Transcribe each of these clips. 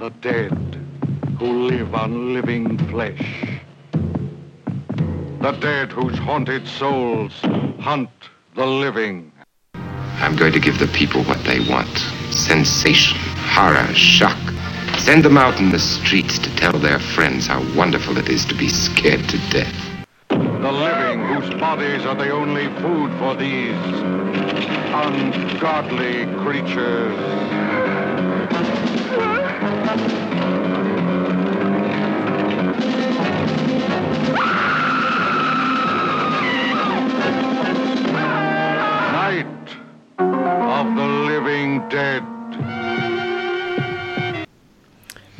The dead who live on living flesh. The dead whose haunted souls hunt the living. I'm going to give the people what they want sensation, horror, shock. Send them out in the streets to tell their friends how wonderful it is to be scared to death. The living whose bodies are the only food for these ungodly creatures.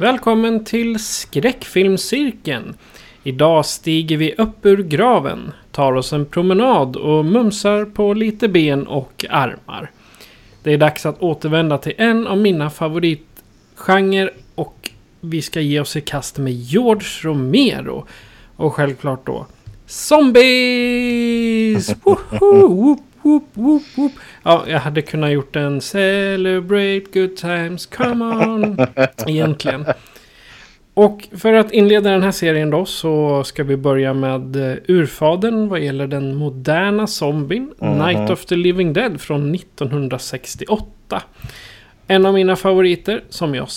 Välkommen till Skräckfilmscirkeln. Idag stiger vi upp ur graven, tar oss en promenad och mumsar på lite ben och armar. Det är dags att återvända till en av mina favoritgenrer och vi ska ge oss i kast med George Romero. Och självklart då Zombies! Woho! Whoop, whoop, whoop, whoop. Ja, jag hade kunnat gjort en Celebrate good times, come on! Egentligen. Och för att inleda den här serien då så ska vi börja med eh, urfadern vad gäller den moderna zombien Night of the Living Dead från 1968. En av mina favoriter som jag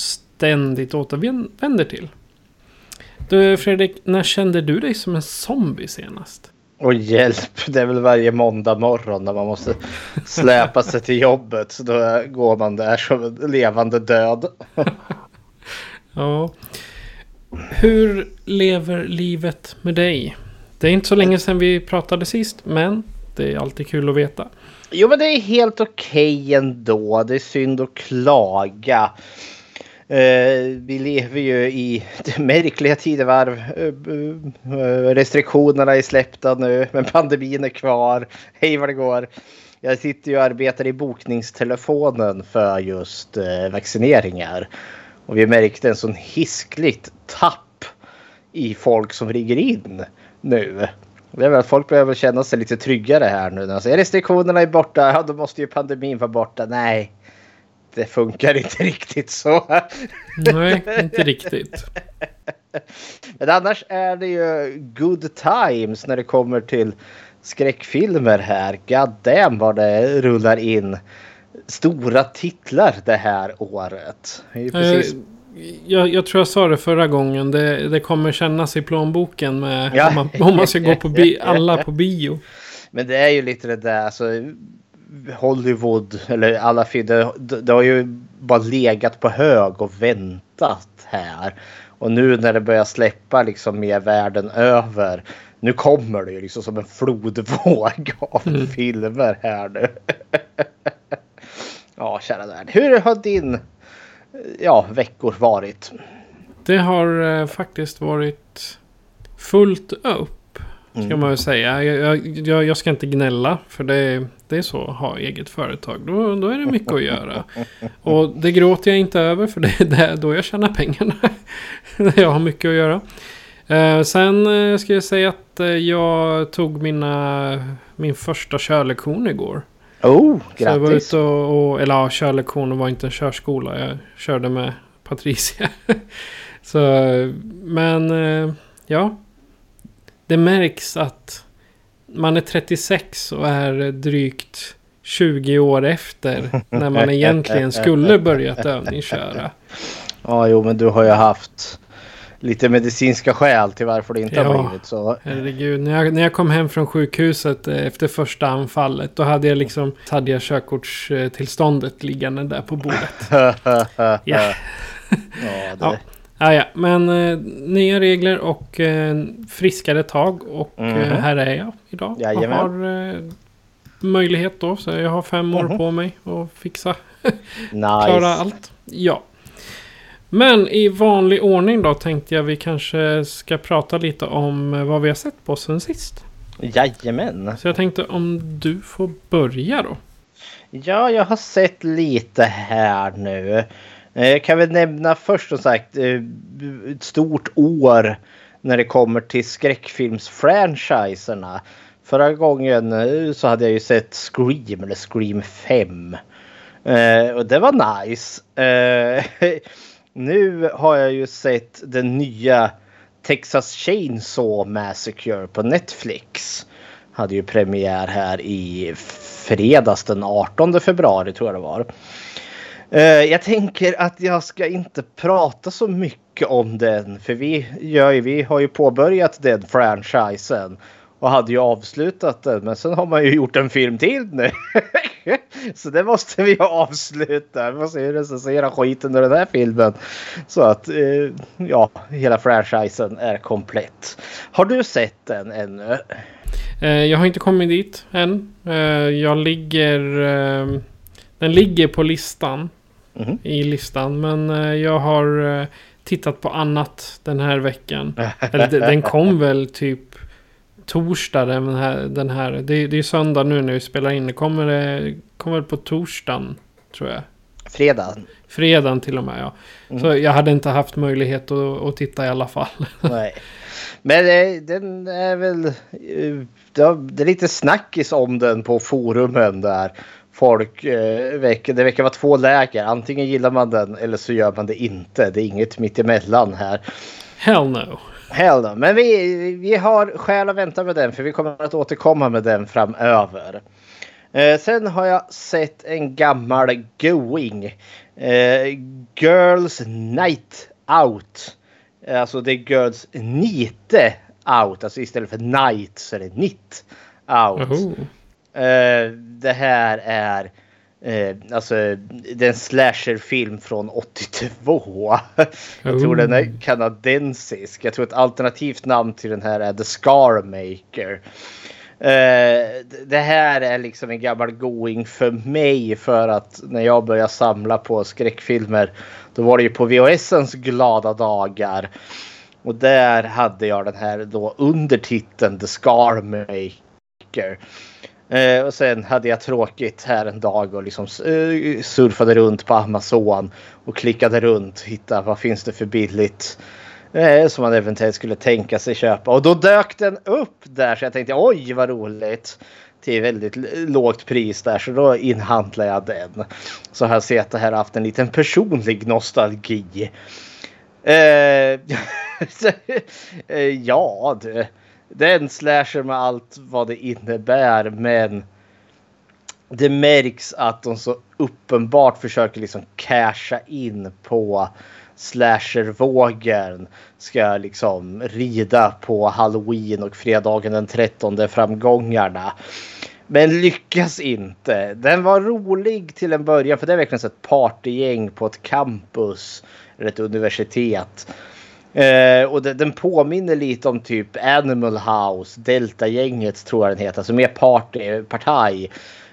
ständigt återvänder till. Du Fredrik, när kände du dig som en zombie senast? Och hjälp, det är väl varje måndag morgon när man måste släpa sig till jobbet. Så då går man där som en levande död. Ja. Hur lever livet med dig? Det är inte så länge sedan vi pratade sist, men det är alltid kul att veta. Jo men det är helt okej ändå. Det är synd att klaga. Eh, vi lever ju i det märkliga tidevarv. Eh, eh, restriktionerna är släppta nu men pandemin är kvar. Hej vad det går. Jag sitter ju och arbetar i bokningstelefonen för just eh, vaccineringar. Och vi märkte en sån hiskligt tapp i folk som ringer in nu. Det är väl folk behöver känna sig lite tryggare här nu. Alltså, restriktionerna är borta, ja då måste ju pandemin vara borta. Nej, det funkar inte riktigt så. Nej, inte riktigt. Men annars är det ju good times när det kommer till skräckfilmer här. God damn vad det rullar in stora titlar det här året. Det precis... Jag, jag tror jag sa det förra gången. Det, det kommer kännas i plånboken med Ja. om, man, om man ska gå på bi, alla på bio. Men det är ju lite det där alltså Hollywood eller alla filmer. Det, det har ju bara legat på hög och väntat här. Och nu när det börjar släppa liksom mer världen över. Nu kommer det ju liksom som en flodvåg av filmer här nu. ja, kära värld. Hur har din ja, veckor varit? Det har eh, faktiskt varit fullt upp. Ska man väl säga. Jag, jag, jag, ska inte gnälla. För det, det är så att ha eget företag. Då, då är det mycket att göra. Och det gråter jag inte över. För det är där- då jag tjänar pengarna. jag har mycket att göra. Eh, sen eh, ska jag säga att eh, jag tog mina, min första körlektion igår. Oh, Så jag var grattis! ute och, och eller ja, körlektionen var inte en körskola. Jag körde med Patricia. Så, men eh, ja. Det märks att man är 36 och är drygt 20 år efter. När man egentligen skulle börjat övningsköra. Ja, jo, men du har ju haft lite medicinska skäl till varför det inte Ja. har blivit så. Herregud, när jag, när jag kom hem från sjukhuset eh, efter första anfallet. Då hade jag liksom hade jag körkortstillståndet liggande där på bordet. Ja. Ja, det, Ja. Ah, ja, men eh, nya regler och eh, friskare tag. Och eh, Mhm. här är jag idag. Jajamän. har eh, möjlighet då. Så jag har fem år Mhm. på mig att fixa. Nice. Klara allt. Ja. Men i vanlig ordning då tänkte jag vi kanske ska prata lite om eh, vad vi har sett på sen sist. Jajamän. Så jag tänkte om du får börja då. Ja, jag har sett lite här nu. Eh, jag kan väl nämna först som sagt eh, ett stort år när det kommer till skräckfilmsfranchiserna. Förra gången eh, så hade jag ju sett Scream eller Scream 5. Eh, och det var nice. Eh, nu har jag ju sett den nya Texas Chainsaw Massacre på Netflix. Hade ju premiär här i fredags den 18 februari tror jag det var. Eh, jag tänker att jag ska inte prata så mycket om den för vi, gör ju, vi har ju påbörjat den franchisen och hade ju avslutat den men sen har man ju gjort en film till nu. så det måste vi avsluta. Vi måste ju recensera skiten ur den här filmen. Så att eh, ja, hela franchisen är komplett. Har du sett den ännu? Eh, jag har inte kommit dit än. Eh, jag ligger... Den ligger på listan. Mhm. I listan. Men eh, jag har eh, tittat på annat den här veckan. Eller de- den kom väl typ torsdag den här. Den här. Det, det är söndag nu när vi spelar in. Det kommer, eh, kommer väl på torsdagen tror jag. Fredag? Fredagen till och med ja. Så jag hade inte haft möjlighet att, att titta i alla fall. Nej. Men den är väl... det det är lite snackis om den på forumen där. Folk eh, det verkar vara två läger. Antingen gillar man den eller så gör man det inte. Det är inget mittemellan här. Hell no. Hell no. Men vi, vi har skäl att vänta med den för vi kommer att återkomma med den framöver. Eh, sen har jag sett en gammal going. Eh, Girls Night Out. Alltså det är Girls Nite Out. Alltså istället för Night så är det Nitt Out. Oho. Eh, det här är eh, alltså det är en slasherfilm från 82. Jag tror Oh. den är kanadensisk. Jag tror ett alternativt namn till den här är The Scarmaker. Eh, det här är liksom en gammal going för mig för att när jag började samla på skräckfilmer då var det ju på VHSens glada dagar. Och där hade jag den här då undertiteln The Scarmaker. Eh, och sen hade jag tråkigt här en dag och liksom eh, surfade runt på Amazon och klickade runt. Hitta vad finns det för billigt eh, som man eventuellt skulle tänka sig köpa. Och då dök den upp där så jag tänkte oj vad roligt. Till väldigt lågt pris där så då inhandlade jag den. Så har jag sett det här haft en liten personlig nostalgi. Eh, eh ja du. Det är en slasher med allt vad det innebär men det märks att de så uppenbart försöker liksom casha in på slashervågen. Ska liksom rida på halloween och fredagen den 13 framgångarna. Men lyckas inte. Den var rolig till en början för det är verkligen ett partygäng på ett campus eller ett universitet. Eh, och det, den påminner lite om typ Animal House, Delta-gänget tror jag den heter. Alltså mer party, partaj.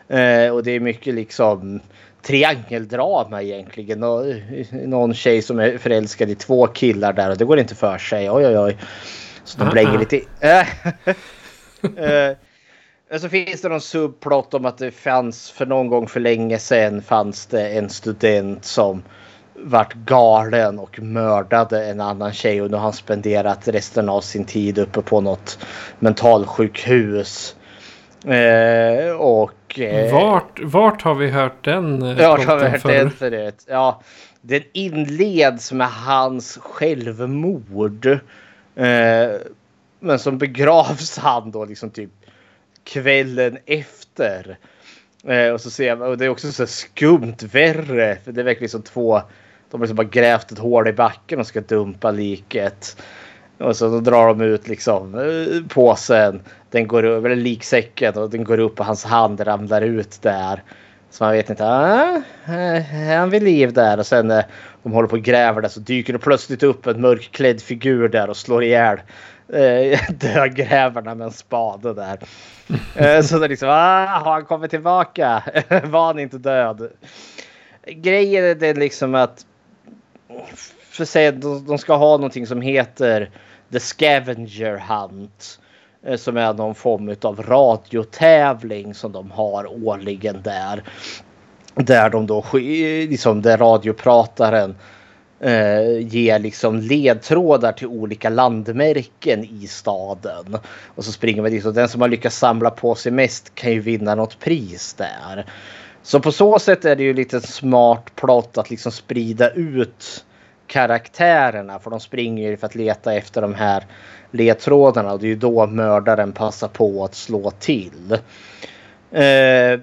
Eh, och det är mycket liksom triangeldrama egentligen. Och, eh, någon tjej som är förälskad i två killar där och det går inte för sig. Oj oj oj. Så de blänger lite. Eh, så finns det någon subplott om att det fanns för någon gång för länge sedan fanns det en student som vart galen och mördade en annan tjej och nu har han spenderat resten av sin tid uppe på något mentalsjukhus. Eh, och... Eh, Vart, vart har vi hört den? eh, jag har plotten hört förr? den förut. Ja, den inleds med hans självmord. Eh, men som begravs han då liksom typ kvällen efter. Eh, och så ser man, och det är också så skumt värre. För det är verkligen som två, de har liksom bara grävt ett hål i backen och ska dumpa liket. Och så då drar de ut liksom eh, påsen. Den går eller liksäcken och den går upp och hans hand ramlar ut där. Så man vet inte. Ah, är han vid liv där? Och sen när de håller på och gräver där så dyker det plötsligt upp en mörkklädd figur där och slår ihjäl eh, dödgrävarna med en spade där. Eh, så det är liksom, ah, har han kommit tillbaka? Var han inte död? Grejen är det liksom att för sig, de, de ska ha någonting som heter The Scavenger Hunt. Eh, som är någon form av radiotävling som de har årligen där. Där de då liksom där radioprataren eh, ger liksom ledtrådar till olika landmärken i staden. Och så springer man dit och den som har lyckats samla på sig mest kan ju vinna något pris där. Så på så sätt är det ju lite smart plott att liksom sprida ut karaktärerna för de springer ju för att leta efter de här ledtrådarna och det är ju då mördaren passar på att slå till. Eh,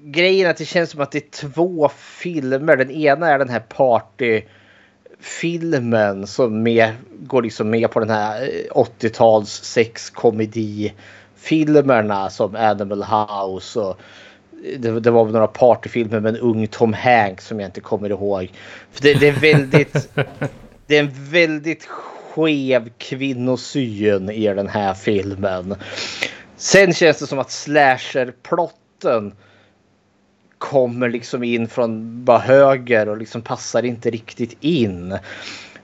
grejen är att det känns som att det är två filmer. Den ena är den här partyfilmen som med, går liksom med på den här eh, 80-tals sexkomedifilmerna som Animal House och det, det var några partyfilmer med en ung Tom Hanks som jag inte kommer ihåg. För det, det är väldigt det är en väldigt skev kvinnosyn i den här filmen. Sen känns det som att slasher-plotten kommer liksom in från bara höger och liksom passar inte riktigt in.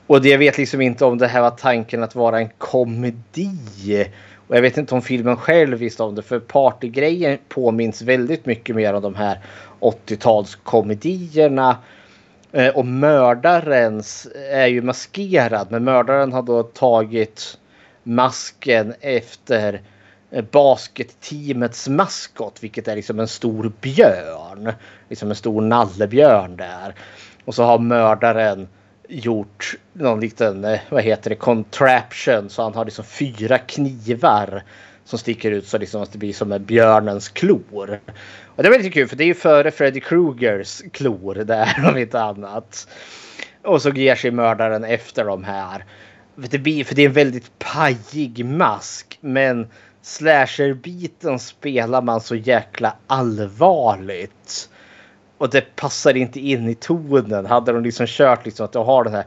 Och det jag vet liksom inte om det här var tanken att vara en komedi. Och jag vet inte om filmen själv visste om det för partygrejen påminns väldigt mycket mer om de här 80-talskomedierna. Eh, och mördarens är ju maskerad men mördaren har då tagit masken efter eh, basketteamets maskot vilket är liksom en stor björn. Liksom en stor nallebjörn där. Och så har mördaren gjort någon liten, eh, vad heter det, contraption så han har liksom fyra knivar som sticker ut så liksom att det blir som en björnens klor. Och det var lite kul för det är ju före Freddy Krugers klor där om inte annat. Och så ger sig mördaren efter de här. För det, blir, för det är en väldigt pajig mask men slasher-biten spelar man så jäkla allvarligt. Och det passar inte in i tonen. Hade de liksom kört liksom att du har den här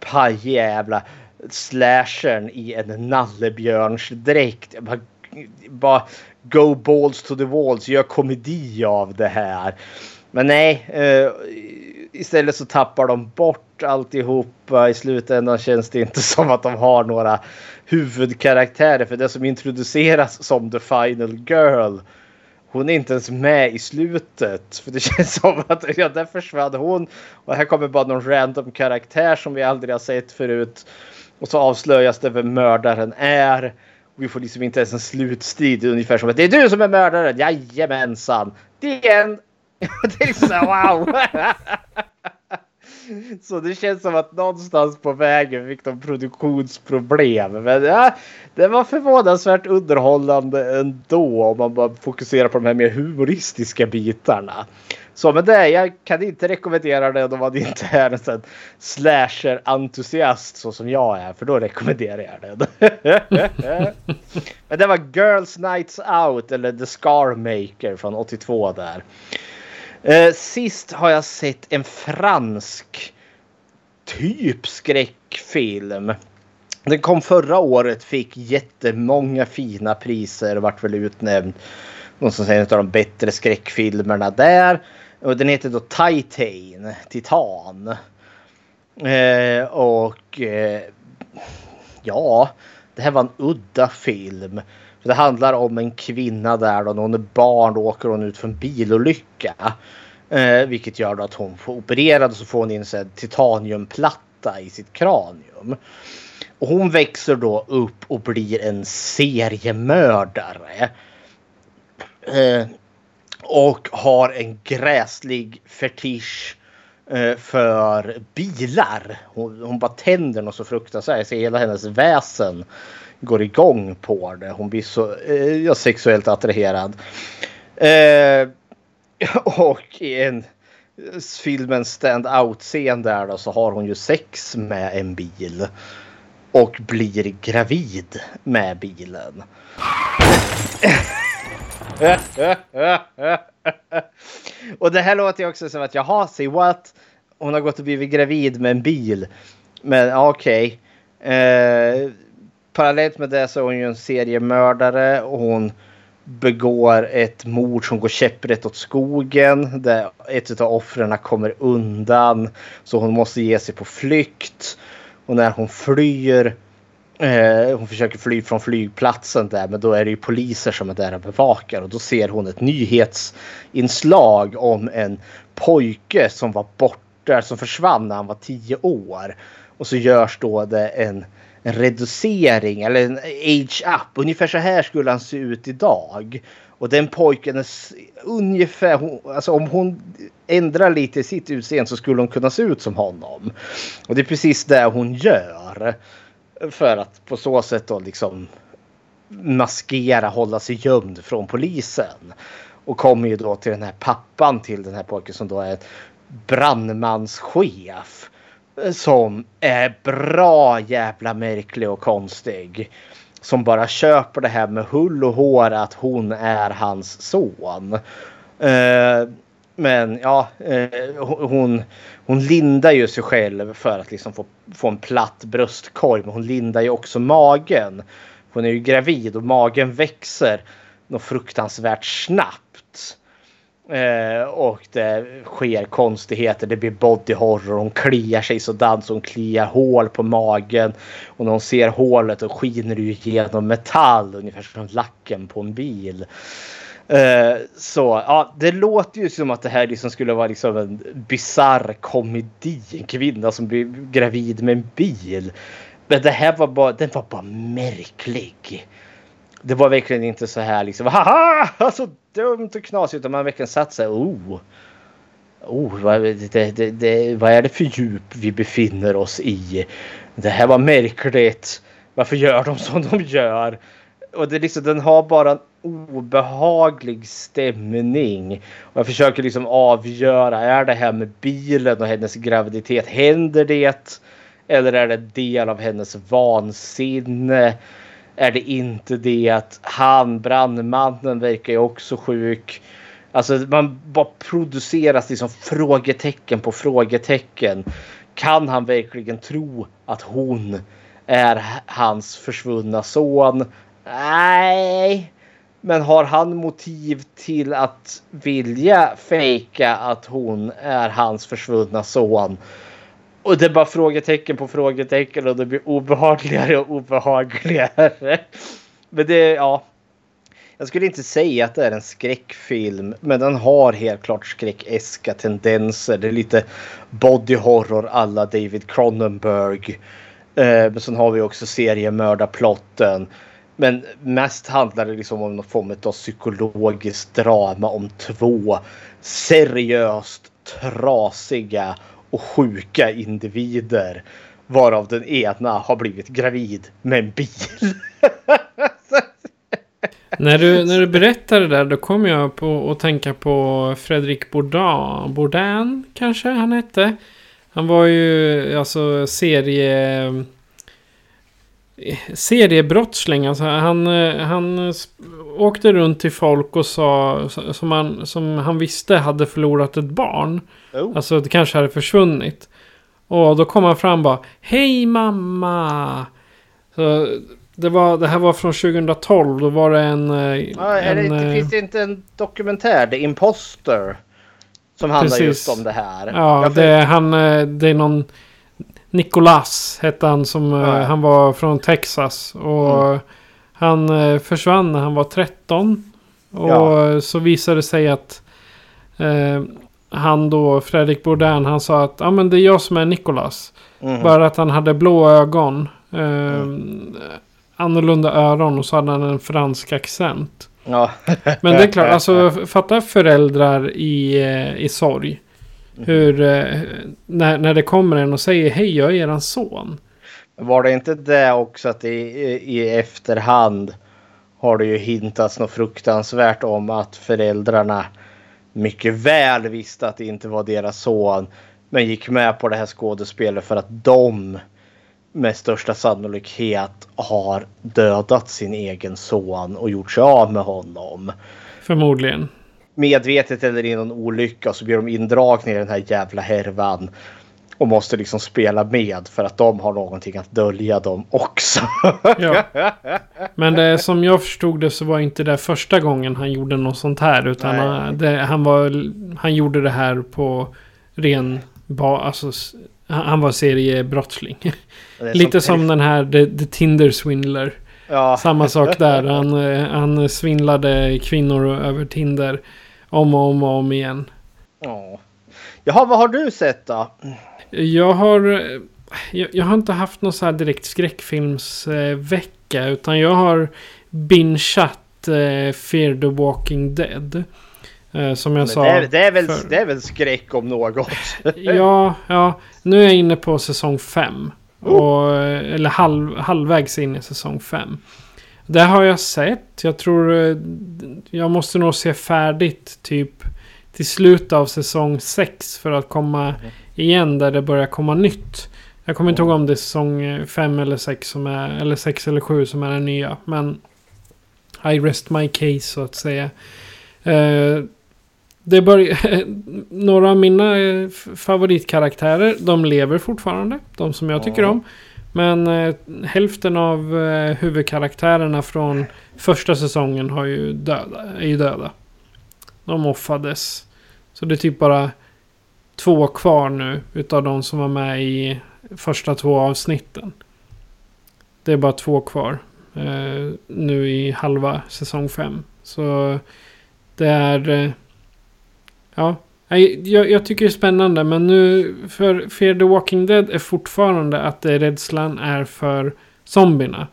pajjävla slashern i en nallebjörnsdräkt. Bara, bara go balls to the walls, gör komedi av det här. Men nej, eh, istället så tappar de bort alltihopa. I slutändan känns det inte som att de har några huvudkaraktärer. För det som introduceras som the final girl hon är inte ens med i slutet. För det känns som att ja, där försvann hon. Och här kommer bara någon random karaktär som vi aldrig har sett förut. Och så avslöjas det vem mördaren är. och Vi får liksom inte ens en slutstrid. Ungefär som att det är du som är mördaren. Jajamensan. Det är en... det är liksom så wow. Så det känns som att någonstans på vägen fick de produktionsproblem. Men ja, det var förvånansvärt underhållande ändå om man bara fokuserar på de här mer humoristiska bitarna. Så med det, jag kan inte rekommendera det om man inte är en sån slasher-entusiast så som jag är. För då rekommenderar jag det. Men det var Girls Nights Out eller The Scar Maker från 82 där. Eh, sist har jag sett en fransk typ skräckfilm. Den kom förra året, fick jättemånga fina priser och vart väl utnämnd. Någon som säger en av de bättre skräckfilmerna där. Och den heter då Titan, Titan. Eh, och eh, ja, det här var en udda film. För det handlar om en kvinna där då när hon är barn då åker hon ut för en bilolycka. Eh, vilket gör då att hon får opererad och så får hon in en titaniumplatta i sitt kranium. Och hon växer då upp och blir en seriemördare. Eh, och har en gräslig fetisch eh, för bilar. Hon, hon bara tänder något så fruktansvärt. Jag ser hela hennes väsen går igång på det. Hon blir så eh, ja, sexuellt attraherad. Eh, och i en filmen stand out-scen där då så har hon ju sex med en bil. Och blir gravid med bilen. och det här låter ju också som att jaha, say what? Hon har gått och blivit gravid med en bil. Men okej. Okay. Eh, parallellt med det så är hon ju en seriemördare och hon begår ett mord som går käpprätt åt skogen. Där ett av offren kommer undan. Så hon måste ge sig på flykt. Och när hon flyr Eh, hon försöker fly från flygplatsen där men då är det ju poliser som är där och bevakar och då ser hon ett nyhetsinslag om en pojke som var borta, som försvann när han var tio år. Och så görs då det en, en reducering eller en age up. Ungefär så här skulle han se ut idag. Och den pojken är ungefär, alltså om hon ändrar lite i sitt utseende så skulle hon kunna se ut som honom. Och det är precis det hon gör. För att på så sätt då liksom maskera, hålla sig gömd från polisen. Och kommer ju då till den här pappan till den här pojken som då är brandmanschef. Som är bra jävla märklig och konstig. Som bara köper det här med hull och hår att hon är hans son. Eh, men ja, eh, hon, hon lindar ju sig själv för att liksom få, få en platt bröstkorg. Men hon lindar ju också magen. Hon är ju gravid och magen växer något fruktansvärt snabbt. Eh, och det sker konstigheter. Det blir body horror. Hon kliar sig sådant så hon kliar hål på magen. Och när hon ser hålet och skiner det ju genom metall. Ungefär som lacken på en bil. Eh, så ja, det låter ju som att det här liksom skulle vara liksom en bizarr komedi. En kvinna som blir gravid med en bil. Men det här var bara, den var bara märklig. Det var verkligen inte så här liksom haha så dumt och knasigt utan man verkligen satt sig oh. Oh, vad, det, det, det, vad är det för djup vi befinner oss i? Det här var märkligt. Varför gör de som de gör? Och det liksom, den har bara en obehaglig stämning. Och jag försöker liksom avgöra, är det här med bilen och hennes graviditet, händer det? Eller är det del av hennes vansinne? Är det inte det att han, brandmannen, verkar ju också sjuk? Alltså man bara produceras liksom frågetecken på frågetecken. Kan han verkligen tro att hon är hans försvunna son? Nej. Men har han motiv till att vilja fejka att hon är hans försvunna son? Och det är bara frågetecken på frågetecken och det blir obehagligare och obehagligare. Men det, ja. Jag skulle inte säga att det är en skräckfilm, men den har helt klart skräckeska tendenser. Det är lite body horror alla David Cronenberg. Eh, men sen har vi också seriemördarplotten. Men mest handlar det liksom om någon form av psykologiskt drama om två seriöst trasiga och sjuka individer. Varav den ena har blivit gravid med en bil. när, du, när du berättar det där då kom jag på att tänka på Fredrik Bourdain. Bourdain kanske han hette. Han var ju alltså serie seriebrottsling. Alltså han, han åkte runt till folk och sa som han, som han visste hade förlorat ett barn. Oh. Alltså det kanske hade försvunnit. Och då kom han fram och bara Hej mamma! Så det, var, det här var från 2012. Då var det en... Ja, en det, det, finns det inte en dokumentär, The Imposter? Som handlar precis. just om det här. Ja, det, han, det är någon Nicolas hette han som ja. Eh, han var från Texas. Och mm. han eh, försvann när han var 13. Och ja. så visade det sig att eh, han då, Fredrik Bourdain, han sa att ah, men det är jag som är Nicolas. Mm. Bara att han hade blå ögon. Eh, mm. Annorlunda öron och så hade han en fransk accent. Ja. men det är klart, alltså fatta föräldrar i, eh, i sorg. Hur, eh, när, när det kommer en och säger hej jag är eran son. Var det inte det också att i, i efterhand har det ju hintats något fruktansvärt om att föräldrarna mycket väl visste att det inte var deras son. Men gick med på det här skådespelet för att de med största sannolikhet har dödat sin egen son och gjort sig av med honom. Förmodligen medvetet eller i någon olycka så blir de indragna i den här jävla härvan. Och måste liksom spela med för att de har någonting att dölja dem också. Ja. Men det, som jag förstod det så var inte det första gången han gjorde något sånt här. Utan han, det, han, var, han gjorde det här på ren... Ba, alltså, han var seriebrottsling. Lite som- som den här The, The Tinder Swindler. Ja. Samma sak där. Han, eh, han svindlade kvinnor över Tinder. Om och om och om igen. Ja. Jaha, vad har du sett då? Jag har, eh, jag, jag har inte haft någon så här direkt skräckfilmsvecka. Utan jag har bingeat eh, Fear the Walking Dead. Eh, som jag Men sa. det, är, det, är väl, för- det är väl skräck om något? Ja, ja. Nu är jag inne på säsong 5. Och, eh, eller halv, halvvägs in i säsong 5. Det har jag sett. Jag tror eh, jag måste nog se färdigt typ till slutet av säsong 6 för att komma igen där det börjar komma nytt. Jag kommer inte ihåg om det är säsong 5 eller 6 som är, eller 6 eller 7 som är den nya. Men I rest my case så att säga. Eh, det börjar, några av mina eh, favoritkaraktärer, de lever fortfarande. De som jag tycker om. Men eh, hälften av eh, huvudkaraktärerna från första säsongen har ju döda, är ju döda. De offades. Så det är typ bara två kvar nu utav de som var med i första två avsnitten. Det är bara två kvar. Eh, nu i halva säsong fem. Så det är... Eh, ja. Jag, jag tycker det är spännande men nu för Fear the Walking Dead är fortfarande att det rädslan är för zombierna.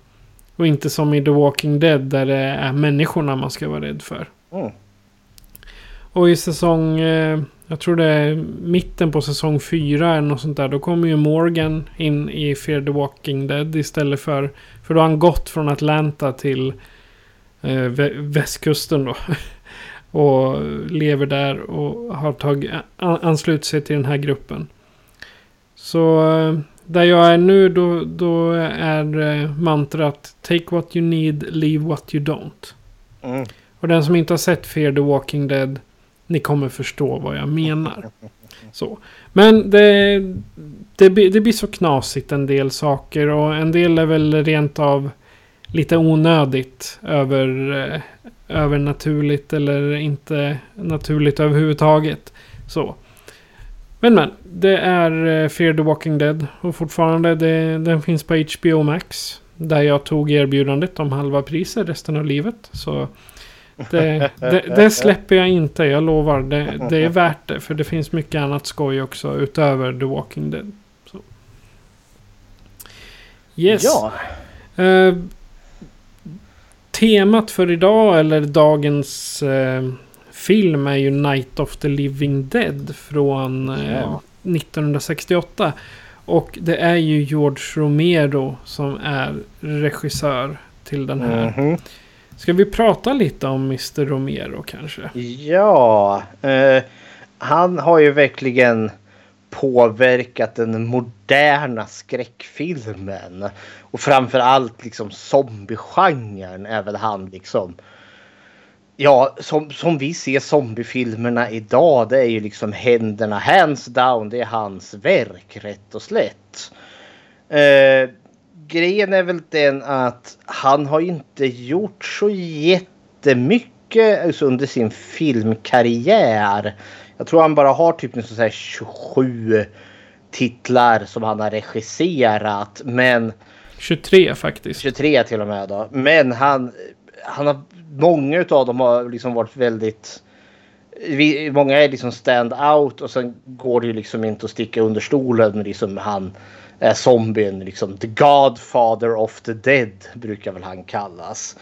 Och inte som i The Walking Dead där det är människorna man ska vara rädd för. Mm. Och i säsong, eh, jag tror det är mitten på säsong fyra eller något sånt där. Då kommer ju Morgan in i Fear the Walking Dead istället för... För då har han gått från Atlanta till eh, vä- västkusten då. och lever där och har tagit, an- anslutit sig till den här gruppen. Så eh, där jag är nu då, då är eh, mantrat Take what you need, leave what you don't. Mm. Och den som inte har sett Fear the Walking Dead, ni kommer förstå vad jag menar. Så. Men det, det, det blir så knasigt en del saker och en del är väl rent av lite onödigt över, eh, övernaturligt eller inte naturligt överhuvudtaget. Så. Men men, det är eh, Fear the Walking Dead och fortfarande det, den finns på HBO Max. Där jag tog erbjudandet om halva priset resten av livet. Så det, det, det släpper jag inte, jag lovar. Det, det är värt det. För det finns mycket annat skoj också utöver The Walking Dead. Så. Yes. Ja. Eh, temat för idag, eller dagens eh, film, är ju Night of the Living Dead från eh, Ja. 1968. Och det är ju George Romero som är regissör till den här. Mhm. Ska vi prata lite om Mr. Romero kanske? Ja, eh, han har ju verkligen påverkat den moderna skräckfilmen. Och framförallt liksom zombiegenren är väl han liksom. Ja, som, som vi ser zombiefilmerna idag, det är ju liksom händerna hands down. Det är hans verk rätt och slätt. Eh, grejen är väl den att han har inte gjort så jättemycket alltså under sin filmkarriär. Jag tror han bara har typ så här 27 titlar som han har regisserat. Men 23 faktiskt. 23 till och med då. Men han, han har, många av dem har liksom varit väldigt vi, många är liksom stand out och sen går det ju liksom inte att sticka under stolen. Liksom han är zombien, liksom the godfather of the dead brukar väl han kallas.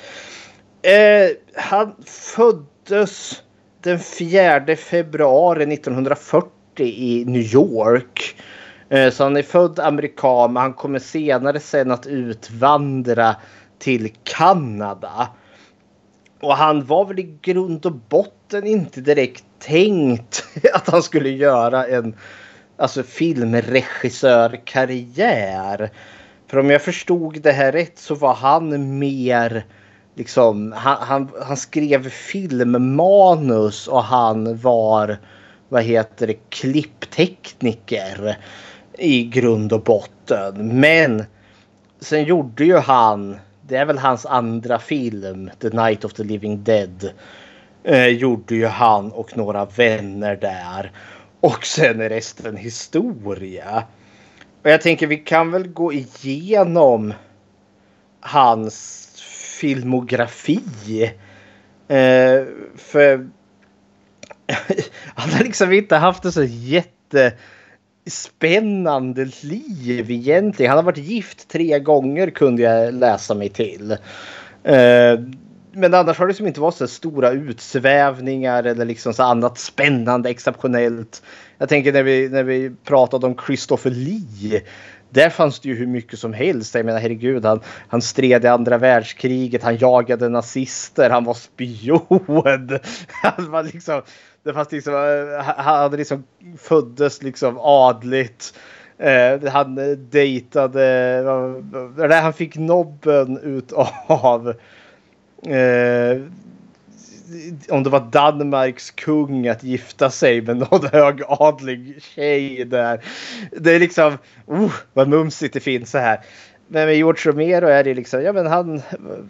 Eh, han föddes den 4 februari 1940 i New York. Eh, så han är född amerikan men han kommer senare sen att utvandra till Kanada. Och han var väl i grund och botten inte direkt tänkt att han skulle göra en alltså filmregissörkarriär. För om jag förstod det här rätt så var han mer liksom han, han, han skrev filmmanus och han var vad heter det klipptekniker. i grund och botten. Men sen gjorde ju han, det är väl hans andra film, The Night of the Living Dead. Eh, gjorde ju han och några vänner där. Och sen är resten historia. Och jag tänker vi kan väl gå igenom hans filmografi. Eh, för han har liksom inte haft ett så jättespännande liv egentligen. Han har varit gift tre gånger kunde jag läsa mig till. Eh, men annars har det liksom inte varit så stora utsvävningar eller liksom så annat spännande exceptionellt. Jag tänker när vi, när vi pratade om Christopher Lee. Där fanns det ju hur mycket som helst. Jag menar herregud, han, han stred i andra världskriget, han jagade nazister, han var spion. Han var liksom, det fanns liksom, eh, han liksom föddes liksom adligt. Eh, han eh, dejtade, eh, eller han fick nobben utav eh, om det var Danmarks kung att gifta sig med någon högadlig tjej där. Det är liksom, oh, vad mumsigt det finns så här. Men med George Romero är det liksom, ja men han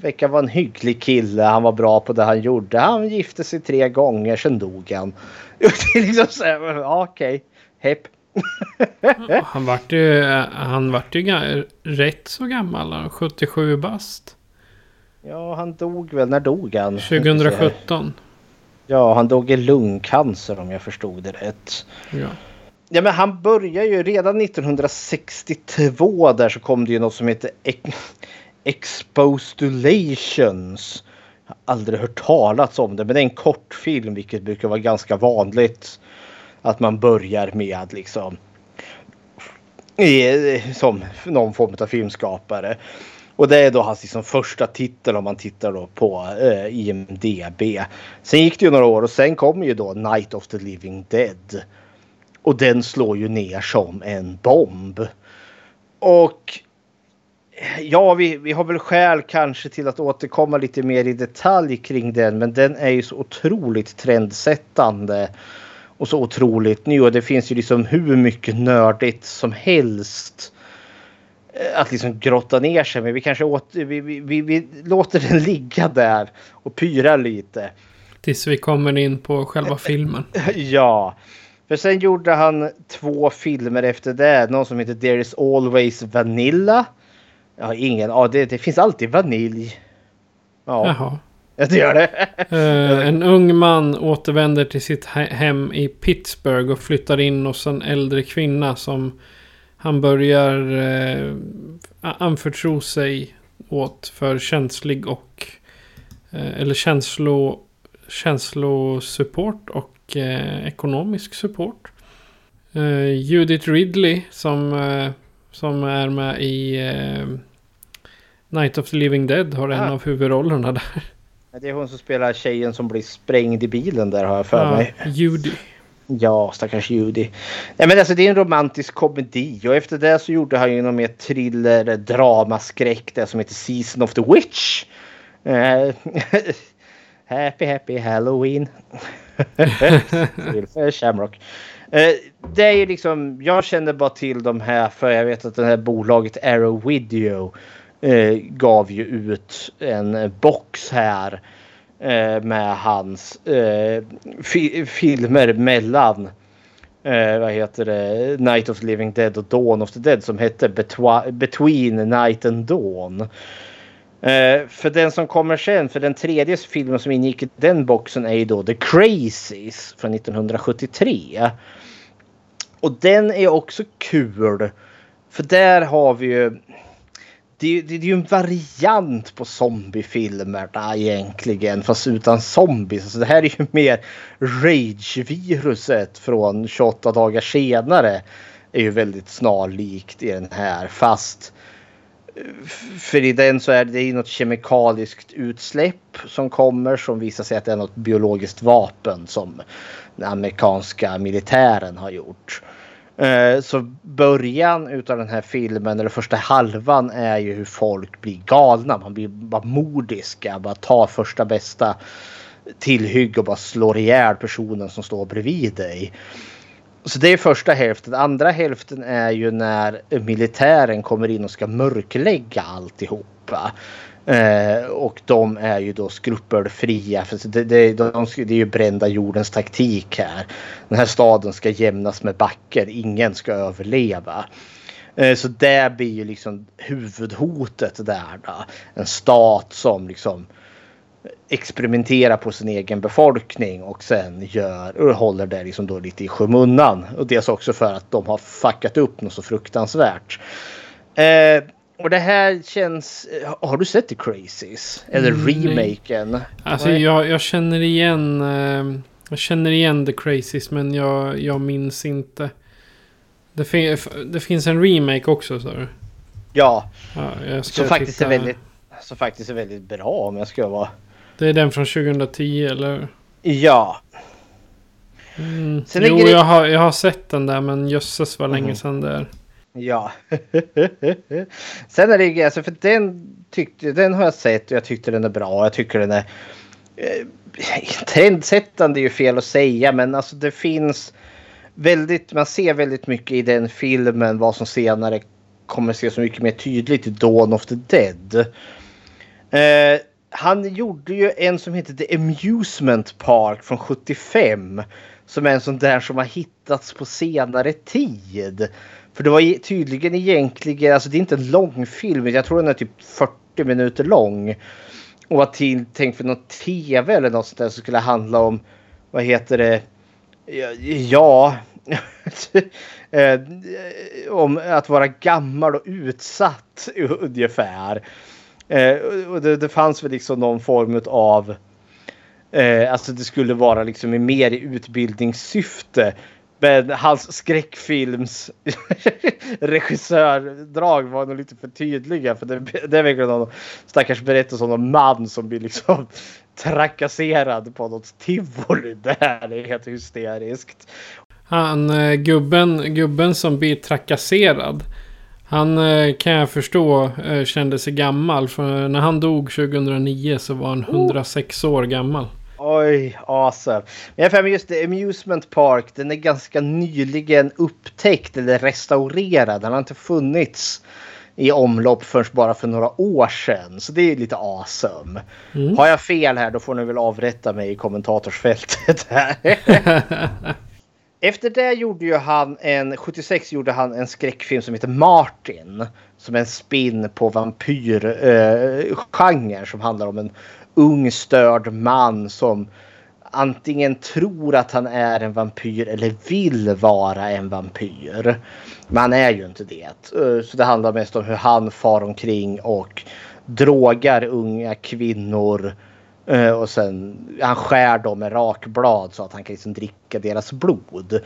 verkar vara en hygglig kille. Han var bra på det han gjorde. Han gifte sig tre gånger, sen dog han. Det är liksom så här, ja, okej, hepp. han vart ju, eh, han vart ju rätt så gammal, 77 bast. Ja, han dog väl. När dog han? 2017. Ja, han dog i lungcancer om jag förstod det rätt. Ja. Ja, men han började ju redan 1962 där så kom det ju något som heter Expostulations. Jag har aldrig hört talas om det, men det är en kortfilm vilket brukar vara ganska vanligt. Att man börjar med liksom som någon form av filmskapare. Och det är då hans liksom första titel om man tittar då på eh, IMDB. Sen gick det ju några år och sen kom ju då Night of the Living Dead. Och den slår ju ner som en bomb. Och ja, vi, vi har väl skäl kanske till att återkomma lite mer i detalj kring den. Men den är ju så otroligt trendsättande. Och så otroligt ny och det finns ju liksom hur mycket nördigt som helst Eh, att liksom grotta ner sig. Men vi kanske åter, vi, vi, vi, vi, låter den ligga där och pyra lite. Tills vi kommer in på själva filmen. ja. För sen gjorde han två filmer efter det. Någon som heter There is always Vanilla. Jag har ingen Ja, det, det finns alltid vanilj. Ja. Jaha. Ja, det gör det. uh, en ung man återvänder till sitt hem i Pittsburgh och flyttar in hos en äldre kvinna som han börjar eh, anförtro sig åt för känslig och eh, eller känslo, känslosupport och eh, ekonomisk support. Eh, Judith Ridley som, eh, som är med i eh, Night of the Living Dead har en ah. av huvudrollerna där. Det är hon som spelar tjejen som blir sprängd i bilen där har jag för ja, mig. Judy. Ja, stackars Judy. Nej, men alltså, det är en romantisk komedi och efter det så gjorde han ju någon mer thriller, drama, skräck det som heter Season of the Witch. Uh, happy happy halloween. Shamrock. Uh, det är ju liksom, jag känner bara till de här för jag vet att det här bolaget Arrow Video uh, gav ju ut en box här eh, Eh, med hans eh, fi filmer mellan eh, vad heter det? Night of the Living Dead och Dawn of the Dead som hette Between Night and Dawn. Eh, för den som kommer sen, för den tredje filmen som ingick i den boxen är ju då The Crazies från 1973. Och den är också kul. För där har vi ju det, det, det, är ju en variant på zombiefilmerna egentligen fast utan zombies. Alltså det här är ju mer rage-viruset från 28 dagar senare. är ju väldigt snarlikt i den här fast eh, för i den så är det ju något kemikaliskt utsläpp som kommer som visar sig att det är något biologiskt vapen som den amerikanska militären har gjort. Eh, så början utav den här filmen, eller första halvan, är ju hur folk blir galna. Man blir bara mordiska, bara tar första bästa tillhygge och bara slår ihjäl personen som står bredvid dig. Så det är första hälften. Andra hälften är ju när militären kommer in och ska mörklägga alltihopa. Eh, och de är ju då skrupelfria. För det, det, de, det är ju brända jordens taktik här. Den här staden ska jämnas med backer. Ingen ska överleva. Eh, så det blir ju liksom huvudhotet där. Då. En stat som liksom experimenterar på sin egen befolkning och sen gör och håller det liksom då lite i skymundan. Och dels också för att de har fuckat upp något så fruktansvärt. Eh, och det här känns... Har du sett The Crazies? Eller mm, remaken? Alltså jag, jag, känner igen... Eh, jag känner igen The Crazies men jag, jag minns inte. Det, fin det finns en remake också sa du? Ja. ja som, faktiskt är väldigt, som faktiskt är väldigt bra om jag ska vara... Det är den från 2010 eller? Ja. Mm. jo, det... jag, har, jag har sett den där men jösses vad länge mm. sedan det är. Ja. Sen är det alltså för den tyckte den har jag sett och jag tyckte den är bra. Jag tycker den är eh, trendsättande är ju fel att säga men alltså det finns väldigt, man ser väldigt mycket i den filmen vad som senare kommer se så mycket mer tydligt i Dawn of the Dead. Eh, han gjorde ju en som heter The Amusement Park från 75. Som är en sån där som har hittats på senare tid. För det var tydligen egentligen, alltså det är inte en lång film, jag tror den är typ 40 minuter lång. Och var tänkt för något tv eller något sånt där som skulle handla om, vad heter det, ja, eh, om att vara gammal och utsatt ungefär. Eh, och det, det fanns väl liksom någon form av Eh, alltså det skulle vara liksom mer i utbildningssyfte. Men hans skräckfilms regissördrag var nog lite för tydliga. För det, det är verkligen någon stackars berättelse om någon man som blir liksom trakasserad på något tivoli. Det här är helt hysteriskt. Han eh, gubben, gubben som blir trakasserad. Han eh, kan jag förstå eh, kände sig gammal. För när han dog 2009 så var han 106 år gammal. Oj, awesome. Men jag just det, Amusement Park, den är ganska nyligen upptäckt eller restaurerad. Den har inte funnits i omlopp förrän bara för några år sedan. Så det är lite awesome. Mm. Har jag fel här då får ni väl avrätta mig i kommentatorsfältet här. Efter det gjorde ju han en, 76 gjorde han en skräckfilm som heter Martin. Som är en spin på vampyrgenren eh, som handlar om en ung störd man som antingen tror att han är en vampyr eller vill vara en vampyr. Men han är ju inte det. Eh, så det handlar mest om hur han far omkring och drogar unga kvinnor. Eh, och sen han skär dem med rakblad så att han kan liksom dricka deras blod.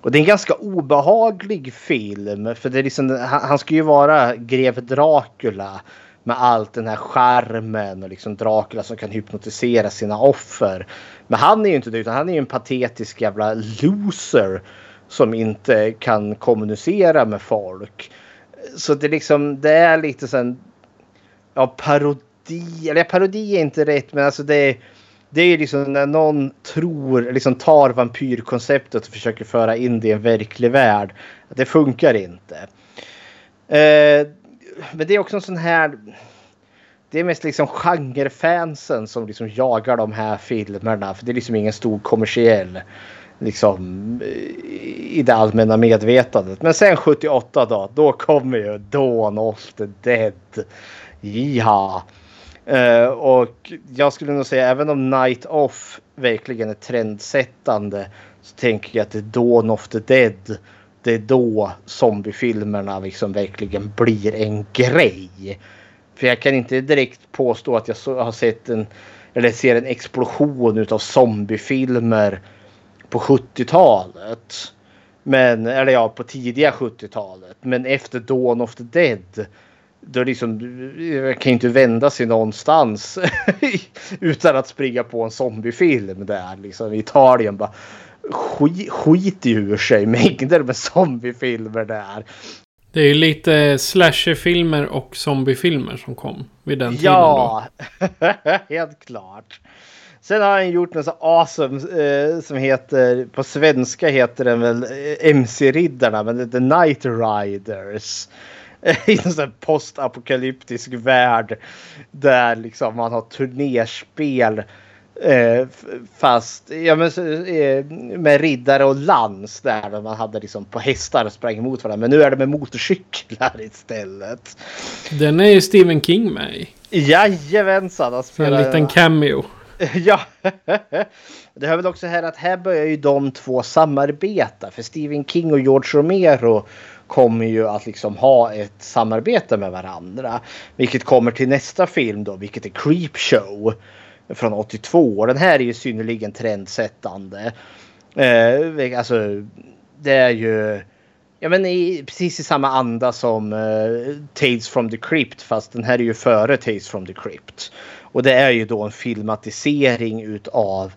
Och det är en ganska obehaglig film. För det är liksom, han ska ju vara greve Dracula med allt den här skärmen och liksom Dracula som kan hypnotisera sina offer. Men han är ju inte det utan han är ju en patetisk jävla loser som inte kan kommunicera med folk. Så det liksom det är lite sen ja parodi eller parodi är inte rätt men alltså det är det är liksom när någon tror, liksom tar vampyrkonceptet och försöker föra in det i en verklig värld. Det funkar inte. Eh, men det är också en sån här. Det är mest liksom genrefansen som liksom jagar de här filmerna. För det är liksom ingen stor kommersiell liksom eh, i det allmänna medvetandet. Men sen 78 då, då kommer ju Dawn of the Dead. Ja. Uh, och jag skulle nog säga även om Night Off verkligen är trendsättande så tänker jag att det är Dawn of the Dead det är då zombiefilmerna liksom verkligen blir en grej. För jag kan inte direkt påstå att jag har sett en eller ser en explosion utav zombiefilmer på 70-talet. Men, eller ja, på tidiga 70-talet. Men efter Dawn of the Dead. Då liksom, kan inte vända sig någonstans utan att springa på en zombiefilm där liksom i Italien. Bara, skit, skiter ju ur sig mängder med zombiefilmer där. Det är ju lite slasherfilmer och zombiefilmer som kom vid den tiden. Ja, helt klart. Sen har han gjort något så awesome eh, som heter, på svenska heter den väl eh, MC-riddarna, men det är The Night Riders. I en sån postapokalyptisk värld där liksom man har turnerspel Eh, fast ja, men, eh, med riddare och lans där man hade liksom på hästar och sprang emot varandra. Men nu är det med motorcyklar istället. Den är ju Stephen King med i. Jajamensan. Han spelar, en liten cameo. ja. det hör väl också här att här börjar ju de två samarbeta. För Stephen King och George Romero kommer ju att liksom ha ett samarbete med varandra. Vilket kommer till nästa film då, vilket är Creepshow från 82. Den här är ju synnerligen trendsättande. Eh, alltså, det är ju ja, men i, precis i samma anda som uh, Tales from the Crypt fast den här är ju före Tales from the Crypt. Och det är ju då en filmatisering utav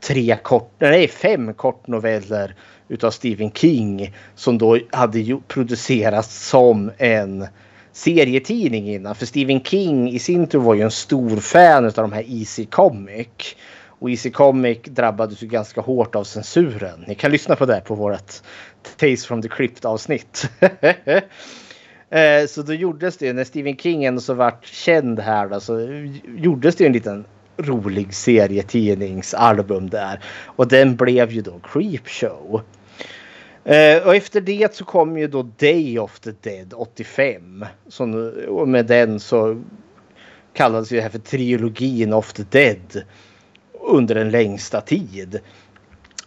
tre kort, nej fem kortnoveller utav Stephen King som då hade producerats som en serietidning innan. För Stephen King i sin tur var ju en stor fan av de här Easy Comic. Och Easy Comic drabbades ju ganska hårt av censuren. Ni kan lyssna på det på vårt Taste from the Crypt avsnitt. Eh, så då gjordes det, när Stephen King ändå så vart känd här då, så gjordes det en liten rolig serietidningsalbum där. Och den blev ju då Creepshow. Eh, och efter det så kom ju då Day of the Dead 85. Som, och med den så kallades det här för trilogin of the Dead. Under den längsta tid.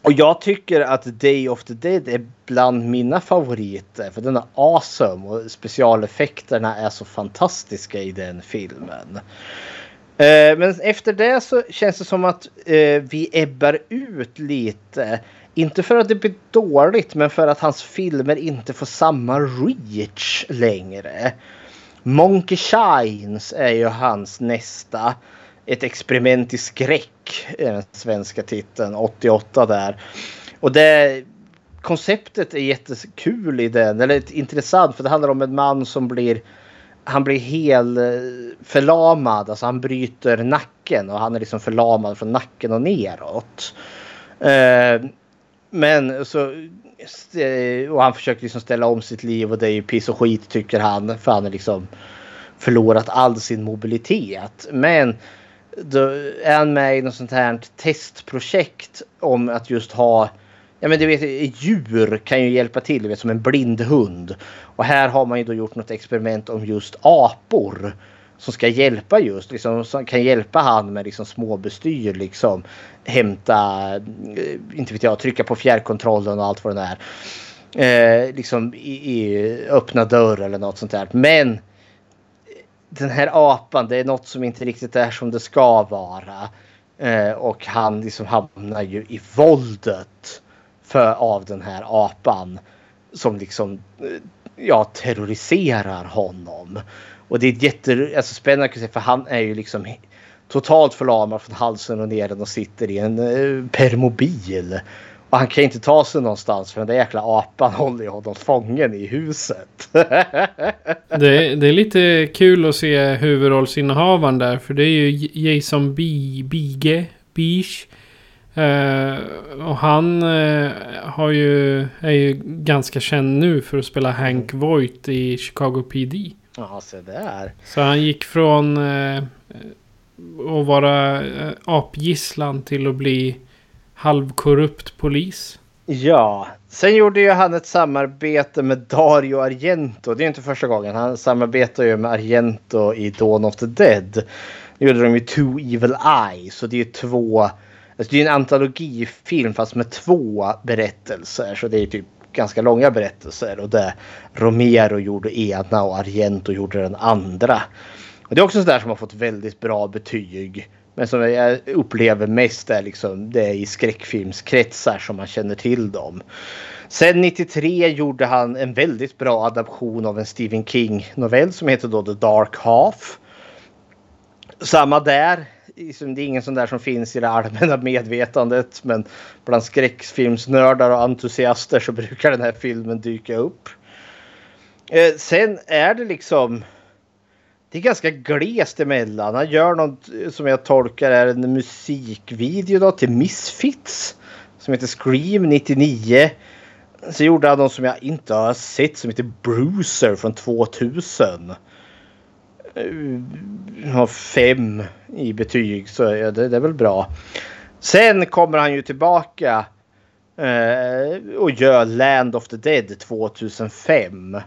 Och jag tycker att Day of the Dead är bland mina favoriter. För den är awesome och specialeffekterna är så fantastiska i den filmen. Eh, men efter det så känns det som att eh, vi ebbar ut lite. Inte för att det blir dåligt men för att hans filmer inte får samma reach längre. Monkey Shines är ju hans nästa. Ett experiment i skräck är den svenska titeln. 88 där. Och det konceptet är jättekul i den. Eller intressant för det handlar om en man som blir han blir helt eh, förlamad. Alltså han bryter nacken och han är liksom förlamad från nacken och neråt. Eh, men så... Eh, och han försöker liksom ställa om sitt liv och det är ju piss och skit tycker han. För han har liksom förlorat all sin mobilitet. Men då är han med i något sånt här testprojekt om att just ha Ja men du vet djur kan ju hjälpa till vet, som en blind hund. Och här har man ju då gjort något experiment om just apor. Som ska hjälpa just, liksom, som kan hjälpa han med liksom småbestyr liksom. Hämta, eh, inte vet jag, trycka på fjärrkontrollen och allt vad det är. Eh, liksom i, i, öppna dörr eller något sånt där. Men den här apan, det är något som inte riktigt är som det ska vara. Eh, och han liksom hamnar ju i våldet för, av den här apan. Som liksom eh, ja, terroriserar honom. Och det är jätte, alltså spännande för han är ju liksom totalt förlamad från halsen och ner och sitter i en eh, permobil. Och han kan inte ta sig någonstans för den där jäkla apan håller ju honom fången i huset. det, det, är lite kul att se huvudrollsinnehavaren där. För det är ju Jason B, Bige. Beige. Uh, och han uh, har ju, är ju ganska känd nu för att spela Hank Voight i Chicago PD. Ja, se där. Så han gick från uh, att vara apgisslan till att bli halvkorrupt polis. Ja, sen gjorde ju han ett samarbete med Dario Argento. Det är inte första gången. Han samarbetar ju med Argento i Dawn of the Dead. Nu gjorde de ju Two Evil Eyes. Så det är två. Alltså det är en antologifilm fast med två berättelser. Så det är typ ganska långa berättelser. Och där Romero gjorde ena och Argento gjorde den andra. Och det är också sådär som har fått väldigt bra betyg. Men som jag upplever mest är liksom det är i skräckfilmskretsar som man känner till dem. Sen 93 gjorde han en väldigt bra adaption av en Stephen King novell som heter då The Dark Half. Samma där. Liksom, det är ingen sån där som finns i det allmänna medvetandet men bland skräckfilmsnördar och entusiaster så brukar den här filmen dyka upp. Eh, sen är det liksom det är ganska glest emellan. Han gör något eh, som jag tolkar är en musikvideo då till Misfits. Som heter Scream 99. Så gjorde han någon som jag inte har sett som heter Bruiser från 2000. Eh, har fem i betyg så ja, det, det, är väl bra. Sen kommer han ju tillbaka eh, och gör Land of the Dead 2005.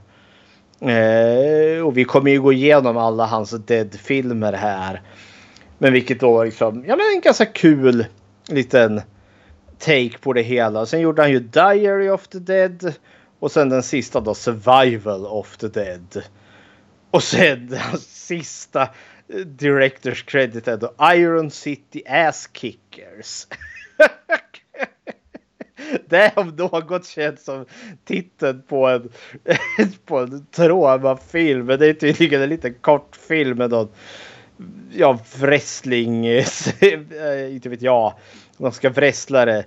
Eh, och vi kommer ju gå igenom alla hans Dead-filmer här. Men vilket då liksom, ja men en ganska kul liten take på det hela. Sen gjorde han ju Diary of the Dead. Och sen den sista då Survival of the Dead. Och sen den sista eh, Directors Credit är då Iron City Ass Kickers. Det om något känns som titeln på en, på en traumafilm. Men det är tydligen en liten kort film med någon ja, wrestling, inte vet jag. De ska wrestla det.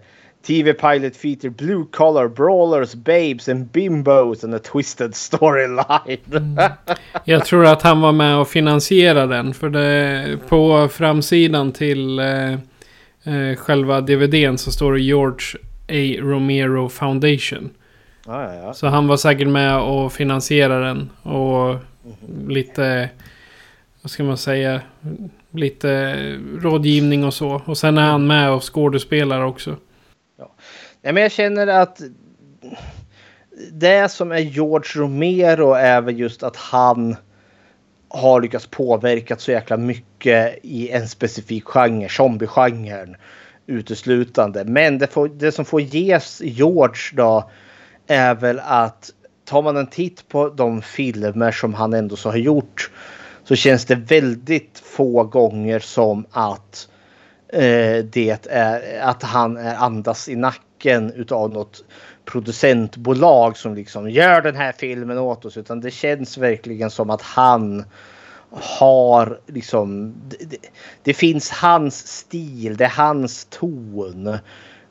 TV pilot feature blue collar brawlers, babes and bimbos and a twisted storyline. Mm. Jag tror att han var med och finansierade den. För det, på framsidan till eh, eh, själva DVDn så står det George A. Romero Foundation. Ah, ja, ja. Så han var säkert med och finansierade den. Och mm. lite, vad ska man säga, lite rådgivning och så. Och sen är han med och skådespelar också. Ja. Nej, men jag känner att det som är George Romero är väl just att han har lyckats påverka så jäkla mycket i en specifik genre, zombiegenren uteslutande. Men det, får, det som får ges George då är väl att tar man en titt på de filmer som han ändå så har gjort så känns det väldigt få gånger som att eh, det är att han är andas i nacken utav något producentbolag som liksom gör den här filmen åt oss. Utan det känns verkligen som att han har liksom. Det, det finns hans stil, det är hans ton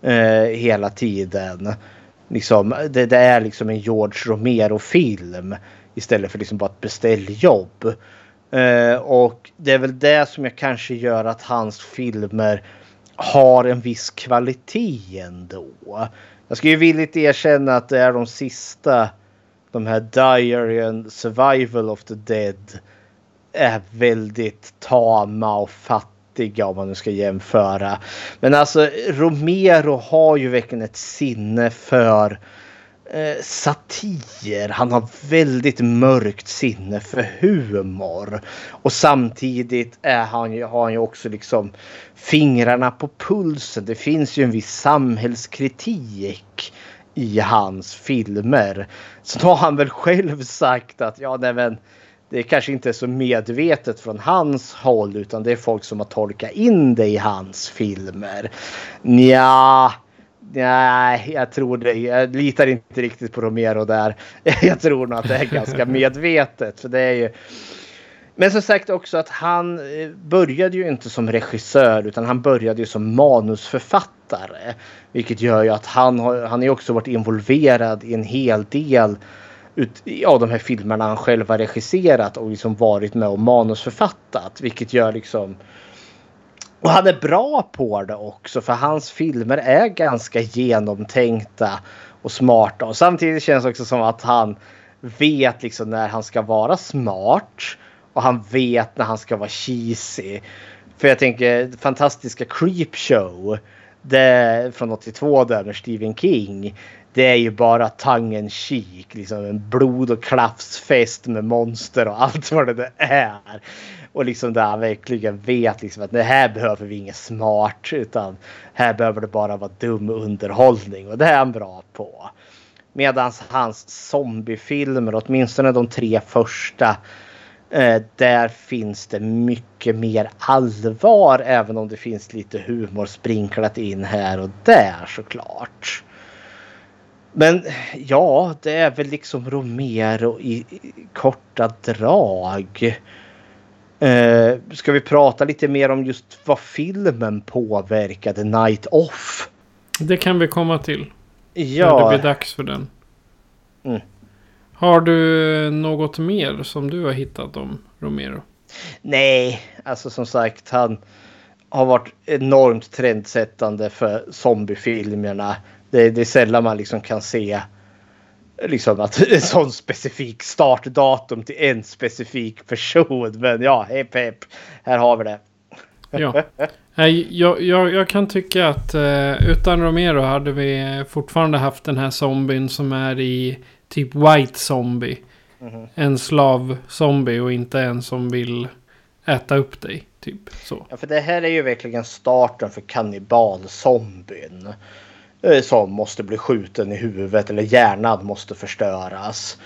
eh, hela tiden. Liksom, det, det, är liksom en George Romero film istället för liksom bara ett beställjobb. Eh, och det är väl det som jag kanske gör att hans filmer har en viss kvalitet ändå. Jag ska ju villigt erkänna att det är de sista, de här Diary and Survival of the Dead är väldigt tama och fattiga om man nu ska jämföra. Men alltså Romero har ju verkligen ett sinne för eh, satir. Han har väldigt mörkt sinne för humor. Och samtidigt är han har han ju också liksom fingrarna på pulsen. Det finns ju en viss samhällskritik i hans filmer. Så har han väl själv sagt att ja, nej men det kanske inte är så medvetet från hans håll utan det är folk som har tolkat in det i hans filmer. Nja, Nej, jag tror det. Jag litar inte riktigt på Romero där. Jag tror nog att det är ganska medvetet. För det är ju... Men som sagt också att han eh, började ju inte som regissör utan han började ju som manusförfattare. Vilket gör ju att han har, han är också varit involverad i en hel del ut, ja, de här filmerna han själv har regisserat och liksom varit med och manusförfattat. Vilket gör liksom och han är bra på det också för hans filmer är ganska genomtänkta och smarta. Och samtidigt känns det också som att han vet liksom när han ska vara smart. Och han vet när han ska vara cheesy. För jag tänker fantastiska Creepshow. Det från 82 där med Stephen King. Det är ju bara tangen kik. Liksom en blod och klafsfest med monster och allt vad det är. Och liksom där han verkligen vet liksom att det här behöver vi inget smart utan här behöver det bara vara dum underhållning och det är han bra på. Medan hans zombiefilmer, åtminstone de tre första, eh, där finns det mycket mer allvar även om det finns lite humor sprinklat in här och där såklart. Men ja, det är väl liksom Romero i, i korta drag. Eh, ska vi prata lite mer om just vad filmen påverkade Night Off? Det kan vi komma till. Ja. När det blir dags för den. Mm. Har du något mer som du har hittat om Romero? Nej, alltså som sagt han har varit enormt trendsättande för zombiefilmerna. Det, det är sällan man liksom kan se liksom att en sån specifik startdatum till en specifik person. Men ja, hepp hepp. Här har vi det. Ja. Jag, jag, jag kan tycka att eh, utan Romero hade vi fortfarande haft den här zombien som är i typ White Zombie. En slav-zombie och inte en som vill äta upp dig. Typ så. Ja, för det här är ju verkligen starten för kannibalzombien. Eh, som måste bli skjuten i huvudet eller hjärnan måste förstöras.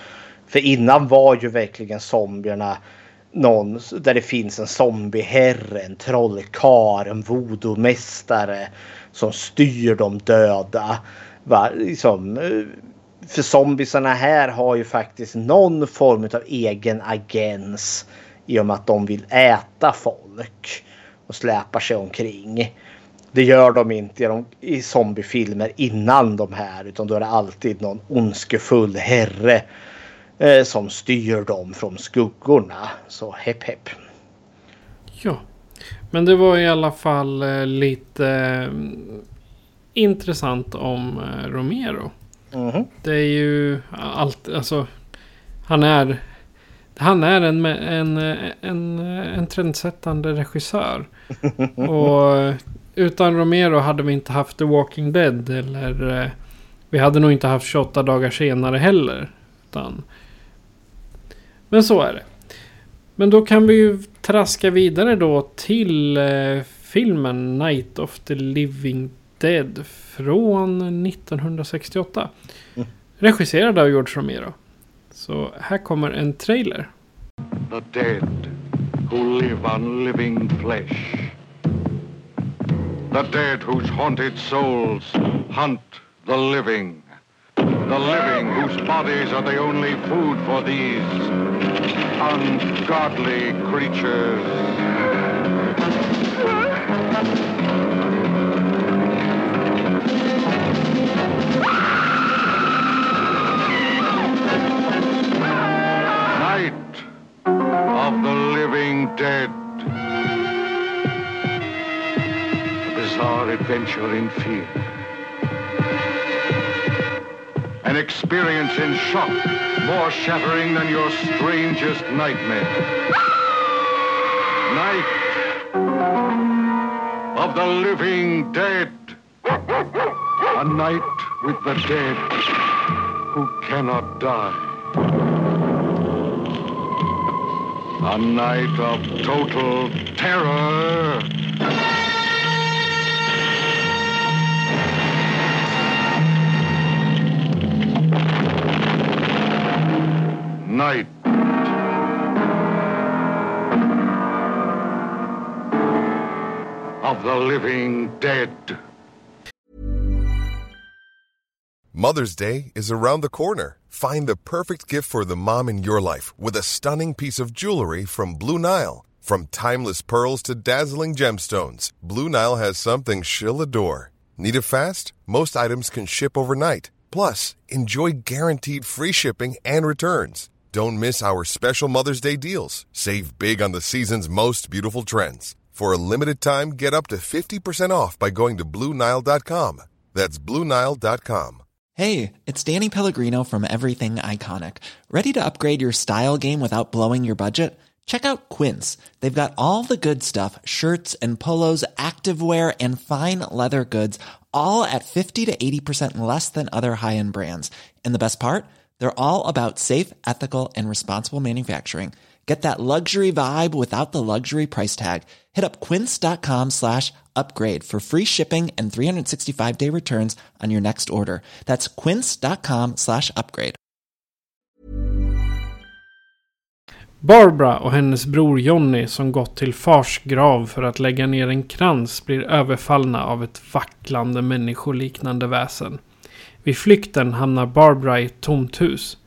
För innan var ju verkligen zombierna någon där det finns en zombieherre, en trollkarl, en voodoo-mästare som styr de döda. Va? Liksom, eh, för zombisarna här har ju faktiskt någon form av egen agens i och med att de vill äta folk och släpar sig omkring. Det gör de inte i, de, i zombiefilmer innan de här utan då är det alltid någon ondskefull herre eh, som styr dem från skuggorna. Så hepp hepp. Ja. Men det var i alla fall eh, lite eh, intressant om eh, Romero. Mhm. Det är ju allt, alltså. Han är, han är en, en, en, en trendsättande regissör. Och utan Romero hade vi inte haft The Walking Dead. Eller eh, vi hade nog inte haft 28 dagar senare heller. Utan, men så är det. Men då kan vi ju traska vidare då till eh, filmen Night of the Living Dead från 1968. Regisserad av George Romero. Så här kommer en trailer. The dead who live on living flesh. The dead whose haunted souls hunt the living. The living whose bodies are the only food for these ungodly creatures. Night of the living dead. A adventure in fear. An experience in shock more shattering than your strangest nightmare. Night of the living dead. A night with the dead who cannot die. A night of total terror. Night. Of the living dead. Mother's Day is around the corner. Find the perfect gift for the mom in your life with a stunning piece of jewelry from Blue Nile. From timeless pearls to dazzling gemstones, Blue Nile has something she'll adore. Need it fast? Most items can ship overnight. Plus, enjoy guaranteed free shipping and returns. Don't miss our special Mother's Day deals. Save big on the season's most beautiful trends. For a limited time, get up to 50% off by going to BlueNile.com. That's BlueNile.com. Hey, it's Danny Pellegrino from Everything Iconic. Ready to upgrade your style game without blowing your budget? Check out Quince. They've got all the good stuff shirts and polos, activewear, and fine leather goods, all at 50 to 80% less than other high end brands. And the best part? They're all about safe, ethical, and responsible manufacturing. Get that luxury vibe without the luxury price tag. Hit up quince.com slash upgrade for free shipping and 365 day returns on your next order. That's quince.com slash upgrade. Barbara och hennes bror Johnny som gått till fars grav för att lägga ner en krans blir överfallna av ett vacklande människoliknande väsen. Vid flykten hamnar Barbara i ett tomt hus.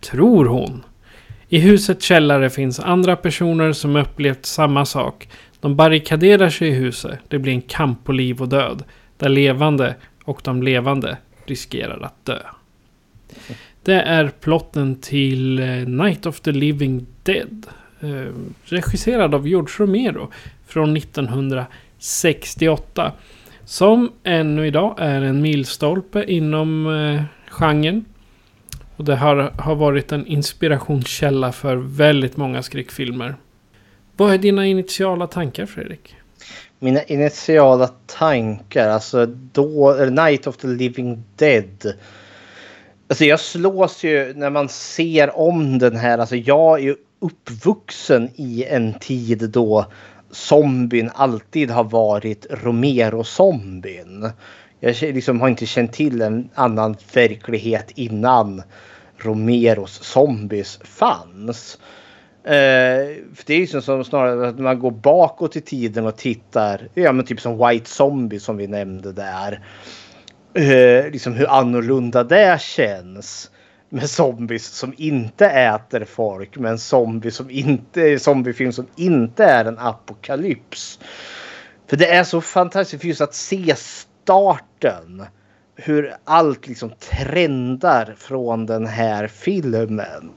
Tror hon. I husets källare finns andra personer som upplevt samma sak. De barrikaderar sig i huset. Det blir en kamp på liv och död. Där levande och de levande riskerar att dö. Det är plotten till eh, Night of the Living Dead. Eh, regisserad av George Romero från 1968. Som ännu idag är en milstolpe inom eh, genren. Och det har, har varit en inspirationskälla för väldigt många skräckfilmer. Vad är dina initiala tankar Fredrik? Mina initiala tankar, alltså då, eh, Night of the Living Dead. Alltså jag slås ju när man ser om den här, alltså jag är ju uppvuxen i en tid då zombien alltid har varit Romero-zombien. Jag liksom har inte känt till en annan verklighet innan Romeros zombies fanns. Eh, för det är ju som snarare att man går bakåt i tiden och tittar. Ja men typ som White Zombie som vi nämnde där. Eh, liksom hur annorlunda det känns. Med zombies som inte äter folk. Men zombie som inte, zombiefilm som inte är en apokalyps. För det är så fantastiskt just att se starten. Hur allt liksom trendar från den här filmen.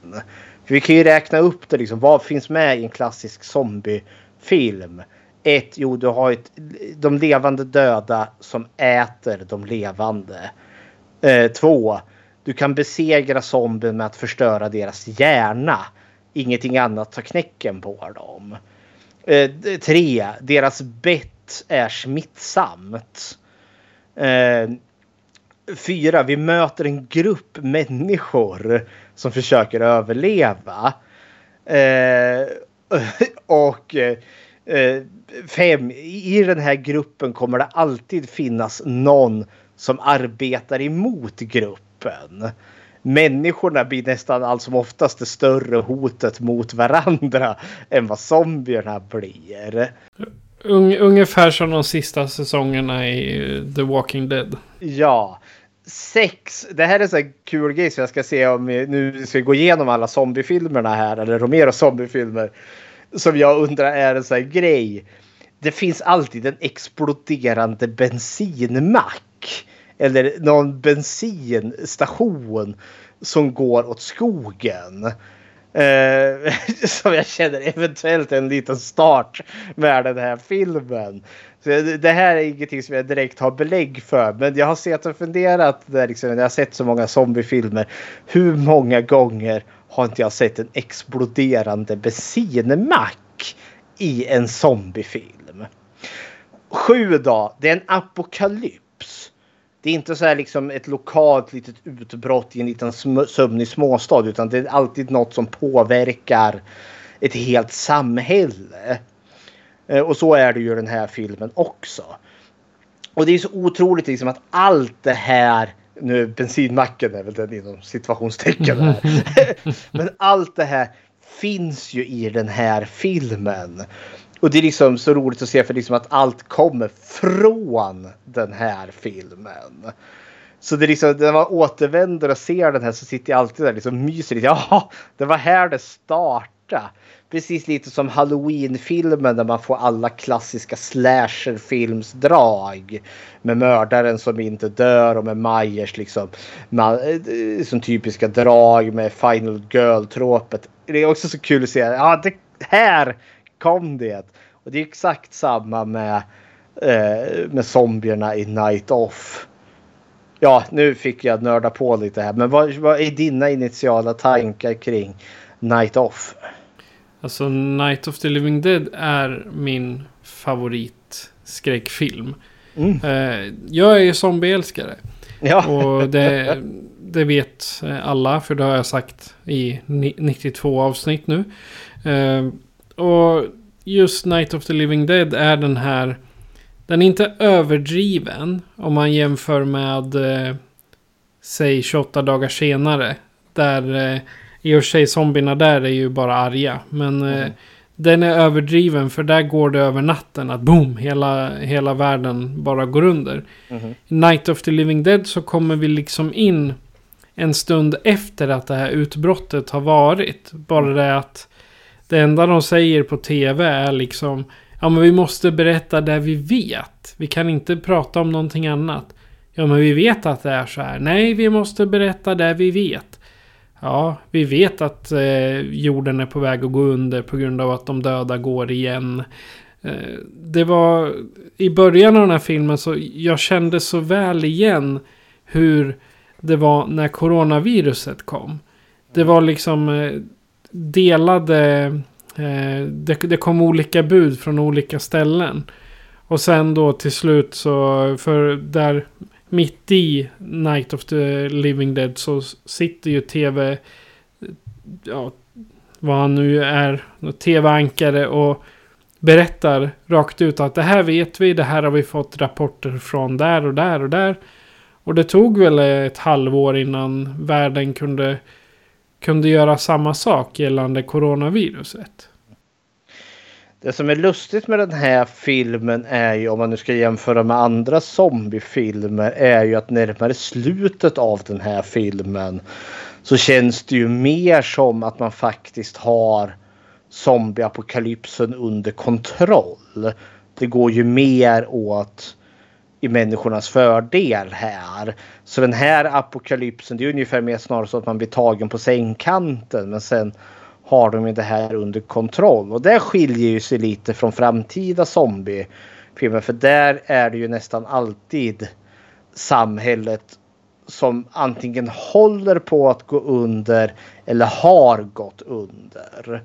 För vi kan ju räkna upp det liksom. Vad finns med i en klassisk zombiefilm? Ett, jo du har ett, de levande döda som äter de levande. Eh, två, du kan besegra zombien med att förstöra deras hjärna. Ingenting annat tar knäcken på dem. Eh, tre, deras bett är smittsamt. Eh, fyra, vi möter en grupp människor som försöker överleva. Eh, och eh, eh fem, i den här gruppen kommer det alltid finnas någon som arbetar emot gruppen. Människorna blir nästan allt som oftast det större hotet mot varandra än vad zombierna blir. ungefär som de sista säsongerna i The Walking Dead. Ja, sex. Det här är så kul grej som jag ska se om vi nu ska gå igenom alla zombiefilmerna här eller Romero zombiefilmer. Som jag undrar är en sån här grej. Det finns alltid en exploderande bensinmack. Eller någon bensinstation som går åt skogen. Eh, som jag känner eventuellt en liten start med den här filmen. Så det här är ingenting som jag direkt har belägg för. Men jag har sett och funderat där liksom, när jag har sett så många zombiefilmer. Hur många gånger har inte jag sett en exploderande bensinmack i en zombiefilm? Sju då, det är en apokalyps. Det är inte så här liksom ett lokalt litet utbrott i en liten sömnig småstad utan det är alltid något som påverkar ett helt samhälle. Eh, och så är det ju i den här filmen också. Och det är så otroligt liksom att allt det här nu bensinmacken är väl den inom situationstecken här. Men allt det här finns ju i den här filmen. Och det är liksom så roligt att se för liksom att allt kommer från den här filmen. Så det är liksom när man återvänder och ser den här så sitter jag alltid där och liksom myser lite. Ja, det var här det startade. Precis lite som Halloween-filmen där man får alla klassiska slasherfilmsdrag. Med mördaren som inte dör och med Myers liksom. Med, eh, som typiska drag med Final Girl-tråpet. Det är också så kul att se. Ja, det här kom det. Och det är exakt samma med, eh, med zombierna i Night Off. Ja, nu fick jag nörda på lite här. Men vad, vad är dina initiala tankar kring Night Off? Alltså Night of the Living Dead är min favorit skräckfilm. Mm. Eh, jag är ju zombieälskare. Ja. Och det, det vet alla, för det har jag sagt i 92 avsnitt nu. Och just Night of the Living Dead är den här... Den är inte överdriven om man jämför med... Eh, säg 28 dagar senare. Där eh, i och för sig zombierna där är ju bara arga. Men mm. eh, den är överdriven för där går det över natten att boom, hela, hela världen bara går under. Mm. I Night of the Living Dead så kommer vi liksom in en stund efter att det här utbrottet har varit. Bara det att det enda de säger på tv är liksom Ja men vi måste berätta det vi vet. Vi kan inte prata om någonting annat. Ja men vi vet att det är så här. Nej vi måste berätta det vi vet. Ja, vi vet att eh, jorden är på väg att gå under på grund av att de döda går igen. Eh, det var i början av den här filmen så jag kände så väl igen hur det var när coronaviruset kom. Det var liksom eh, delade... Eh, det, det kom olika bud från olika ställen. Och sen då till slut så, för där mitt i Night of the Living Dead så sitter ju tv, ja, vad han nu är, tv-ankare och berättar rakt ut att det här vet vi, det här har vi fått rapporter från där och där och där. Och det tog väl ett halvår innan världen kunde, kunde göra samma sak gällande coronaviruset. Det som är lustigt med den här filmen är ju om man nu ska jämföra med andra zombiefilmer är ju att närmare slutet av den här filmen så känns det ju mer som att man faktiskt har zombieapokalypsen under kontroll. Det går ju mer åt i människornas fördel här. Så den här apokalypsen, det är ungefär mer snarare så att man blir tagen på sängkanten men sen har de ju det här under kontroll. Och det skiljer ju sig lite från framtida zombiefilmer. För där är det ju nästan alltid samhället som antingen håller på att gå under eller har gått under.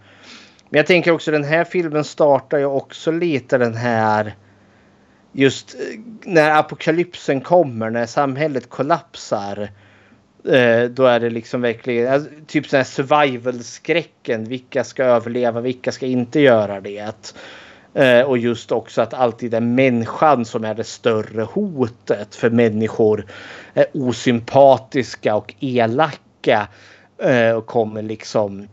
Men jag tänker också den här filmen startar ju också lite den här just eh, när apokalypsen kommer, när samhället kollapsar. Eh, då är det liksom verkligen alltså, typ sån här survival-skräcken. Vilka ska överleva, vilka ska inte göra det? Eh, och just också att alltid är människan som är det större hotet. För människor är osympatiska och elaka. Eh, och kommer liksom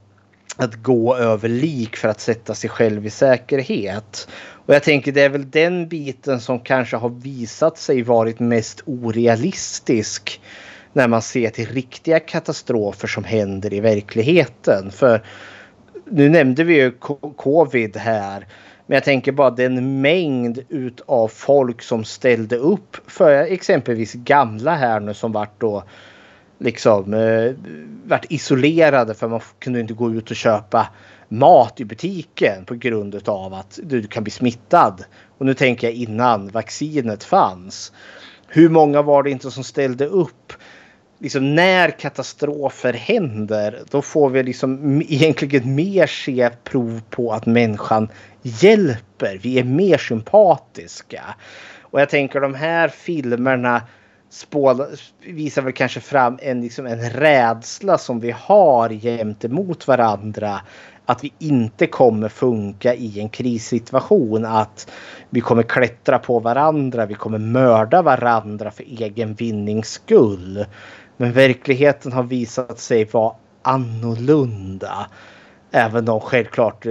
att gå över lik för att sätta sig själv i säkerhet. Och jag tänker det är väl den biten som kanske har visat sig varit mest orealistisk när man ser till riktiga katastrofer som händer i verkligheten. För nu nämnde vi ju covid här. Men jag tänker bara den mängd utav folk som ställde upp för exempelvis gamla här nu som vart då liksom eh, vart isolerade för man kunde inte gå ut och köpa mat i butiken på grund av att du kan bli smittad. Och nu tänker jag innan vaccinet fanns. Hur många var det inte som ställde upp? Liksom när katastrofer händer då får vi liksom egentligen mer se prov på att människan hjälper. Vi är mer sympatiska. Och jag tänker de här filmerna spåla, visar väl kanske fram en, liksom en rädsla som vi har gentemot varandra. Att vi inte kommer funka i en krissituation. Att vi kommer klättra på varandra. Vi kommer mörda varandra för egen vinnings skull. Men verkligheten har visat sig vara annorlunda. Även om självklart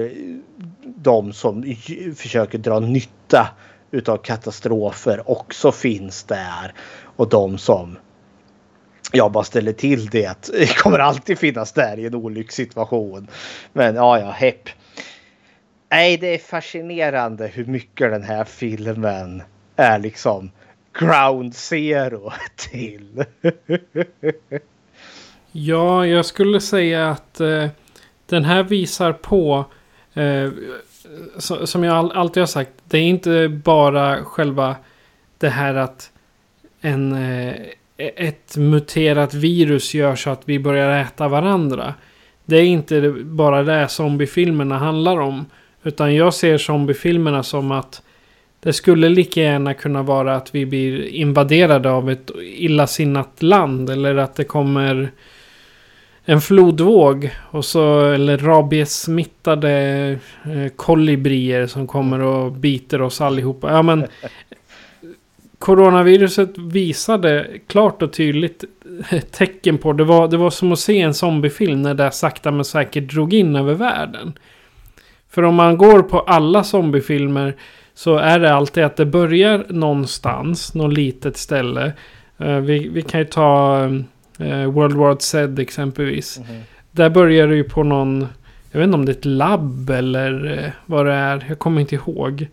de som försöker dra nytta utav katastrofer också finns där. Och de som jag bara ställer till det Det kommer alltid finnas där i en olyckssituation. Men ja, ja, hepp. Nej, det är fascinerande hur mycket den här filmen är liksom ground zero till. ja, jag skulle säga att eh, den här visar på eh, som jag alltid har sagt. Det är inte bara själva det här att en, eh, ett muterat virus gör så att vi börjar äta varandra. Det är inte bara det zombiefilmerna handlar om. Utan jag ser zombiefilmerna som att det skulle lika gärna kunna vara att vi blir invaderade av ett illasinnat land. Eller att det kommer en flodvåg. Och så, eller rabiessmittade eh, kolibrier som kommer och biter oss allihopa. Ja men coronaviruset visade klart och tydligt tecken på. Det var, det var som att se en zombiefilm när det sakta men säkert drog in över världen. För om man går på alla zombiefilmer så är det alltid att det börjar någonstans, något litet ställe. Uh, vi, vi kan ju ta uh, World War Z exempelvis. Mm -hmm. Där börjar det ju på någon, jag vet inte om det är ett labb eller uh, vad det är, jag kommer inte ihåg.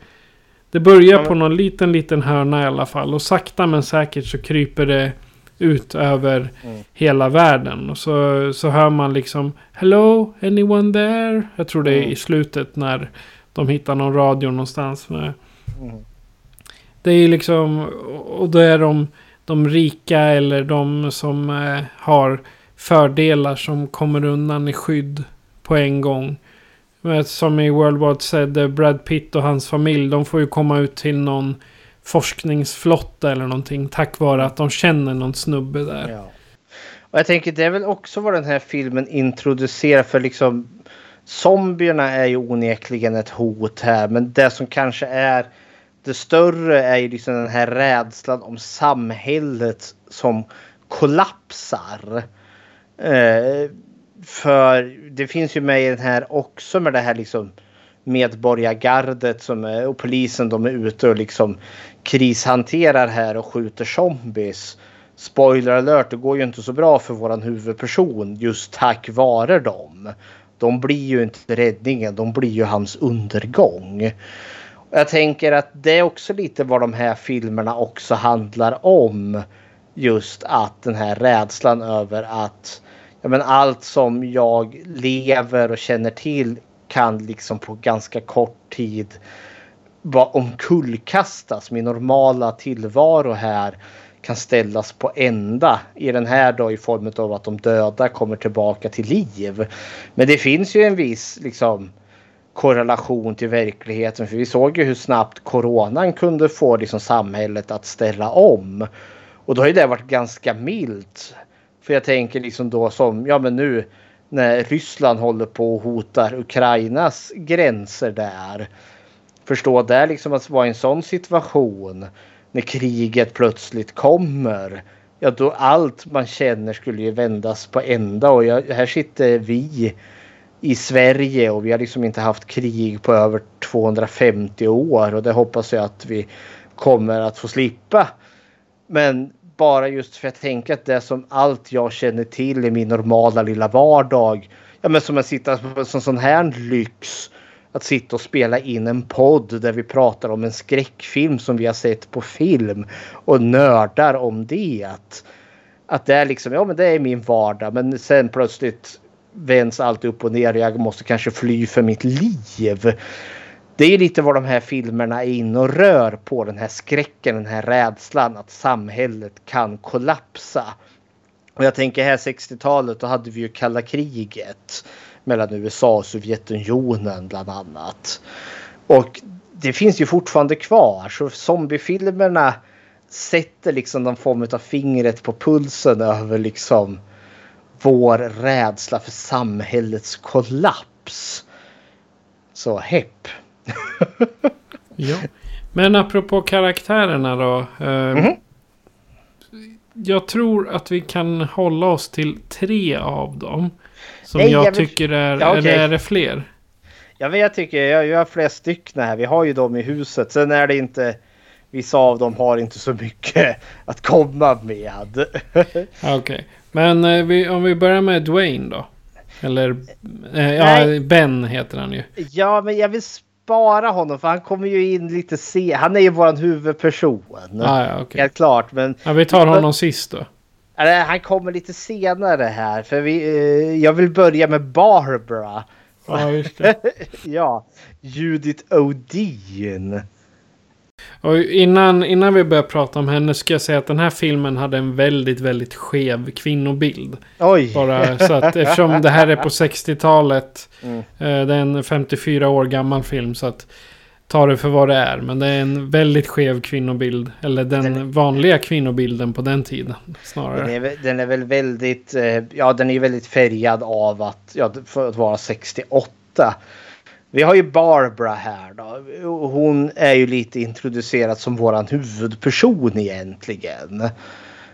Det börjar på någon liten, liten hörna i alla fall. Och sakta men säkert så kryper det ut över hela världen. Och så, så hör man liksom Hello, anyone there? Jag tror det är i slutet när de hittar någon radio någonstans. Med. Det är liksom, och då är de, de rika eller de som eh, har fördelar som kommer undan i skydd på en gång. Som i World War Z, eh, Brad Pitt och hans familj, de får ju komma ut till någon forskningsflotta eller någonting tack vare att de känner någon snubbe där. Ja. Och jag tänker det är väl också vad den här filmen introducerar för liksom zombierna är ju onekligen ett hot här men det som kanske är det större är ju liksom den här rädslan om samhället som kollapsar. Eh, för det finns ju med i den här också med det här liksom medborgargardet som är, och polisen de är ute och liksom krishanterar här och skjuter zombies. Spoiler alert, det går ju inte så bra för våran huvudperson just tack vare dem. De blir ju inte räddningen, de blir ju hans undergång. Jag tänker att det är också lite vad de här filmerna också handlar om. Just att den här rädslan över att men allt som jag lever och känner till kan liksom på ganska kort tid bara omkullkastas. Min normala tillvaro här kan ställas på ända i den här då i form av att de döda kommer tillbaka till liv. Men det finns ju en viss liksom korrelation till verkligheten. För vi såg ju hur snabbt coronan kunde få liksom samhället att ställa om. Och då har ju det varit ganska milt. För jag tänker liksom då som, ja men nu när Ryssland håller på och hotar Ukrainas gränser där. Förstå där liksom att vara i en sån situation när kriget plötsligt kommer. Ja då allt man känner skulle ju vändas på ända och jag, här sitter vi i Sverige och vi har liksom inte haft krig på över 250 år och det hoppas jag att vi kommer att få slippa. Men bara just för att tänka att det är som allt jag känner till i min normala lilla vardag. Ja men som att sitta på en sån här lyx. Att sitta och spela in en podd där vi pratar om en skräckfilm som vi har sett på film. Och nördar om det. Att det är liksom, ja men det är min vardag. Men sen plötsligt vänds allt upp och ner. Jag måste kanske fly för mitt liv. Det är lite vad de här filmerna är inne och rör på. Den här skräcken, den här rädslan att samhället kan kollapsa. Och jag tänker här 60-talet då hade vi ju kalla kriget mellan USA och Sovjetunionen bland annat. Och det finns ju fortfarande kvar så zombiefilmerna sätter liksom någon form av fingret på pulsen över liksom vår rädsla för samhällets kollaps. Så hepp. ja. Men apropå karaktärerna då. Eh, Mhm. Jag tror att vi kan hålla oss till tre av dem. Som Nej, jag, jag vill- tycker är... Ja, okej. Eller är det fler? Ja, men jag tycker jag, jag har flera stycken här. Vi har ju dem i huset. Sen är det inte. Vissa av dem har inte så mycket att komma med. Okej. Men eh, vi, om vi börjar med Dwayne då. Eller... Eh, ja. Ben heter han ju. ja, men jag vill spara honom för han kommer ju in lite sen. Han är ju våran huvudperson. Ah, ja, okej. Helt klart, men Ja, vi tar honom sist då. han kommer lite senare här. För vi, eh, jag vill börja med Barbara. Ja, just det. ja, Judith O'Dean. Och innan, innan vi börjar prata om henne ska jag säga att den här filmen hade en väldigt, väldigt skev kvinnobild. Oj! Bara så att eftersom det här är på 60-talet. Mm. Eh, det är en 54 år gammal film så att ta det för vad det är. Men det är en väldigt skev kvinnobild. Eller den vanliga kvinnobilden på den tiden Den snarare. är, väl- den är väl väldigt, eh, ja den är väldigt färgad av att, ja för att vara 68. Vi har ju Barbara här då. Hon är ju lite introducerad som våran huvudperson egentligen.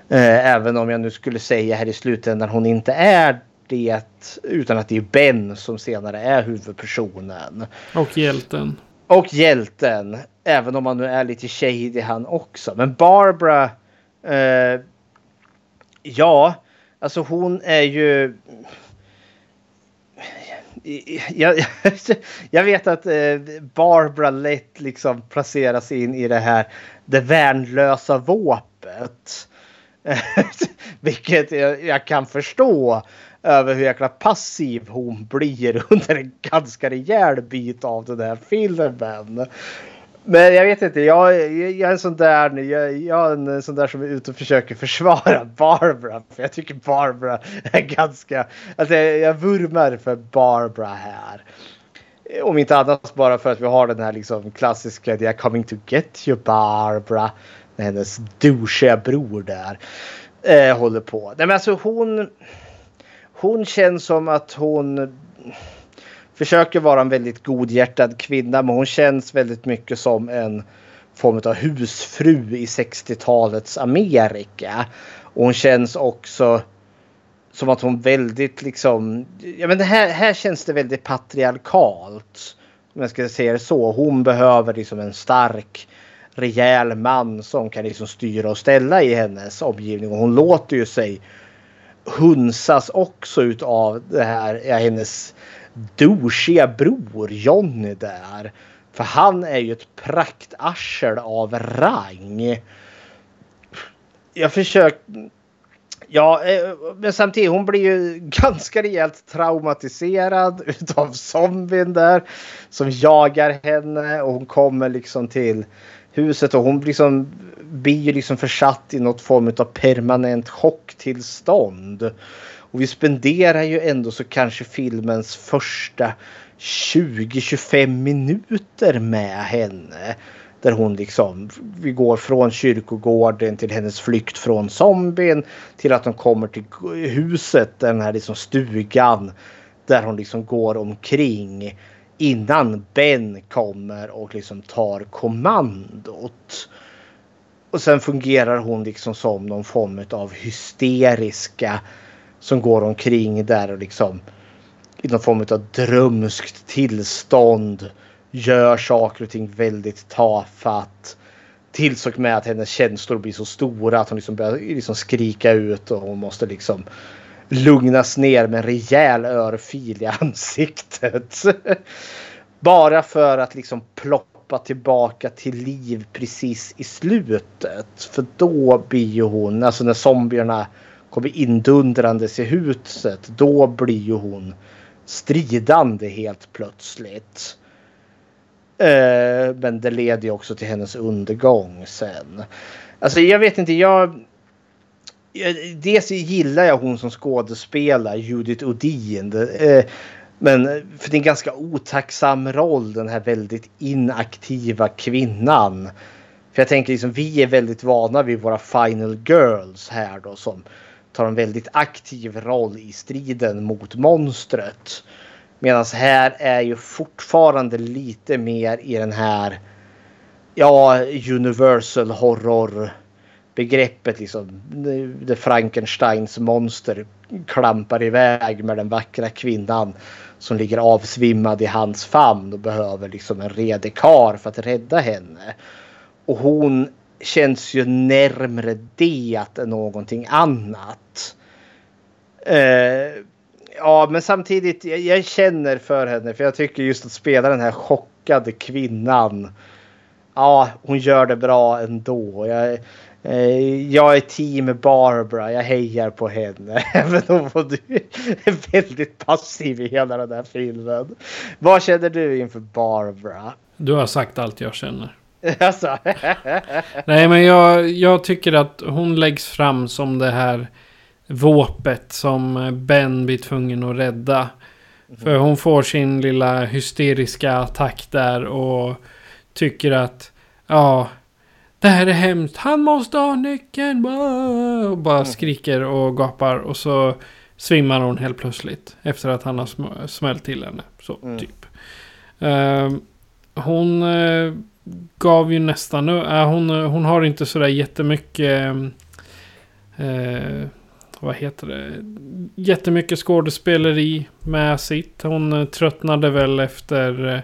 Eh, Även om jag nu skulle säga här i slutändan hon inte är det. Utan att det är Ben som senare är huvudpersonen. Och hjälten. Och hjälten. Även om han nu är lite shady han också. Men Barbara. Eh, ja, alltså hon är ju. Jag, jag vet att eh, Barbara lätt liksom placeras in i det här det värnlösa våpet. Vilket jag, jag, kan förstå över hur jäkla passiv hon blir under en ganska rejäl bit av den här filmen. Men jag vet inte, jag, jag är en sån där, jag, jag är en sån där som är ute och försöker försvara Barbara. För jag tycker Barbara är ganska, alltså jag, jag vurmar för Barbara här. Om inte annat bara för att vi har den här liksom klassiska “They are coming to get you Barbara”. När hennes douchiga bror där eh, håller på. Nej men alltså hon, hon känns som att hon försöker vara en väldigt godhjärtad kvinna men hon känns väldigt mycket som en form av husfru i 60-talets Amerika. Och hon känns också som att hon väldigt liksom, ja men det här, här känns det väldigt patriarkalt. Om jag ska säga det så. Hon behöver liksom en stark rejäl man som kan liksom styra och ställa i hennes omgivning. Och hon låter ju sig hunsas också utav det här, ja, hennes douchiga bror Johnny där. För han är ju ett praktarsel av rang. Jag försöker... Ja, eh, men samtidigt hon blir ju ganska rejält traumatiserad utav zombien där. Som jagar henne och hon kommer liksom till huset och hon liksom blir liksom försatt i något form av permanent chocktillstånd. Och vi spenderar ju ändå så kanske filmens första 20-25 minuter med henne. Där hon liksom, vi går från kyrkogården till hennes flykt från zombien. Till att hon kommer till huset, den här liksom stugan. Där hon liksom går omkring. Innan Ben kommer och liksom tar kommandot. Och sen fungerar hon liksom som någon form av hysteriska som går omkring där och liksom i någon form av drömskt tillstånd gör saker och ting väldigt tafatt. Tills och med att hennes känslor blir så stora att hon liksom börjar liksom skrika ut och hon måste liksom lugnas ner med en rejäl örfil i ansiktet. Bara för att liksom ploppa tillbaka till liv precis i slutet. För då blir ju hon, alltså när zombierna kommer indundrandes i huset. Då blir ju hon stridande helt plötsligt. Eh, men det leder ju också till hennes undergång sen. Alltså jag vet inte, jag... Dels gillar jag hon som skådespelar, Judith Odin. Eh, men för det är en ganska otacksam roll, den här väldigt inaktiva kvinnan. För jag tänker liksom, vi är väldigt vana vid våra final girls här då som tar en väldigt aktiv roll i striden mot monstret. Medan här är ju fortfarande lite mer i den här ja, universal horror begreppet liksom. Det Frankensteins monster klampar iväg med den vackra kvinnan som ligger avsvimmad i hans famn och behöver liksom en redig kar för att rädda henne. Och hon känns ju närmre det än någonting annat. Eh, ja, men samtidigt, jag, jag, känner för henne för jag tycker just att spela den här chockade kvinnan. Ja, hon gör det bra ändå. Jag, eh, jag är team Barbara, jag hejar på henne. Även om hon är väldigt passiv i hela den här filmen. Vad känner du inför Barbara? Du har sagt allt jag känner. Alltså. Nej men jag, jag tycker att hon läggs fram som det här våpet som Ben blir tvungen att rädda. Mm. För hon får sin lilla hysteriska attack där och tycker att ja, det här är hemskt. Han måste ha nyckeln. Och bara mm. skriker och gapar och så svimmar hon helt plötsligt efter att han har smällt till henne. Så mm. typ. Uh, hon uh, gav ju nästan... Äh, hon, hon har inte sådär jättemycket... Eh, vad heter det? Jättemycket skådespeleri med sitt. Hon tröttnade väl efter eh,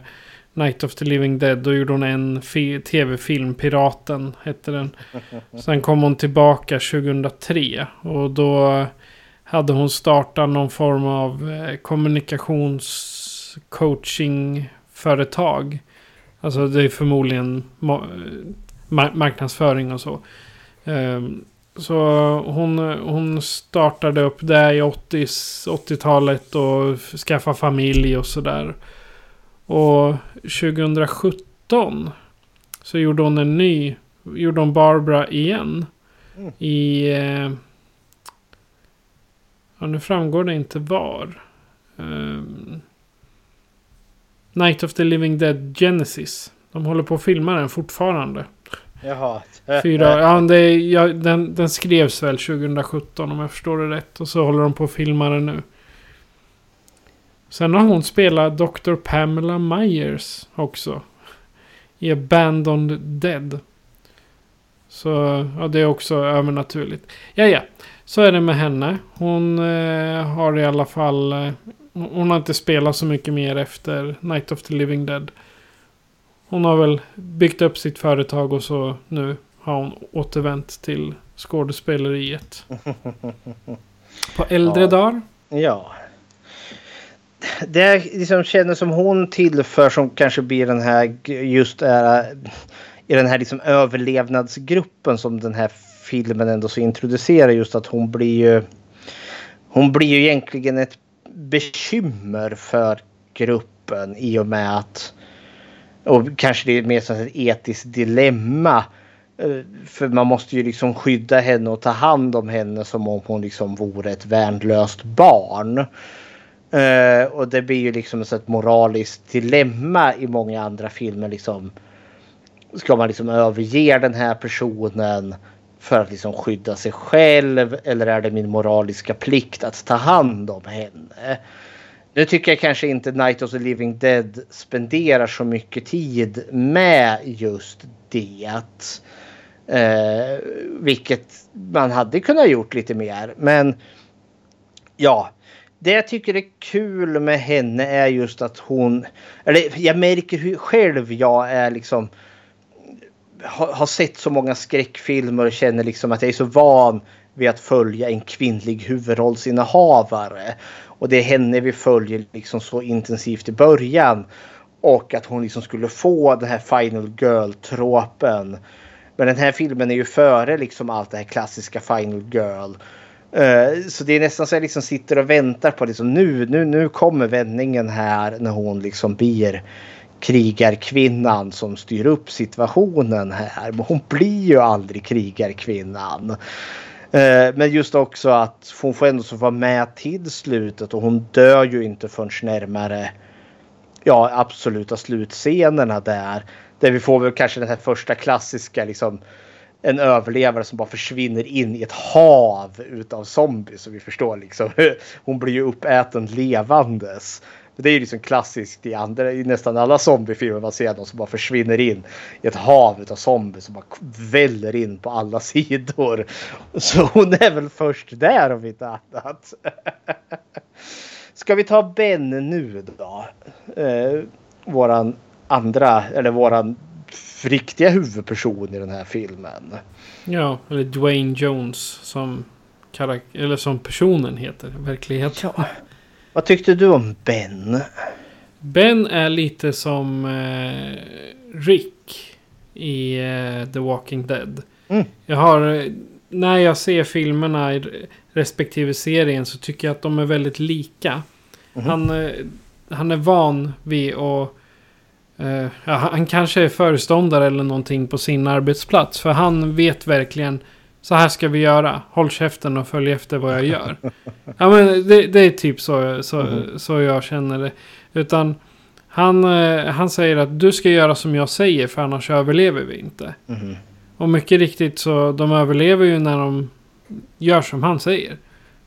Night of the Living Dead. Då gjorde hon en tv-film, Piraten hette den. Sen kom hon tillbaka 2003. Och då hade hon startat någon form av eh, kommunikationscoachingföretag. Alltså det är förmodligen marknadsföring och så. Um, Så hon, hon startade upp det i 80, 80-talet och skaffade familj och sådär. Och 2017 så gjorde hon en ny, gjorde hon Barbara igen. Mm. I... Eh, ja, nu framgår det inte var. Um, Night of the Living Dead Genesis. De håller på att filma den fortfarande. Jaha. Fyra, ja, det, ja, den, den skrevs väl 2017 om jag förstår det rätt. Och så håller de på att filma den nu. Sen har hon spelat Dr. Pamela Myers också. I Abandoned Dead. Så ja, det är också övernaturligt. Ja, ja. Så är det med henne. Hon eh, har i alla fall... Hon har inte spelat så mycket mer efter Night of the Living Dead. Hon har väl byggt upp sitt företag och så nu har hon återvänt till skådespeleriet. På äldre Ja. dagar. Ja. Det liksom känner som hon tillför som kanske blir den här just är i den här liksom överlevnadsgruppen som den här filmen ändå så introducerar just att hon blir ju hon blir ju egentligen ett bekymmer för gruppen i och med att och kanske det är mer som ett etiskt dilemma. Eh, för man måste ju liksom skydda henne och ta hand om henne som om hon liksom vore ett värnlöst barn. Eh, och det blir ju liksom ett moraliskt dilemma i många andra filmer. Liksom, ska man liksom överge den här personen för att liksom skydda sig själv eller är det min moraliska plikt att ta hand om henne? Nu tycker jag kanske inte Night of the Living Dead spenderar så mycket tid med just det. Eh, vilket man hade kunnat gjort lite mer. Men ja, det jag tycker är kul med henne är just att hon, eller jag märker hur själv jag är liksom har, har sett så många skräckfilmer och känner liksom att jag är så van vid att följa en kvinnlig huvudrollsinnehavare. Och det är henne vi följer liksom så intensivt i början. Och att hon liksom skulle få den här Final Girl-tråpen. Men den här filmen är ju före liksom allt det här klassiska Final Girl. Eh, så det är nästan så jag liksom sitter och väntar på liksom nu, nu, nu kommer vändningen här när hon liksom blir krigarkvinnan som styr upp situationen här. Men hon blir ju aldrig krigarkvinnan. Eh, men just också att hon får ändå så vara med till slutet och hon dör ju inte förrän närmare ja, absoluta slutscenerna där. Där vi får väl kanske den här första klassiska liksom en överlevare som bara försvinner in i ett hav utav zombies. Så vi förstår liksom. Hon blir ju uppäten levandes. Det är ju liksom klassiskt i, andra, i nästan alla zombiefilmer man ser någon som bara försvinner in i ett hav utav zombies som bara väller in på alla sidor. Så hon är väl först där om inte annat. Ska vi ta Ben nu då? Eh, våran andra, eller våran riktiga huvudperson i den här filmen. Ja, eller Dwayne Jones som, karak- eller som personen heter i verkligheten. Vad tyckte du om Ben? Ben är lite som eh, Rick i eh, The Walking Dead. Mm. Jag har, eh, när jag ser filmerna i respektive serien så tycker jag att de är väldigt lika. Han, eh, han är van vid att... Eh, ja, han kanske är föreståndare eller någonting på sin arbetsplats. För han vet verkligen så här ska vi göra. Håll käften och följ efter vad jag gör. ja, men det, det är typ så, så, så jag känner det. Utan han, eh, han säger att du ska göra som jag säger för annars överlever vi inte. Och mycket riktigt så de överlever ju när de gör som han säger.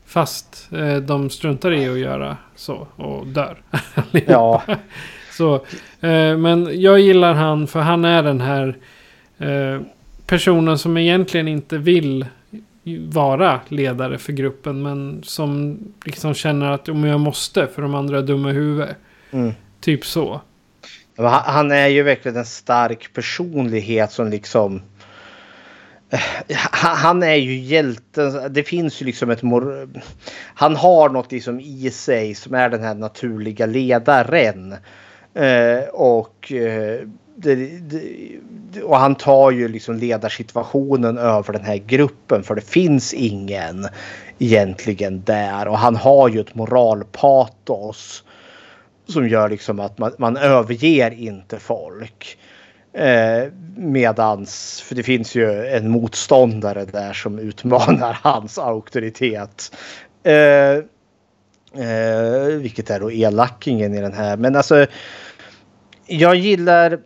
Fast eh, de struntar i att göra så och dör. Ja, Så, eh, men jag gillar han för han är den här eh, personen som egentligen inte vill vara ledare för gruppen. Men som liksom känner att om jag måste för de andra är dumma i huvudet. Mm. Typ så. Han- är ju verkligen en stark personlighet som liksom... Eh, Han han är ju hjälten. Det finns ju liksom ett... Mor... Han har något liksom i sig som är den här naturliga ledaren. Eh, och, eh, det, det, och han tar ju liksom ledarsituationen över den här gruppen för det finns ingen egentligen där och han har ju ett moralpatos som gör liksom att man, man överger inte folk. Eh, medans, för det finns ju en motståndare där som utmanar hans auktoritet. Eh, eh, vilket är då elakingen i den här. Men alltså, jag gillar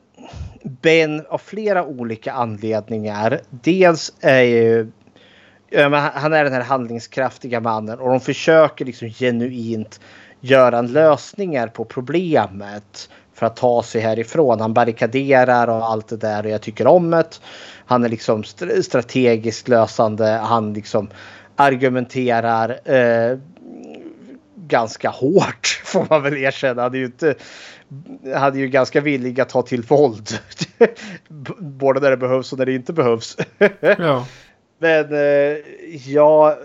Ben av flera olika anledningar. Dels är ju han är den här handlingskraftiga mannen och de försöker liksom genuint göra lösningar på problemet för att ta sig härifrån. Han barrikaderar och allt det där och jag tycker om det. Han är liksom strategiskt lösande. Han liksom argumenterar eh, ganska hårt får man väl erkänna. Han är ju, inte, är ju ganska villig att ta till våld. Både när det behövs och när det inte behövs. ja. Men eh, ja,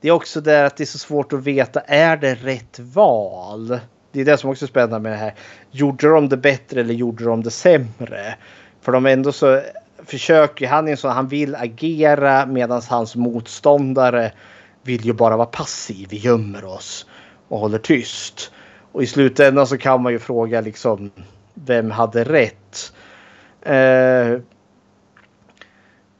det är också det att det är så svårt att veta. Är det rätt val? Det är det som också är spännande med det här. Gjorde de det bättre eller gjorde de det sämre? För de ändå så försöker han är sån han vill agera medan hans motståndare vill ju bara vara passiv. Vi gömmer oss och håller tyst. Och i slutändan så kan man ju fråga liksom vem hade rätt? Eh,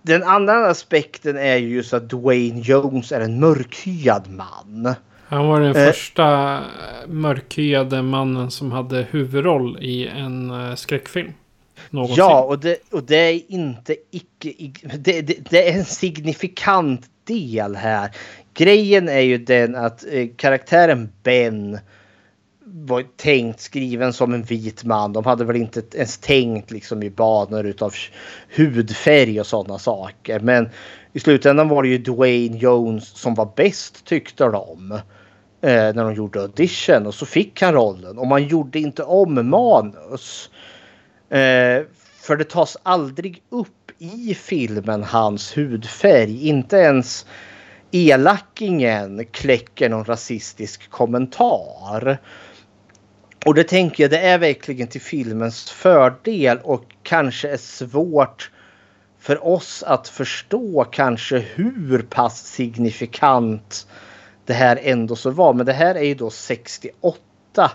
den andra aspekten är ju just att Dwayne Jones är en mörkhyad man. Han var den eh. första mörkhyade mannen som hade huvudroll i en uh, skräckfilm. Någonsin. Ja, och det, och det är inte icke... Det, det, det, är en signifikant del här. Grejen är ju den att eh, karaktären Ben var tänkt skriven som en vit man. De hade väl inte ens tänkt liksom i banor utav hudfärg och sådana saker. Men i slutändan var det ju Dwayne Jones som var bäst tyckte de. Eh, när de gjorde audition och så fick han rollen och man gjorde inte om manus. Eh, för det tas aldrig upp i filmen hans hudfärg. Inte ens elakingen kläcker någon rasistisk kommentar. Och det tänker jag, det är verkligen till filmens fördel och kanske är svårt för oss att förstå kanske hur pass signifikant det här ändå så var. Men det här är ju då 68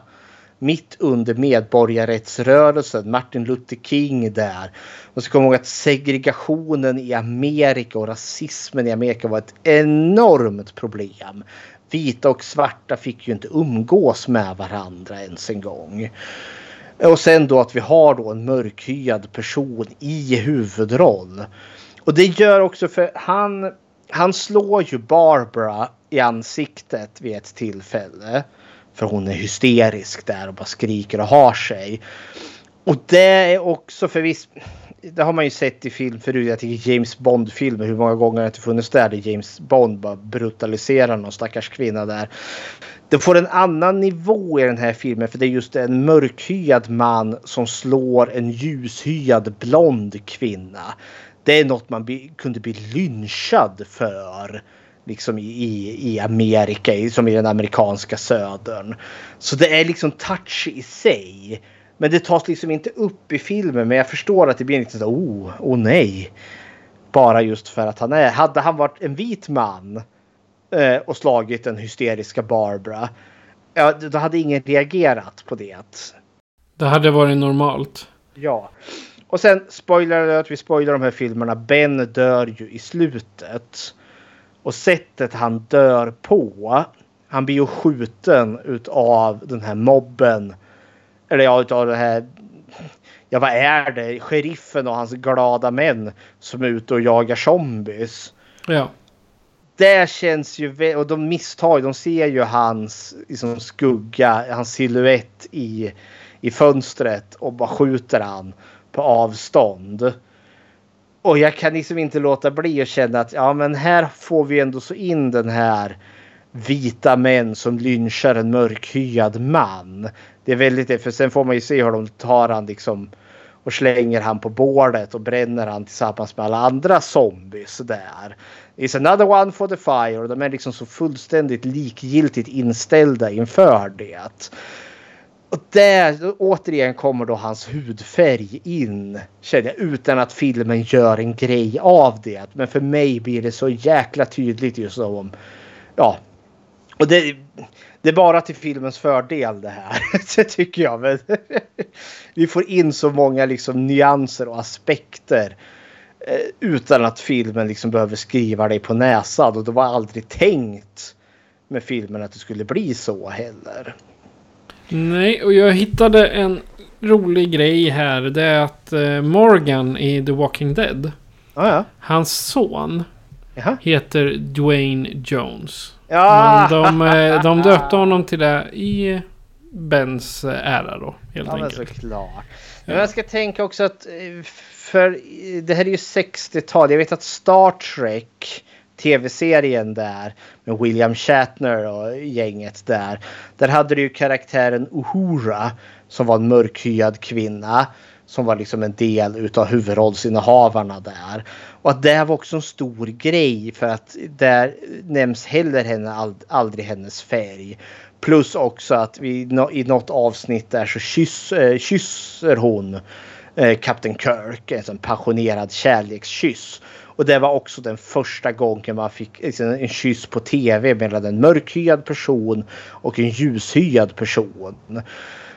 mitt under medborgarrättsrörelsen. Martin Luther King där. Man ska komma ihåg att segregationen i Amerika och rasismen i Amerika var ett enormt problem vita och svarta fick ju inte umgås med varandra ens en gång. Och sen då att vi har då en mörkhyad person i huvudroll. Och det gör också för han, han slår ju Barbara i ansiktet vid ett tillfälle. För hon är hysterisk där och bara skriker och har sig. Och det är också för visst det har man ju sett i film förut. Jag tycker James Bond-filmer. Hur många gånger har det inte funnits där där James Bond bara brutaliserar någon stackars kvinna där. Det får en annan nivå i den här filmen för det är just en mörkhyad man som slår en ljushyad blond kvinna. Det är något man be, kunde bli lynchad för liksom i, i Amerika, som i den amerikanska södern. Så det är liksom touch i sig. Men det tas liksom inte upp i filmen. Men jag förstår att det blir lite så oh, oh nej. Bara just för att han är. Hade han varit en vit man eh, och slagit den hysteriska Barbara. Ja, då hade ingen reagerat på det. Det hade varit normalt. Ja. Och sen spoilar att vi spoilar de här filmerna. Ben dör ju i slutet. Och sättet han dör på. Han blir ju skjuten utav den här mobben eller ja, utav det här. Ja, vad är det? Sheriffen och hans glada män som är ute och jagar zombies. Ja. Det känns ju och de misstag. De ser ju hans liksom, skugga, hans siluett i, i fönstret och bara skjuter han på avstånd. Och jag kan liksom inte låta bli att känna att ja, men här får vi ändå så in den här vita män som lynchar en mörkhyad man. Det är väldigt det, för sen får man ju se hur de tar han liksom och slänger han på bordet och bränner han tillsammans med alla andra zombies där. It's another one for the fire. De är liksom så fullständigt likgiltigt inställda inför det. Och där återigen kommer då hans hudfärg in. Känner jag, utan att filmen gör en grej av det. Men för mig blir det så jäkla tydligt just om... Ja. Och det, det är bara till filmens fördel det här. Det tycker jag. Men vi får in så många liksom nyanser och aspekter. eh, Utan att filmen liksom behöver skriva dig på näsan. Och det var aldrig tänkt med filmen att det skulle bli så heller. Nej, och jag hittade en rolig grej här. Det är att eh, Morgan i The Walking Dead. Ja, ja. Hans son Jaha. heter Dwayne Jones. Ja, Men de, eh, de döpte honom till det i Bens eh, ära då. Helt ja men enkelt. såklart. Men jag ska tänka också att eh, för det här är ju 60-tal. Jag vet att Star Trek tv-serien där med William Shatner och gänget där. Där hade du ju karaktären Uhura som var en mörkhyad kvinna som var liksom en del utav huvudrollsinnehavarna där. Och att det var också en stor grej för att där nämns heller henne ald- aldrig hennes färg. Plus också att vi i något avsnitt där så kyss, eh, kysser hon eh, Captain Kirk. En sån passionerad kärlekskyss. Och det var också den första gången man fick liksom, en kyss på tv mellan en mörkhyad person och en ljushyad person.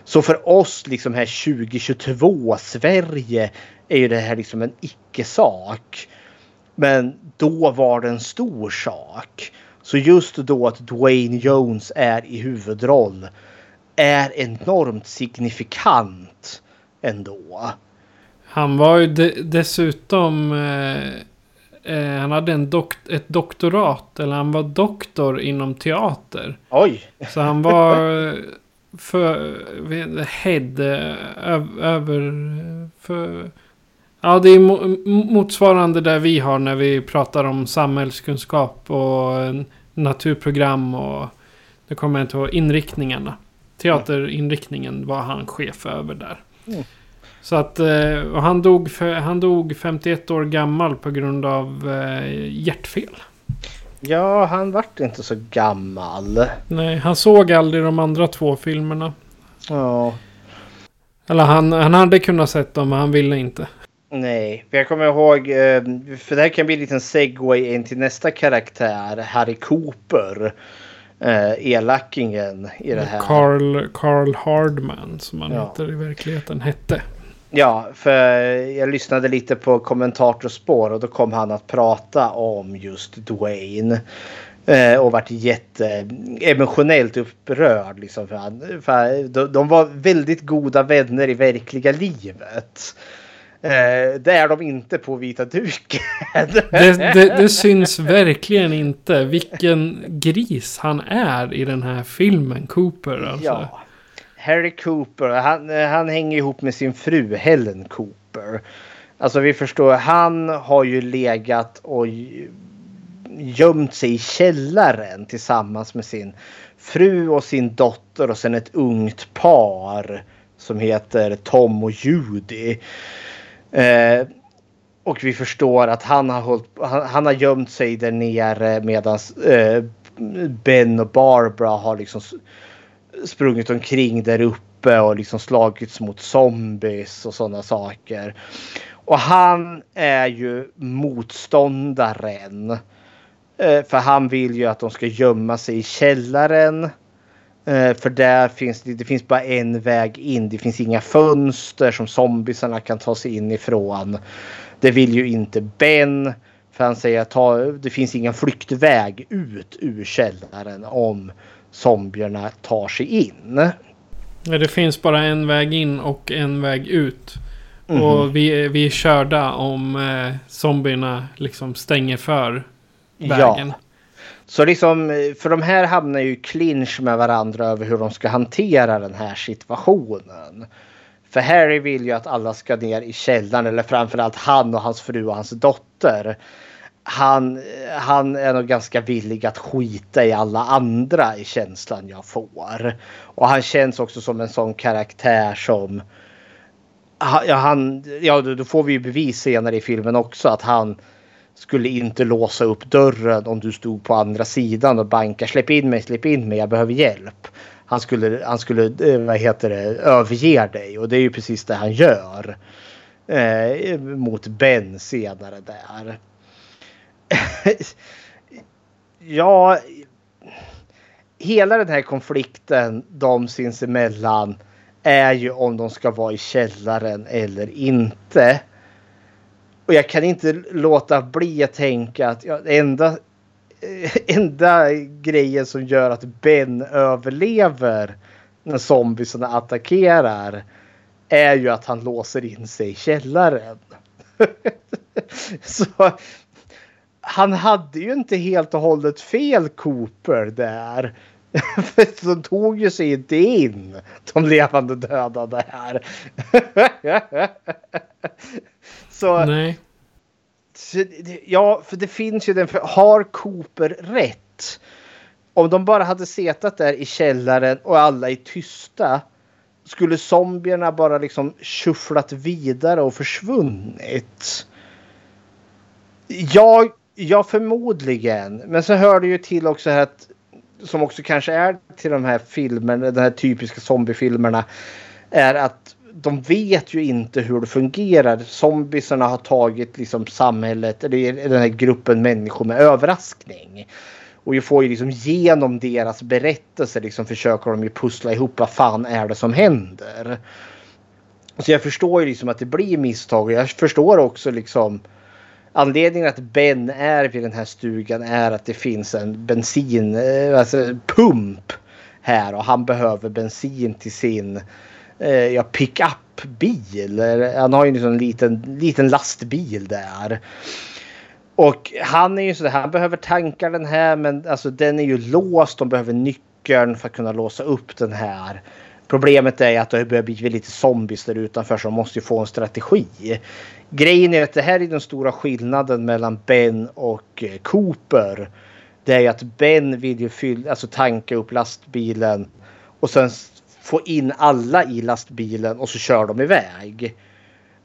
Så för oss liksom här 2022 Sverige är ju det här liksom en icke-sak. Men då var det en stor sak. Så just då att Dwayne Jones är i huvudroll är enormt signifikant ändå. Han var ju de, dessutom... Eh, eh, han hade en dok, ett doktorat. Eller han var doktor inom teater. Oj! Så han var för head eh, öv- över för Ja, det är mo- motsvarande där vi har när vi pratar om samhällskunskap och eh, naturprogram och det kommer jag inte ihåg inriktningarna. Teaterinriktningen var han chef över där. Mm. Så att eh, och han dog, för, han dog 51 år gammal på grund av hjärtfel. Ja, han vart inte så gammal. Nej, han såg aldrig de andra två filmerna. Ja. Eller han, han hade kunnat sett dem men han ville inte. Nej, för jag kommer ihåg, eh, för det här kan bli en liten segway in till nästa karaktär, Harry Cooper. Eh, elakingen i det här. Carl, Carl Hardman som han Ja. heter i verkligheten hette. Ja, för jag lyssnade lite på kommentatorspår och då kom han att prata om just Dwayne. Eh, och vart jätte emotionellt upprörd. Liksom, för han, för de, de var väldigt goda vänner i verkliga livet. Eh, det är de inte på vita duken. Det, det, det syns verkligen inte vilken gris han är i den här filmen, Cooper. Alltså. Ja. Harry Cooper, han, eh, han hänger ihop med sin fru Helen Cooper. Alltså vi förstår, han har ju legat och gömt sig i källaren tillsammans med sin fru och sin dotter och sen ett ungt par som heter Tom och Judy. Eh, och vi förstår att han har, hållit, han, han har gömt sig där nere medan eh, Ben och Barbara har liksom sprungit omkring där uppe och liksom slagits mot zombies och sådana saker. Och han är ju motståndaren. Eh, för han vill ju att de ska gömma sig i källaren. Eh, för där finns det, det finns bara en väg in. Det finns inga fönster som zombiesarna kan ta sig in ifrån. Det vill ju inte Ben. För han säger att ta, det finns ingen flyktväg ut ur källaren om zombierna tar sig in. Det finns bara en väg in och en väg ut. Mhm. Och vi, vi är körda om eh, zombierna liksom stänger för vägen. Ja. Så liksom, eh, för de här hamnar ju i clinch med varandra över hur de ska hantera den här situationen. För Harry vill ju att alla ska ner i källaren eller framförallt han och hans fru och hans dotter. Han, han är nog ganska villig att skita i alla andra i känslan jag får. Och han känns också som en sån karaktär som Ja, han, ja, då får vi ju bevis senare i filmen också att han skulle inte låsa upp dörren om du stod på andra sidan och bankar. Släpp in mig, släpp in mig, jag behöver hjälp. han skulle, han skulle eh, vad heter det, överge dig. Och det är ju precis det han gör. Eh, mot Ben senare där. ja, hela den här konflikten de sinsemellan är ju om de ska vara i källaren eller inte. Och jag kan inte låta bli att tänka att ja, enda, enda grejen som gör att Ben överlever när zombiesarna attackerar är ju att han låser in sig i källaren. Så han hade ju inte helt och hållet fel Cooper där. de tog ju sig inte in, de levande döda där. så, Nej. så, ja, för det finns ju den. För har Cooper rätt? Om de bara hade setat där i källaren och alla är tysta. Skulle zombierna bara liksom shufflat vidare och försvunnit? Ja, ja förmodligen. Men så hör det ju till också här att som också kanske är till de här filmerna, de här typiska zombiefilmerna, är att de vet ju inte hur det fungerar. Zombisarna har tagit liksom samhället, eller den här gruppen människor med överraskning. Och vi får ju liksom genom deras berättelse liksom försöker de ju pussla ihop vad fan är det som händer. Så jag förstår ju liksom att det blir misstag och jag förstår också liksom Anledningen att Ben är vid den här stugan är att det finns en bensin, eh, alltså pump här och han behöver bensin till sin eh, ja, pickup-bil. Han har ju liksom en liten, liten lastbil där. Och han är ju sådär, han behöver tanka den här men alltså den är ju låst. De behöver nyckeln för att kunna låsa upp den här. Problemet är att det börjar bli lite zombies där utanför så de måste ju få en strategi. Grejen är att det här är den stora skillnaden mellan Ben och eh, Cooper. Det är ju att Ben vill ju fylla, alltså tanka upp lastbilen och sen få in alla i lastbilen och så kör de iväg.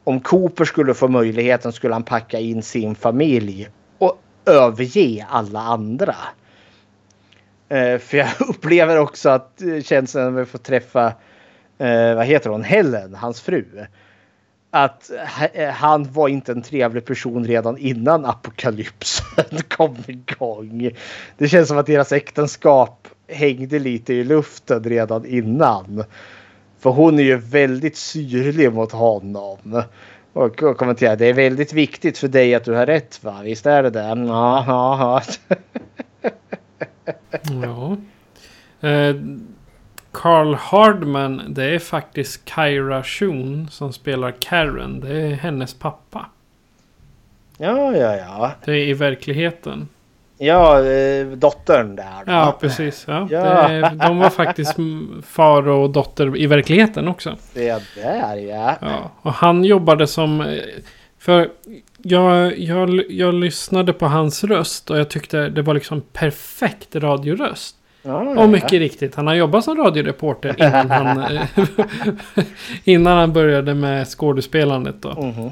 Om Cooper skulle få möjligheten skulle han packa in sin familj och överge alla andra. Eh, för jag upplever också att eh, känslan när vi får träffa, eh, vad heter hon, Helen, hans fru. Att han var inte en trevlig person redan innan apokalypsen kom igång. Det känns som att deras äktenskap hängde lite i luften redan innan. För hon är ju väldigt syrlig mot honom. Och, och kommenterar det är väldigt viktigt för dig att du har rätt va? Visst är det det? Ja, ja, ja. Ja. Eh, Carl Hardman, det är faktiskt Kyra Shun som spelar Karen. Det är hennes pappa. Ja, ja, ja. Det är i verkligen. Ja, eh, dottern där. då. Ja, precis. Ja. Ja. Det är, de var faktiskt far och dotter i verkligheten också. Det där ja. Ja, och han jobbade som... eh, För jag, jag, jag lyssnade på hans röst och jag tyckte det var liksom perfekt radioröst. ja, Och mycket riktigt, han har jobbat som radioreporter innan han, eh, innan han började med skådespelandet. Då. Mhm.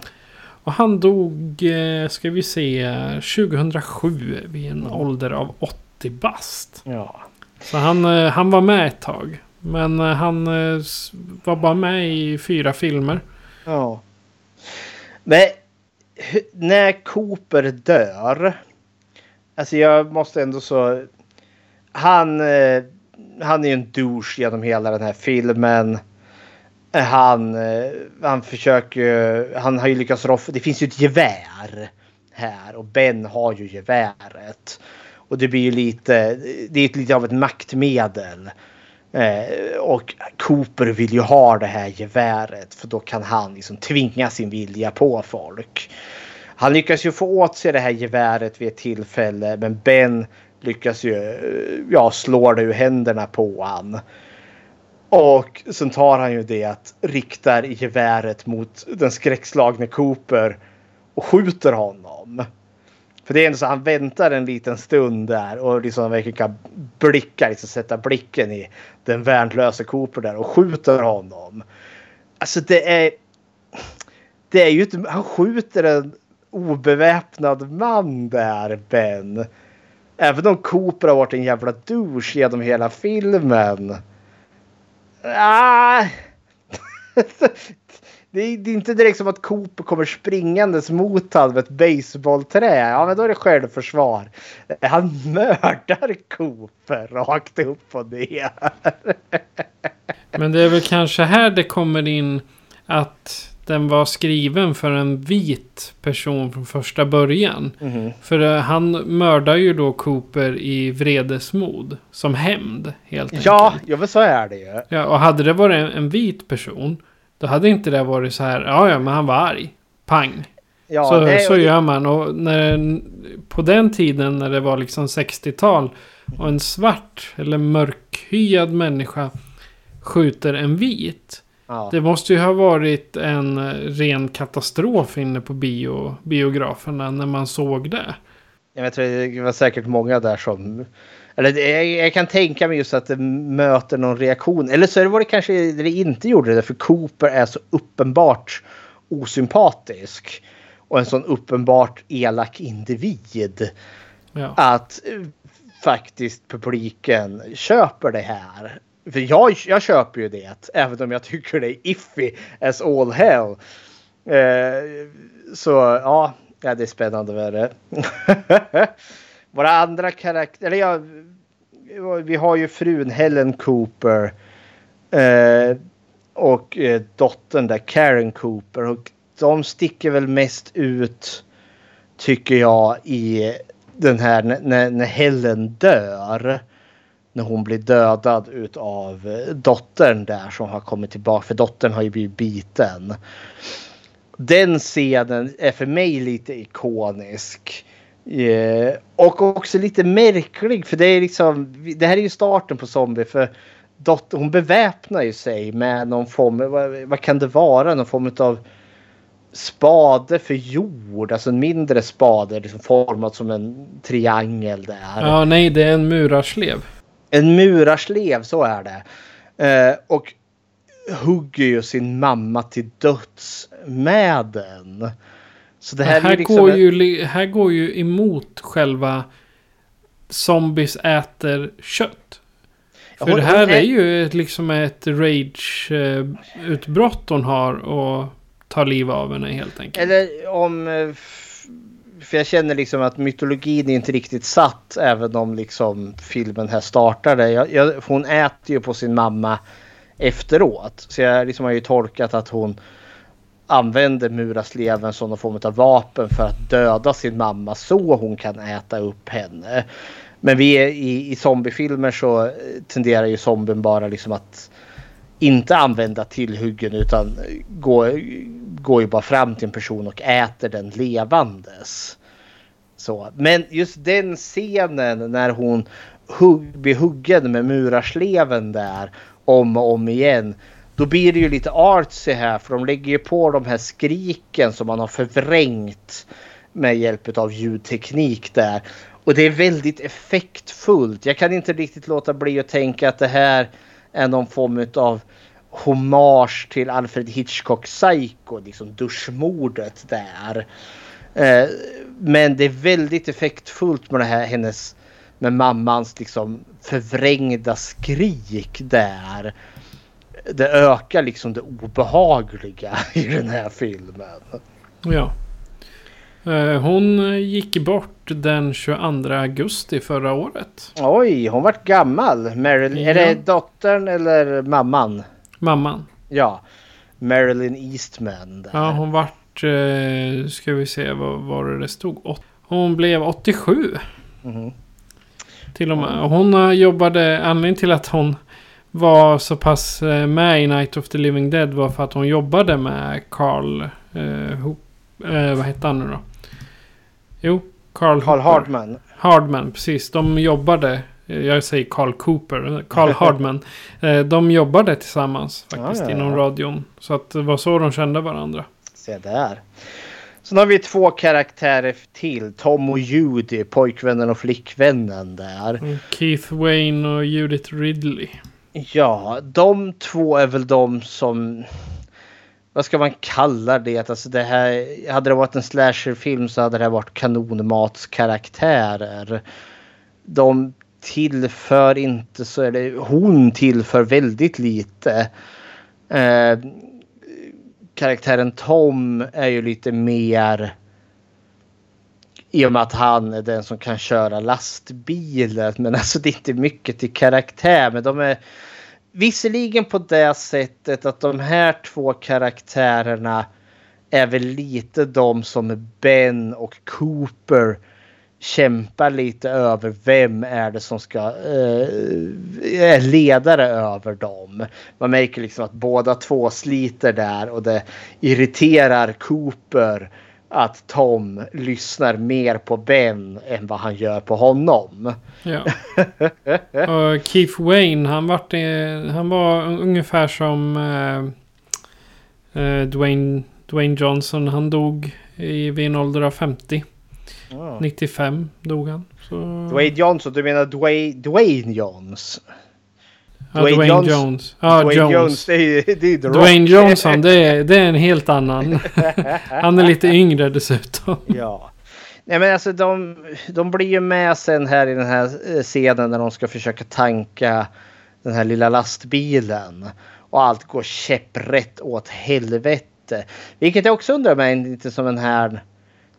Och han dog, eh, ska vi se, 2007 vid en ålder av 80 bast. Ja. Så han, eh, han var med ett tag. Men han var bara med i fyra filmer. Ja. Men när Cooper dör. Alltså jag måste ändå så. Han, eh, han är ju en douche genom hela den här filmen. Eh, han, eh, han försöker Han har ju lyckats roffa. Det finns ju ett gevär här och Ben har ju geväret. Och det blir ju lite. Det är lite av ett maktmedel. Eh, och Cooper vill ju ha det här geväret för då kan han liksom tvinga sin vilja på folk. Han lyckas ju få åt sig det här geväret vid ett tillfälle men Ben lyckas ju eh, ja, slå det ur händerna på han. Och sen tar han ju det att riktar geväret mot den skräckslagne Cooper och skjuter honom. För det är ändå så han väntar en liten stund där och liksom verkligen kan blicka, liksom sätta blicken i den värnlöse Cooper där och skjuter honom. Alltså det är. Det är ju inte, han skjuter en obeväpnad man där Ben. Även om Cooper har varit en jävla douche genom hela filmen. Ah. Det är, det är inte direkt som att Cooper kommer springandes mot honom med ett baseballträ. Ja, men då är det självförsvar. Han mördar Cooper rakt upp och ner. Men det är väl kanske här det kommer in att den var skriven för en vit person från första början. Mhm. För eh, han mördar ju då Cooper i vredesmod. Som hämnd helt enkelt. Ja, ja, men så är det ju. Ja, och hade det varit en, en vit person. Då hade inte det varit så här. Ja, ja, men han var arg. Pang. Ja, så nej, så det- gör man. Och när, på den tiden när det var liksom 60-tal. Och en svart eller mörkhyad människa skjuter en vit. Ja. Det måste ju ha varit en ren katastrof inne på bio, biograferna när man såg det. Jag tror det var säkert många där som... Eller jag, jag kan tänka mig just att det möter någon reaktion. Eller så var det kanske det inte gjorde det. För Cooper är så uppenbart osympatisk. Och en sån uppenbart elak individ. Ja. Att eh, faktiskt publiken köper det här. För jag, jag köper ju det. Även om jag tycker det är iffy as all hell. Eh, så ja, det är spännande det. Våra andra karaktärer. Ja, vi har ju frun Helen Cooper. Eh, och eh, dottern där Karen Cooper. Och de sticker väl mest ut tycker jag i den här när- när, Helen dör. När hon blir dödad utav eh, dottern där som har kommit tillbaka. För dottern har ju blivit biten. Den scenen är för mig lite ikonisk. Eh, och också lite märklig för det är liksom. Det här är ju starten på zombie för dotter, hon beväpnar ju sig med någon form. Vad, vad kan det vara? Någon form av spade för jord. Alltså en mindre spade liksom formad som en triangel där. ja, nej, det är en murarslev. En murarslev, så är det. Eh, och hugger ju sin mamma till döds med den. Så det här, här, är liksom går ju, här går ju emot själva zombies äter kött. För hon- det här är ju ett, liksom ett rage-utbrott hon har och tar liv av henne helt enkelt. Eller om... För jag känner liksom att mytologin är inte riktigt satt även om liksom filmen här startade. Jag, jag, hon äter ju på sin mamma efteråt. Så jag liksom har ju tolkat att hon använder murasleven som någon form av vapen för att döda sin mamma så hon kan äta upp henne. Men vi är, i, i zombiefilmer så eh, tenderar ju zombien bara liksom att inte använda tillhyggen utan gå, går ju bara fram till en person och äter den levandes. Så. Men just den scenen när hon hugg, blir huggen med murarsleven där om och om igen. Då blir det ju lite artsy här för de lägger ju på de här skriken som man har förvrängt med hjälp av ljudteknik där. Och det är väldigt effektfullt. Jag kan inte riktigt låta bli att tänka att det här är någon form av hommage till Alfred Hitchcock Psycho, liksom duschmordet där. Eh, men det är väldigt effektfullt med det här hennes med mammans liksom förvrängda skrik där. Det ökar liksom det obehagliga i den här filmen. Ja. Eh, Hon gick bort den 22 augusti förra året. Oj, hon vart gammal. Marilyn, Är Ja. det dottern eller mamman? Mamman. Ja, Marilyn Eastman. Där. Ja, hon vart... Eh, ska vi se vad var det det stod? Hon blev 87. Mhm. Till och med. Hon eh, jobbade... Anledningen till att hon var så pass eh, med i Night of the Living Dead var för att hon jobbade med Carl... Eh, Ho- eh, vad hette han nu då? Jo, Carl, Carl. Hardman. Hardman, precis. De jobbade. eh, Jag säger Carl Cooper. Carl Hardman. Eh, De jobbade tillsammans faktiskt Ja, ja, inom ja. radion. Så att det var så de kände varandra. Se där. Sen har vi två karaktärer till. Tom och Judy, pojkvännen och flickvännen där. Keith Wayne och Judith Ridley. Ja, de två är väl de som... Vad ska man kalla det? Alltså det här, hade det varit en slasherfilm så hade det här varit kanonmatskaraktärer. De tillför inte så, eller hon tillför väldigt lite. Eh, karaktären Tom är ju lite mer i och med att han är den som kan köra lastbilen. Men alltså det är inte mycket till karaktär. Men de är visserligen på det sättet att de här två karaktärerna är väl lite de som Ben och Cooper kämpar lite över vem är det som ska eh, är ledare över dem. Man märker liksom att båda två sliter där och det irriterar Cooper att Tom lyssnar mer på Ben än vad han gör på honom. Ja. Och Keith Wayne, han, vart, han var ungefär som eh, eh, Dwayne, Dwayne Johnson. Han dog i, vid en ålder av 50. Ja. 95 dog han. Så... Dwayne Johnson, du menar Dwayne, Dwayne Johns? Dwayne, Dwayne Jones. Jones. Ja, Dwayne Jones. Jones, det är det är The Dwayne. Johnson, det är, det är en helt annan. Han är lite yngre dessutom. Ja. Nej men alltså de, de blir ju med sen här i den här eh, scenen när de ska försöka tanka den här lilla lastbilen. Och allt går käpprätt åt helvete. Vilket jag också undrar mig lite som en här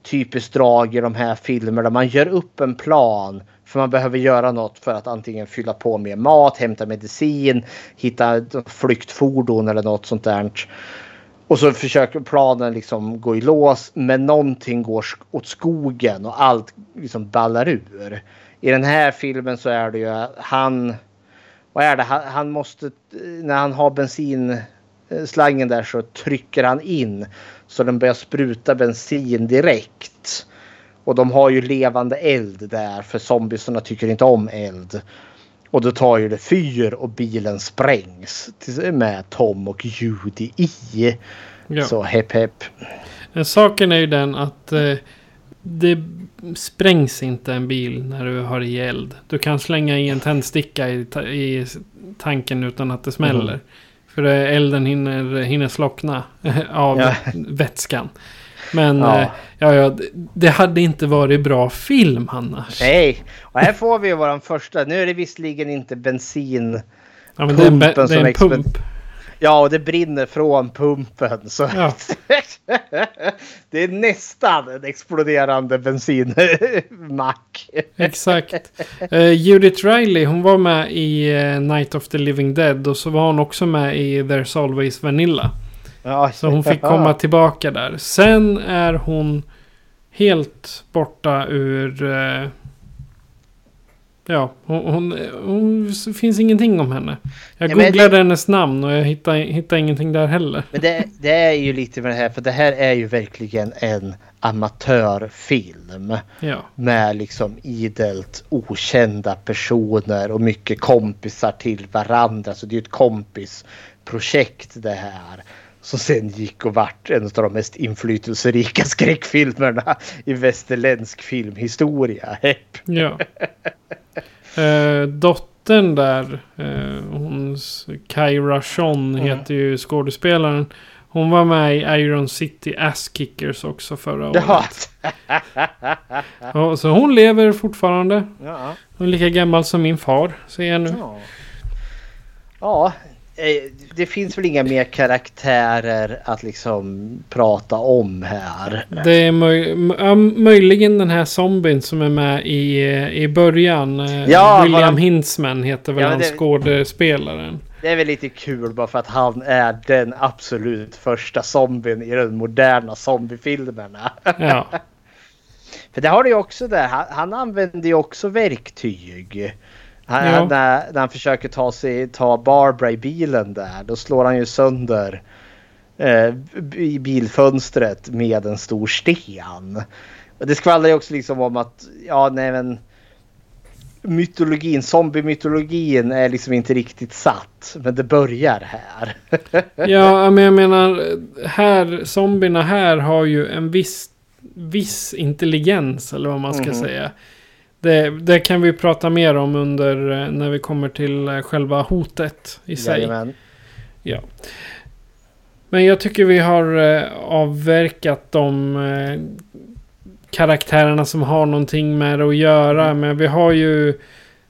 typiskt drag i de här filmerna. Man gör upp en plan för man behöver göra något för att antingen fylla på med mat, hämta medicin, hitta flyktfordon eller något sånt där. Och så försöker planen liksom gå i lås men någonting går åt skogen och allt liksom ballar ur. I den här filmen så är det ju han... Vad är det? Han, han måste... När han har bensinslangen eh, där så trycker han in så den börjar spruta bensin direkt. Och de har ju levande eld där för zombiesarna tycker inte om eld. Och då tar ju det fyr och bilen sprängs med Tom och Judy i. Ja. Så hepp hepp. Men Saken är ju den att eh, det sprängs inte en bil när du har i eld. Du kan slänga i en tändsticka i, ta- i tanken utan att det smäller. Mm. För eh, elden hinner, hinner slockna av Ja. vätskan. Men Ja. ja. ja, ja, det- hade inte varit bra film annars. Nej, och här får vi ju våran första. Nu är det visserligen inte bensin. Ja, men det är be- det är en pump. Ja, och det brinner från pumpen. Så Ja. det är nästan en exploderande bensinmack. Exakt. Uh, Judith Riley, hon var med i eh, Night of the Living Dead. Och så var hon också med i There's Always Vanilla. Ja, Så hon fick komma tillbaka där. Sen är hon helt borta ur... eh, ja, hon, hon, hon... Finns ingenting om henne. Jag googlade det- hennes namn och jag hittade, hittade ingenting där heller. Men det, det är ju lite med det här, för det här är ju verkligen en amatörfilm. Ja. med liksom idelt okända personer och mycket kompisar till varandra. Så det är ju ett kompisprojekt det här. Som sen gick och vart en av de mest inflytelserika skräckfilmerna i västerländsk filmhistoria. Hepp. Ja. Eh, dottern där, eh, hon, Kyra Sean Mm. heter ju skådespelaren. Hon var med i Iron City Ass Kickers också förra året. Ja. Så hon lever fortfarande. Ja. Hon är lika gammal som min far, ser jag nu. Ja. ja, det finns väl inga mer karaktärer att liksom prata om här. Det är möj ja, möjligen den här zombien som är med i, eh, i början. Eh, Ja, William bara- Hintzman heter väl Ja, han det- skådespelaren. Det är väl lite kul bara för att han är den absolut första zombien i de moderna zombiefilmerna. Ja, För det har du ju också där. Han, han använder ju också verktyg. Han, han, när, när han försöker ta, sig, ta Barbara i bilen där. Då slår han ju sönder eh, bilfönstret med en stor sten. Och det skvallrar ju också liksom om att ja nej men mytologin, zombie-mytologin är liksom inte riktigt satt. Men det börjar här. ja men jag menar, här, zombierna här har ju en viss, viss intelligens, eller vad man ska Mhm. säga. Det, det kan vi prata mer om under eh, när vi kommer till eh, själva hotet i sig. Jajamän. Ja. Men jag tycker vi har eh, avverkat de karaktärerna som har någonting med det att göra. Men vi har ju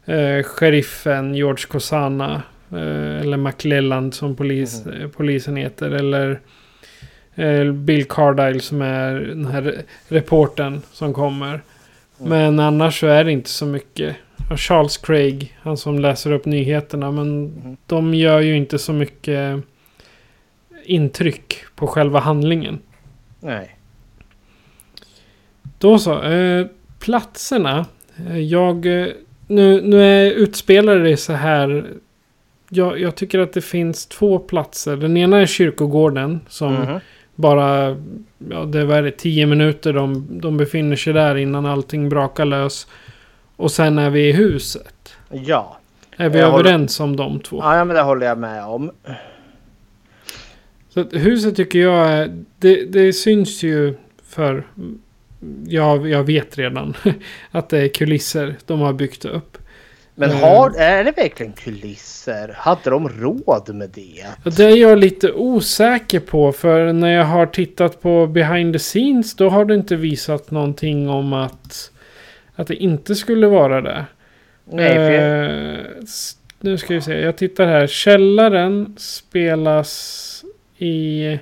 eh, sheriffen George Cosana. Eh, eller McLelland som polis, eh, polisen heter. Eller eh, Bill Cardile som är den här re- reportern som kommer. Men annars så är det inte så mycket. Och Charles Craig, han som läser upp nyheterna. Men de gör ju inte så mycket intryck på själva handlingen. Nej. Då så. Eh, platserna. Eh, jag... Eh, nu, nu är utspelar det så här. Jag, jag tycker att det finns två platser. Den ena är kyrkogården. Som Mhm. Bara... Ja, det var det, tio minuter de, de befinner sig där innan allting brakar lös. Och sen är vi i huset. Ja. Är vi Jag håller- överens om de två? ja, men det håller jag med om. Så huset tycker jag är... Det, det syns ju för... Jag, jag vet redan att det är kulisser de har byggt upp. Men Eh. har, är det verkligen kulisser? Hade de råd med det? Det är jag lite osäker på. För när jag har tittat på behind the scenes. Då har det inte visat någonting om att... Att det inte skulle vara det. Nej, för s- nu ska vi se. Jag tittar här. Källaren spelas i...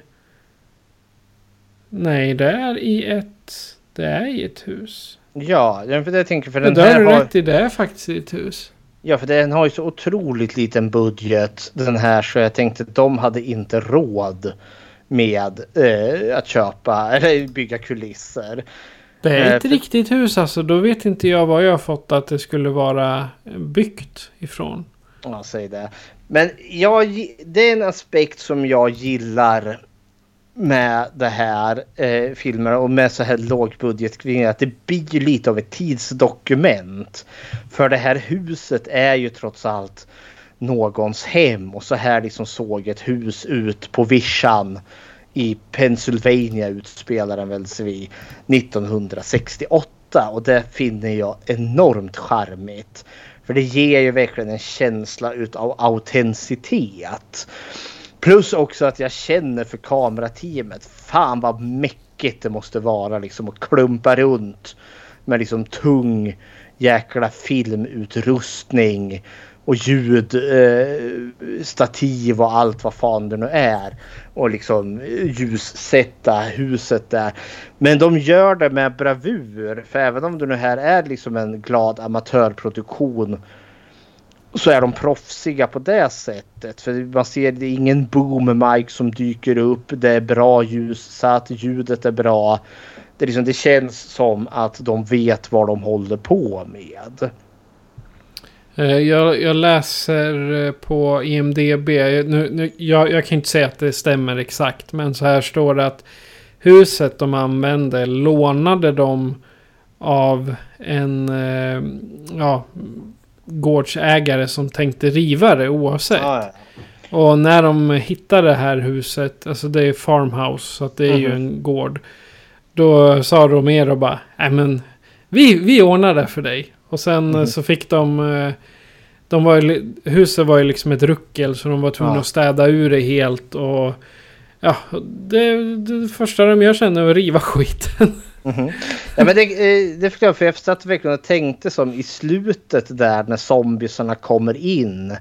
Nej, det är i ett... Det är i ett hus. Ja, för det jag tänker för den har här du har, rätt i. Det är faktiskt i ett hus. Ja, för den har ju så otroligt liten budget den här så jag tänkte att de hade inte råd med eh, att köpa eller bygga kulisser. Det är Eh, ett för- riktigt hus alltså. Då vet inte jag vad jag har fått att det skulle vara byggt ifrån. Ja, säg det. Men jag, det är en aspekt som jag gillar med det här eh, filmen och med så här lågbudget kring att det blir lite av ett tidsdokument. För det här huset är ju trots allt någons hem och så här liksom såg ett hus ut på vischan i Pennsylvania utspelar den väl sig 1968 och det finner jag enormt charmigt. För det ger ju verkligen en känsla utav autenticitet. Plus också att jag känner för kamerateamet. Fan vad mäckigt det måste vara liksom att klumpa runt med liksom tung jäkla filmutrustning och ljud, eh, stativ och allt vad fan det nu är. Och liksom ljussätta huset där. Men de gör det med bravur. För även om det nu här är liksom en glad amatörproduktion så är de proffsiga på det sättet. För man ser det är ingen boom mic som dyker upp. Det är bra ljus, så att ljudet är bra. Det, är liksom, det känns som att de vet vad de håller på med. Eh, jag, jag läser eh, på IMDB. Nu, nu, jag, jag kan inte säga att det stämmer exakt. Men så här står det att huset de använde lånade de av en eh, ja, gårdsägare som tänkte riva det oavsett. Ja, Och när de hittade det här huset, alltså det är farmhouse, så att det är ju Mhm. en gård. Då sa Romero bara, nej men vi, vi ordnar det för dig. Och sen Mhm. eh, så fick de, eh, de var ju, huset var ju liksom ett ruckel så de var tvungna Ja. att städa ur det helt och Ja, det, det första de gör sen är att riva skiten. Mhm. Ja, men det, eh, det förklarar för jag satt verkligen och tänkte som i slutet där när zombiesarna kommer in.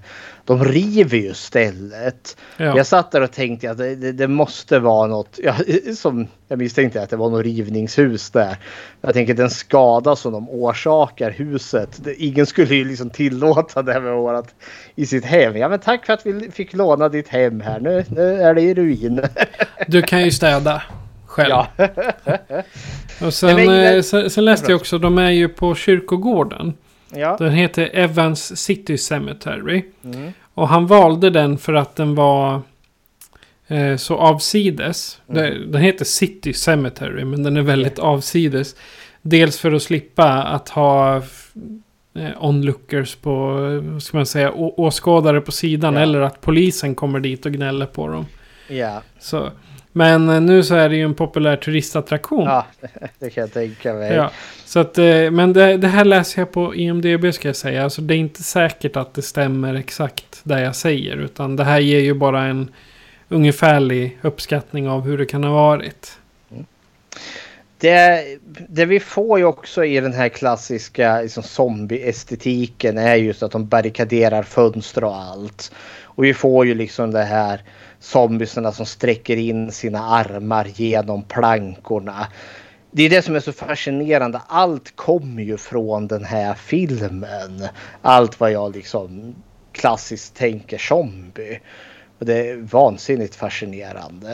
De river ju stället. Ja. Jag satt där och tänkte att det, det, det måste vara något. Ja, som jag misstänkte att det var något rivningshus där. Jag tänker den skada som de orsakar huset. Ingen skulle ju liksom tillåta det med vårat i sitt hem. Ja men tack för att vi fick låna ditt hem här. Nu, nu är det i ruin. Du kan ju städa själv. ja. Och sen, men- eh, sen, sen läste jag också, de är ju på kyrkogården. ja. Den heter Evans City Cemetery. Mm. Och han valde den för att den var eh, så avsides. Mm. Den heter City Cemetery men den är väldigt avsides. Dels för att slippa att ha eh, onlookers på, vad ska man säga, åskådare på sidan. Ja. Eller att polisen kommer dit och gnäller på dem. ja. Så. Men eh, nu så är det ju en populär turistattraktion. Ja, det kan jag tänka mig. Ja, så att, eh, men det, det här läser jag på IMDB ska jag säga. Alltså det är inte säkert att det stämmer exakt det jag säger. Utan det här ger ju bara en ungefärlig uppskattning av hur det kan ha varit. det, det vi får ju också i den här klassiska liksom, zombie-estetiken är just att de barrikaderar fönster och allt. Och vi får ju liksom det här zombiesarna som sträcker in sina armar genom plankorna. Det är det som är så fascinerande. Allt kommer ju från den här filmen. Allt vad jag liksom klassiskt tänker zombie. Och det är vansinnigt fascinerande.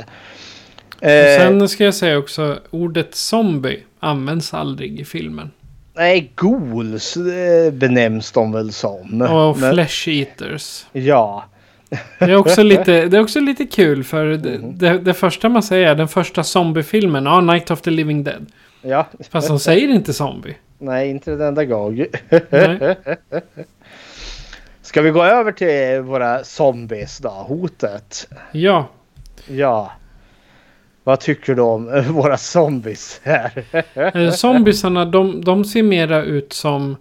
Eh, sen ska jag säga också, ordet zombie används aldrig i filmen. Nej, ghouls eh, benämns de väl som. Och flesh eaters. Ja. Det är också lite, det är också lite kul för det, mm. det, det första man säger, den första zombiefilmen, ja, Night of the Living Dead. Ja. Fast de säger inte zombie. Nej, inte den enda gång. Nej. Ska vi gå över till våra zombies då? Hotet. Ja. Ja. Vad tycker du om våra zombies här? Eh, zombiesarna de, de ser mera ut som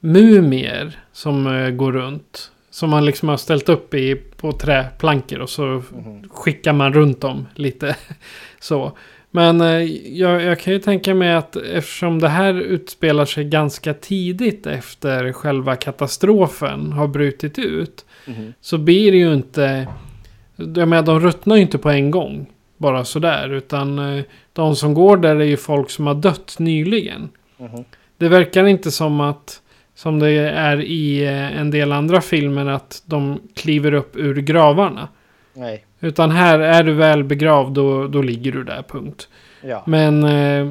mumier som uh, går runt. Som man liksom har ställt upp i, på träplankor och så mm. skickar man runt dem lite. så. Men uh, jag, jag, kan ju tänka mig att eftersom det här utspelar sig ganska tidigt efter själva katastrofen har brutit ut. Mm. Så blir det ju inte... Jag menar, de ruttnar ju inte på en gång bara sådär. Utan eh, de som går där är ju folk som har dött nyligen. Mm. Det verkar inte som att, som det är i eh, en del andra filmer, att de kliver upp ur gravarna. Nej. Utan här är du väl begravd, då, då ligger du där, punkt. Ja. Men eh,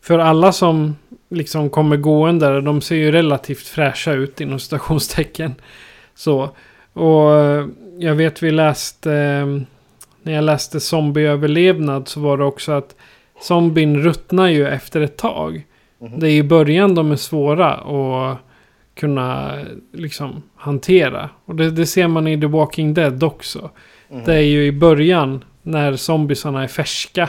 för alla som liksom kommer gående de ser ju relativt fräscha ut inom stationstecken. Så. Och jag vet vi läste när jag läste zombieöverlevnad så var det också att zombien ruttnar ju efter ett tag. Mm. Det är i början de är svåra att kunna liksom hantera. Och det, det ser man i The Walking Dead också. Mm. Det är ju i början när zombiesarna är färska.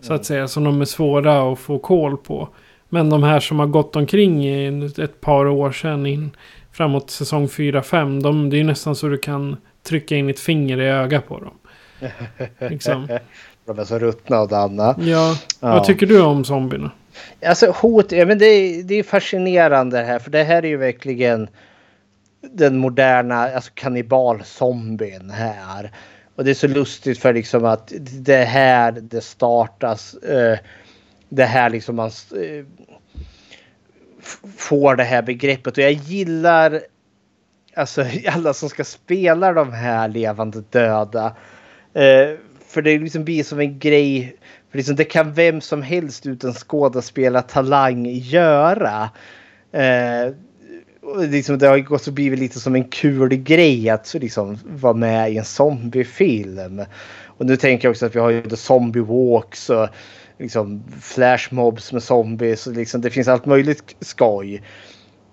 Så att mm. säga. Som de är svåra att få koll på. Men de här som har gått omkring i ett par år sedan in framåt säsong 4-5. De, det är ju nästan så du kan trycka in ett finger i ögat på dem. liksom. De är så ruttna och danna. Ja. ja. Vad tycker du om zombierna? Alltså hot, ja, men det, är, det är fascinerande här för det här är ju verkligen den moderna alltså kannibalzombien här. Och det är så lustigt för liksom att det här det startas. Eh, det här liksom man eh, får det här begreppet och jag gillar alltså alla som ska spela de här levande döda. Eh, för det liksom blir som en grej. Liksom det kan vem som helst utan skådespelartalang göra. Eh, liksom det har också blivit lite som en kul grej att liksom vara med i en zombiefilm. Och nu tänker jag också att vi har ju The Zombie Walks och liksom flashmobs med zombies. Och liksom, det finns allt möjligt skoj.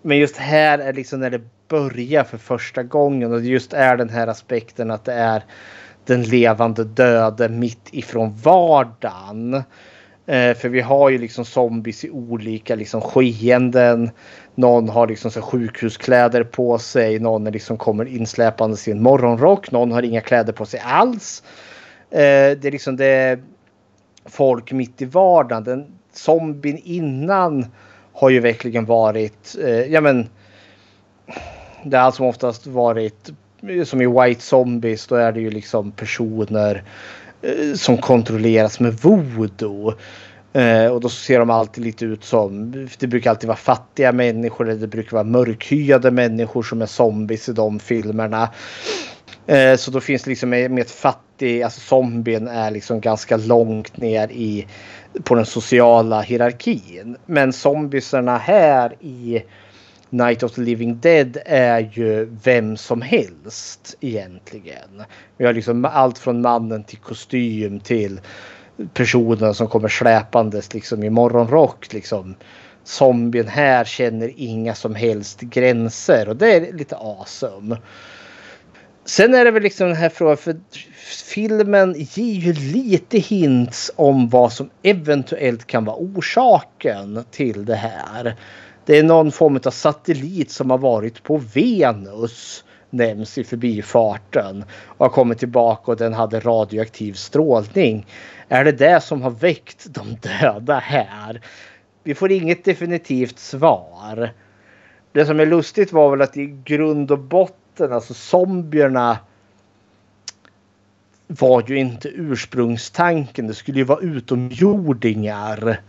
Men just här är liksom när det börjar för första gången och just är den här aspekten att det är den levande döde mitt ifrån vardagen. Eh, för vi har ju liksom zombies i olika liksom skeenden. Någon har liksom så sjukhuskläder på sig. Någon liksom kommer insläpande i en morgonrock. Någon har inga kläder på sig alls. Eh, det är liksom det folk mitt i vardagen. Den zombien innan har ju verkligen varit, eh, ja men. Det har som oftast varit som i White Zombies, då är det ju liksom personer eh, som kontrolleras med voodoo. Eh, och då ser de alltid lite ut som, det brukar alltid vara fattiga människor eller det brukar vara mörkhyade människor som är zombies i de filmerna. Eh, så då finns det liksom med, med ett fattig, alltså zombien är liksom ganska långt ner i på den sociala hierarkin. Men zombiesarna här i Night of the Living Dead är ju vem som helst egentligen. Vi har liksom allt från mannen till kostym till personen som kommer släpandes liksom i morgonrock. Liksom. Zombien här känner inga som helst gränser och det är lite awesome. Sen är det väl liksom den här frågan för filmen ger ju lite hints om vad som eventuellt kan vara orsaken till det här. Det är någon form av satellit som har varit på Venus nämns i förbifarten och har kommit tillbaka och den hade radioaktiv strålning. Är det det som har väckt de döda här? Vi får inget definitivt svar. Det som är lustigt var väl att i grund och botten, alltså zombierna var ju inte ursprungstanken. Det skulle ju vara utomjordingar.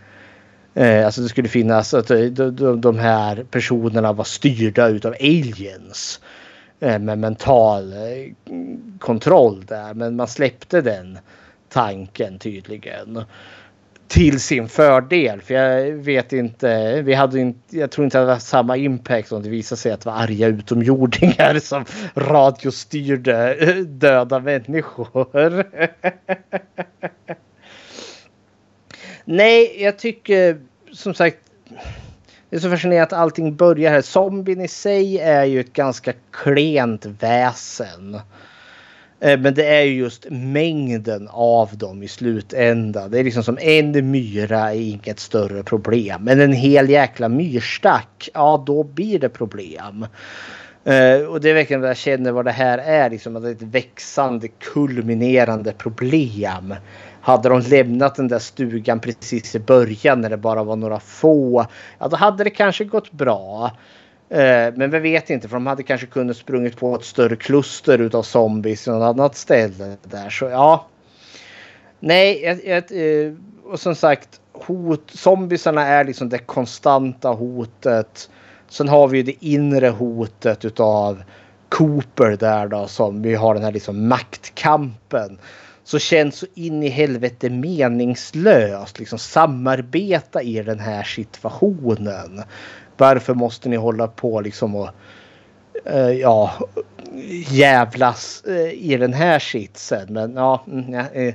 Eh, alltså det skulle finnas att eh, de, de, de här personerna var styrda utav aliens. Eh, med mental eh, kontroll där. Men man släppte den tanken tydligen till sin fördel. För jag vet inte, vi hade inte, jag tror inte att det hade samma impact om det visade sig att det var arga utomjordingar som radiostyrde eh, döda människor. Nej, jag tycker som sagt det är så fascinerande att allting börjar här. Zombien i sig är ju ett ganska klent väsen. Eh, men det är ju just mängden av dem i slutändan. Det är liksom som en myra är inget större problem. Men en hel jäkla myrstack, ja då blir det problem. Eh, och det är verkligen vad jag känner vad det här är. Liksom, att det är ett växande kulminerande problem. Hade de lämnat den där stugan precis i början när det bara var några få. Ja då hade det kanske gått bra. Eh, men vi vet inte för de hade kanske kunnat sprungit på ett större kluster utav zombies i något annat ställe där. Så ja. Nej, ett, ett, eh, och som sagt hot, zombiesarna är liksom det konstanta hotet. Sen har vi ju det inre hotet utav Cooper där då som vi har den här liksom maktkampen. Så känns så in i helvete meningslöst liksom samarbeta i den här situationen. Varför måste ni hålla på liksom och uh, ja, jävlas uh, i den här sitsen? Men ja, mm, ja uh,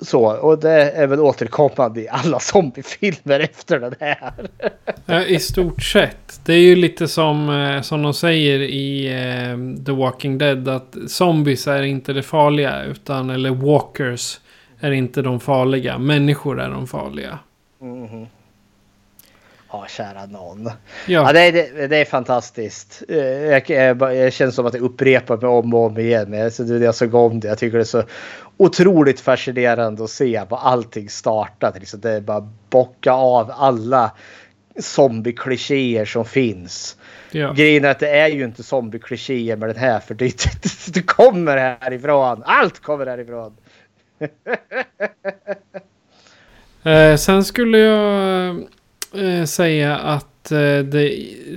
så och det är väl återkommande i alla zombiefilmer efter den här. ja, I stort sett. Det är ju lite som, som de säger i The Walking Dead. Att zombies är inte det farliga. Utan, eller walkers är inte de farliga. Människor är de farliga. Mm -hmm. Ja, kära någon. Ja. ja det, det, det, är fantastiskt. Eh, jag, jag, jag känns som att jag upprepar mig om och om igen. Men alltså, jag såg om det. Jag tycker det är så otroligt fascinerande att se vad allting startade. Liksom, det är bara bocka av alla zombie-klichéer som finns. Ja. Grejen är att det är ju inte zombie-klichéer med den här. För det, det, det kommer härifrån. Allt kommer härifrån. eh, sen skulle jag eh, säga att det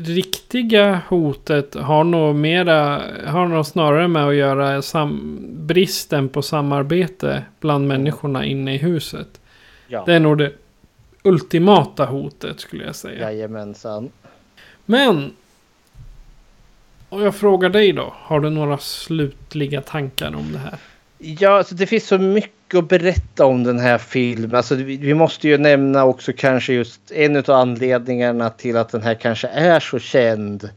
riktiga hotet har nog, mera, har nog snarare med att göra sam, bristen på samarbete bland människorna inne i huset. Ja. Det är nog det ultimata hotet skulle jag säga. Jajamensan. Men. Och jag frågar dig då. Har du några slutliga tankar om det här? Ja, alltså det finns så mycket att berätta om den här filmen. Alltså, vi, måste ju nämna också kanske just en av anledningarna till att den här kanske är så känd.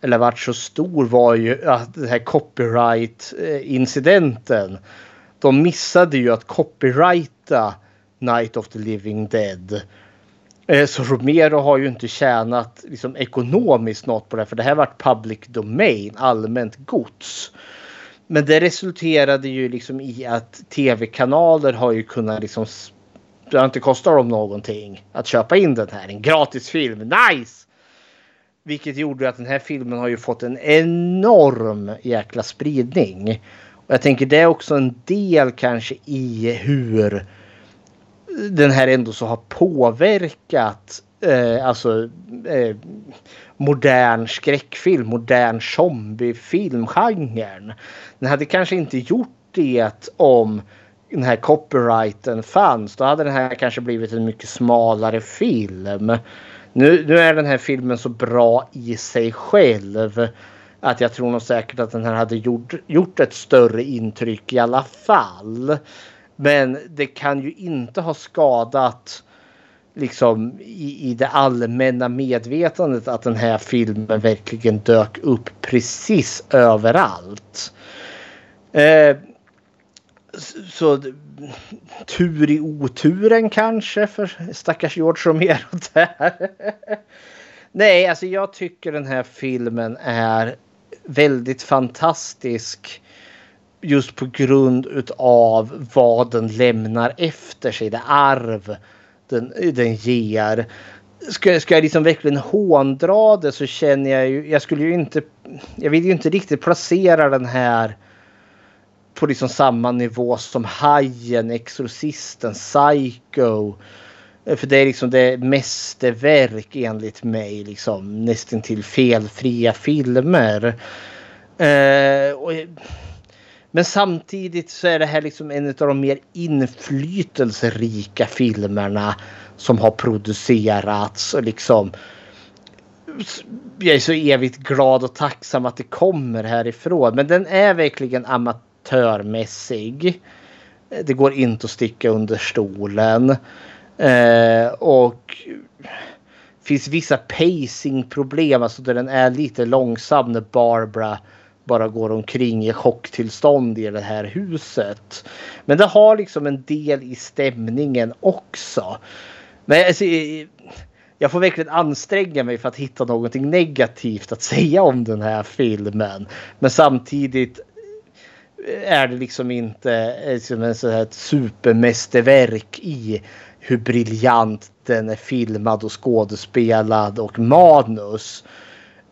Eller varit så stor var ju att den här copyright-incidenten. De missade ju att copyrighta Night of the Living Dead. Eh, så Romero har ju inte tjänat liksom, ekonomiskt något på det. här, För det här varit public domain, allmänt gods. Men det resulterade ju liksom i att tv-kanaler har ju kunnat liksom. Det har inte kostat dem någonting att köpa in den här. En gratis film. Nice! Vilket gjorde att den här filmen har ju fått en enorm jäkla spridning. Och jag tänker det är också en del kanske i hur den här ändå så har påverkat eh, alltså eh, modern skräckfilm, modern zombiefilmgenren. Den hade kanske inte gjort det om den här copyrighten fanns. Då hade den här kanske blivit en mycket smalare film. Nu, nu är den här filmen så bra i sig själv att jag tror nog säkert att den här hade gjort, gjort ett större intryck i alla fall. Men det kan ju inte ha skadat liksom i, i det allmänna medvetandet att den här filmen verkligen dök upp precis överallt. Eh, så tur i oturen kanske för stackars George Romero där. Nej, alltså jag tycker den här filmen är väldigt fantastisk just på grund av vad den lämnar efter sig, det arv den, den ger. Ska, ska jag liksom verkligen håndra det så känner jag ju, jag skulle ju inte, jag vill ju inte riktigt placera den här på liksom samma nivå som Hajen, Exorcisten, Psycho. För det är liksom det mästerverk enligt mig. Liksom nästan till felfria filmer. Eh, och, men samtidigt så är det här liksom en av de mer inflytelserika filmerna som har producerats. Och liksom, jag är så evigt glad och tacksam att det kommer härifrån. Men den är verkligen amatörmässig. Det går inte att sticka under stolen. Eh, och finns vissa pacingproblem, alltså där den är lite långsam när Barbara bara går omkring i chocktillstånd i det här huset. Men det har liksom en del i stämningen också. Men alltså, jag får verkligen anstränga mig för att hitta någonting negativt att säga om den här filmen. Men samtidigt är det liksom inte liksom en sån här ett supermästerverk i hur briljant den är filmad och skådespelad och manus.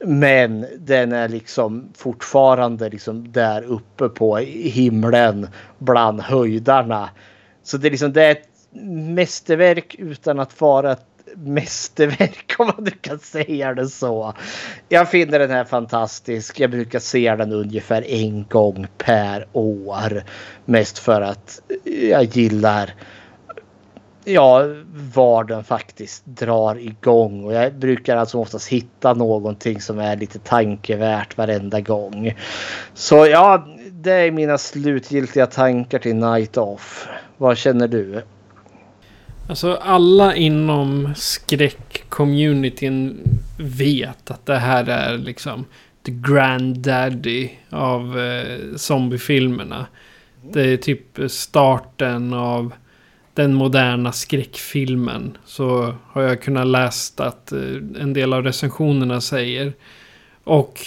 Men den är liksom fortfarande liksom där uppe på himlen bland höjdarna. Så det är liksom det är ett mästerverk utan att vara ett mästerverk om man nu kan säga det så. Jag finner den här fantastisk. Jag brukar se den ungefär en gång per år. Mest för att jag gillar ja, var den faktiskt drar igång. Och jag brukar alltså oftast hitta någonting som är lite tankevärt varenda gång. Så ja, det är mina slutgiltiga tankar till Night Off. Vad känner du? Alltså alla inom skräck-communityn vet att det här är liksom the granddaddy av eh, zombiefilmerna. Det är typ starten av den moderna skräckfilmen. Så har jag kunnat läst att eh, en del av recensionerna säger. Och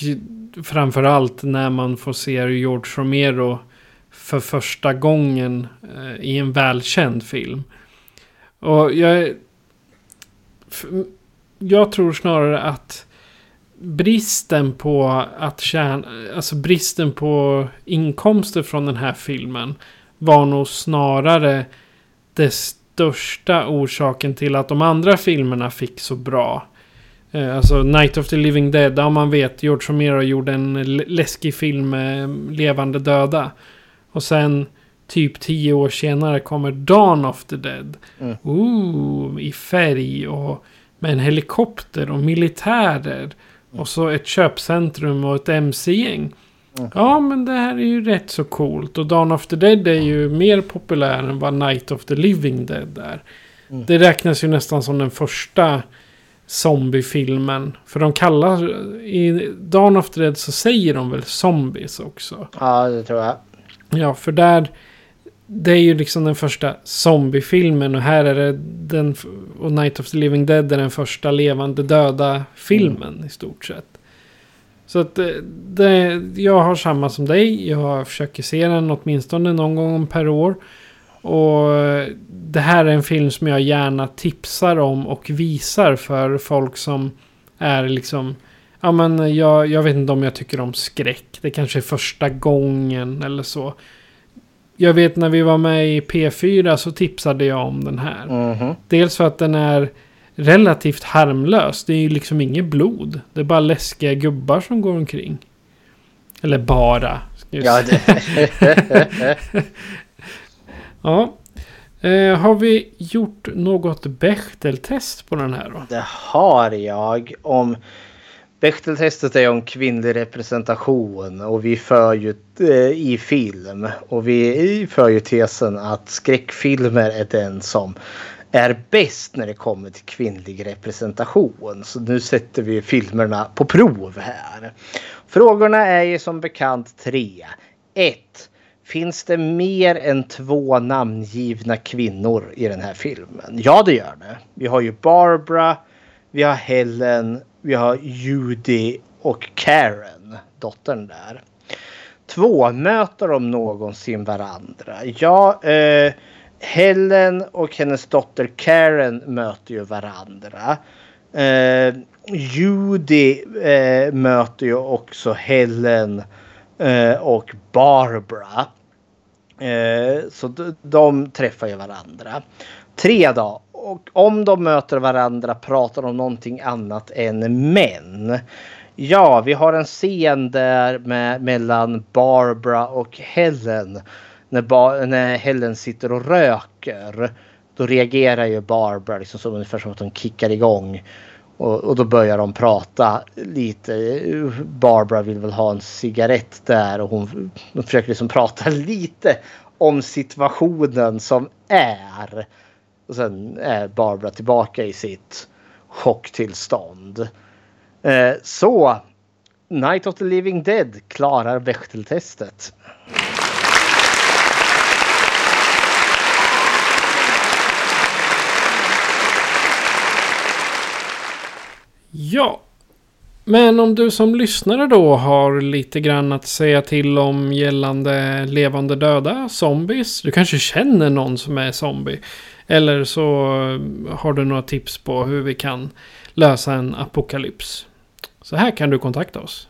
framförallt när man får se George Romero för första gången eh, i en välkänd film. Och jag... Jag tror snarare att bristen på att tjäna, alltså bristen på inkomster från den här filmen var nog snarare det största orsaken till att de andra filmerna fick så bra. Eh, alltså Night of the Living Dead, ja man vet George Romero gjorde en läskig film med levande döda. Och sen typ tio år senare kommer Dawn of the Dead. Mm. Ooh, I färg och med en helikopter och militärer. Mm. Och så ett köpcentrum och ett mc-gäng. Mm. Ja, men det här är ju rätt så coolt. Och Dawn of the Dead är ju mer populär än vad Night of the Living Dead är. Mm. Det räknas ju nästan som den första zombiefilmen. För de kallar... I Dawn of the Dead så säger de väl zombies också. Ja, det tror jag. Ja, för där det är ju liksom den första zombiefilmen och här är det den och Night of the Living Dead är den första levande döda filmen mm. i stort sett. Så att eh, det, jag har samma som dig. Jag försöker se den åtminstone någon gång per år. Och eh, det här är en film som jag gärna tipsar om och visar för folk som är liksom Ja men jag, jag vet inte om jag tycker om skräck. Det kanske är första gången eller så jag vet när vi var med i P4 så tipsade jag om den här. Mm -hmm. Dels för att den är relativt harmlös. Det är ju liksom inget blod. Det är bara läskiga gubbar som går omkring. Eller bara. Ja, ja. Eh, har vi gjort något Bechteltest på den här då? Det har jag. Om Bechteltestet är om kvinnlig representation och vi för ju eh, i film och vi för ju tesen att skräckfilmer är den som är bäst när det kommer till kvinnlig representation. Så nu sätter vi filmerna på prov här. Frågorna är ju som bekant tre. 1. Finns det mer än två namngivna kvinnor i den här filmen? Ja, det gör det. Vi har ju Barbara, vi har Helen vi har Judy och Karen, dottern där. Två, möter de någonsin varandra? Ja, eh, Helen och hennes dotter Karen möter ju varandra. Eh, Judy eh, möter ju också Helen eh, och Barbara. Eh, så de, de träffar ju varandra. Tre dagar. Och om de möter varandra pratar de om någonting annat än män. Ja, vi har en scen där med, mellan Barbara och Helen. När, ba, när Helen sitter och röker. Då reagerar ju Barbara liksom som, ungefär som att hon kickar igång. Och, och då börjar de prata lite. Barbara vill väl ha en cigarett där och hon hon försöker liksom prata lite om situationen som är. Och sen är Barbara tillbaka i sitt chocktillstånd. Eh, så Night of the Living Dead klarar Bechteltestet. Ja. Men om du som lyssnare då har lite grann att säga till om gällande levande döda, zombies. Du kanske känner någon som är zombie. Eller så eh, har du några tips på hur vi kan lösa en apokalyps. Så här kan du kontakta oss.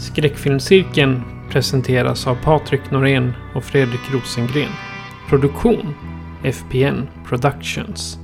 Skräckfilmscirkeln presenteras av Patrik Norén och Fredrik Rosengren. Produktion FPN Productions.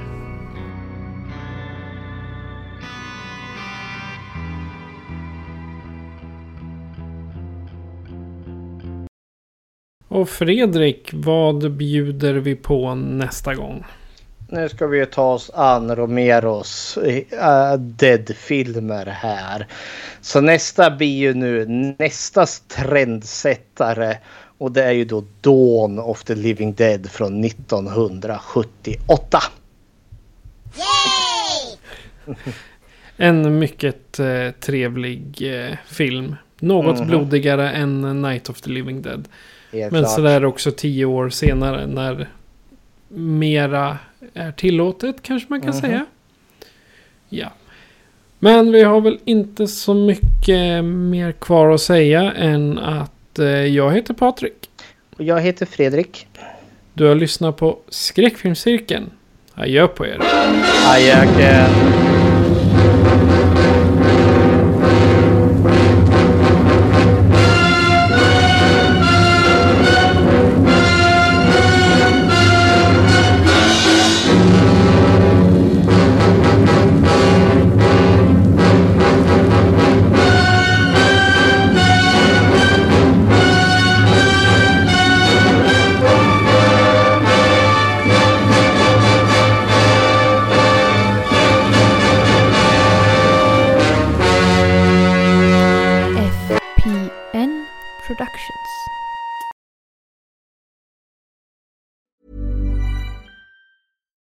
Och Fredrik, vad bjuder vi på nästa gång? Nu ska vi ta oss an Romeros uh, Dead-filmer här. Så nästa blir ju nu nästa trendsättare. Och det är ju då Dawn of the Living Dead från 1978. Yay! en mycket eh, trevlig eh, film. Något mm blodigare än Night of the Living Dead. Helt Men klart. sådär också tio år senare när mera är tillåtet kanske man kan mm -hmm. säga. Ja. Men vi har väl inte så mycket mer kvar att säga än att eh, jag heter Patrik. Och jag heter Fredrik. Du har lyssnat på Skräckfilmscirkeln. Adjö på er.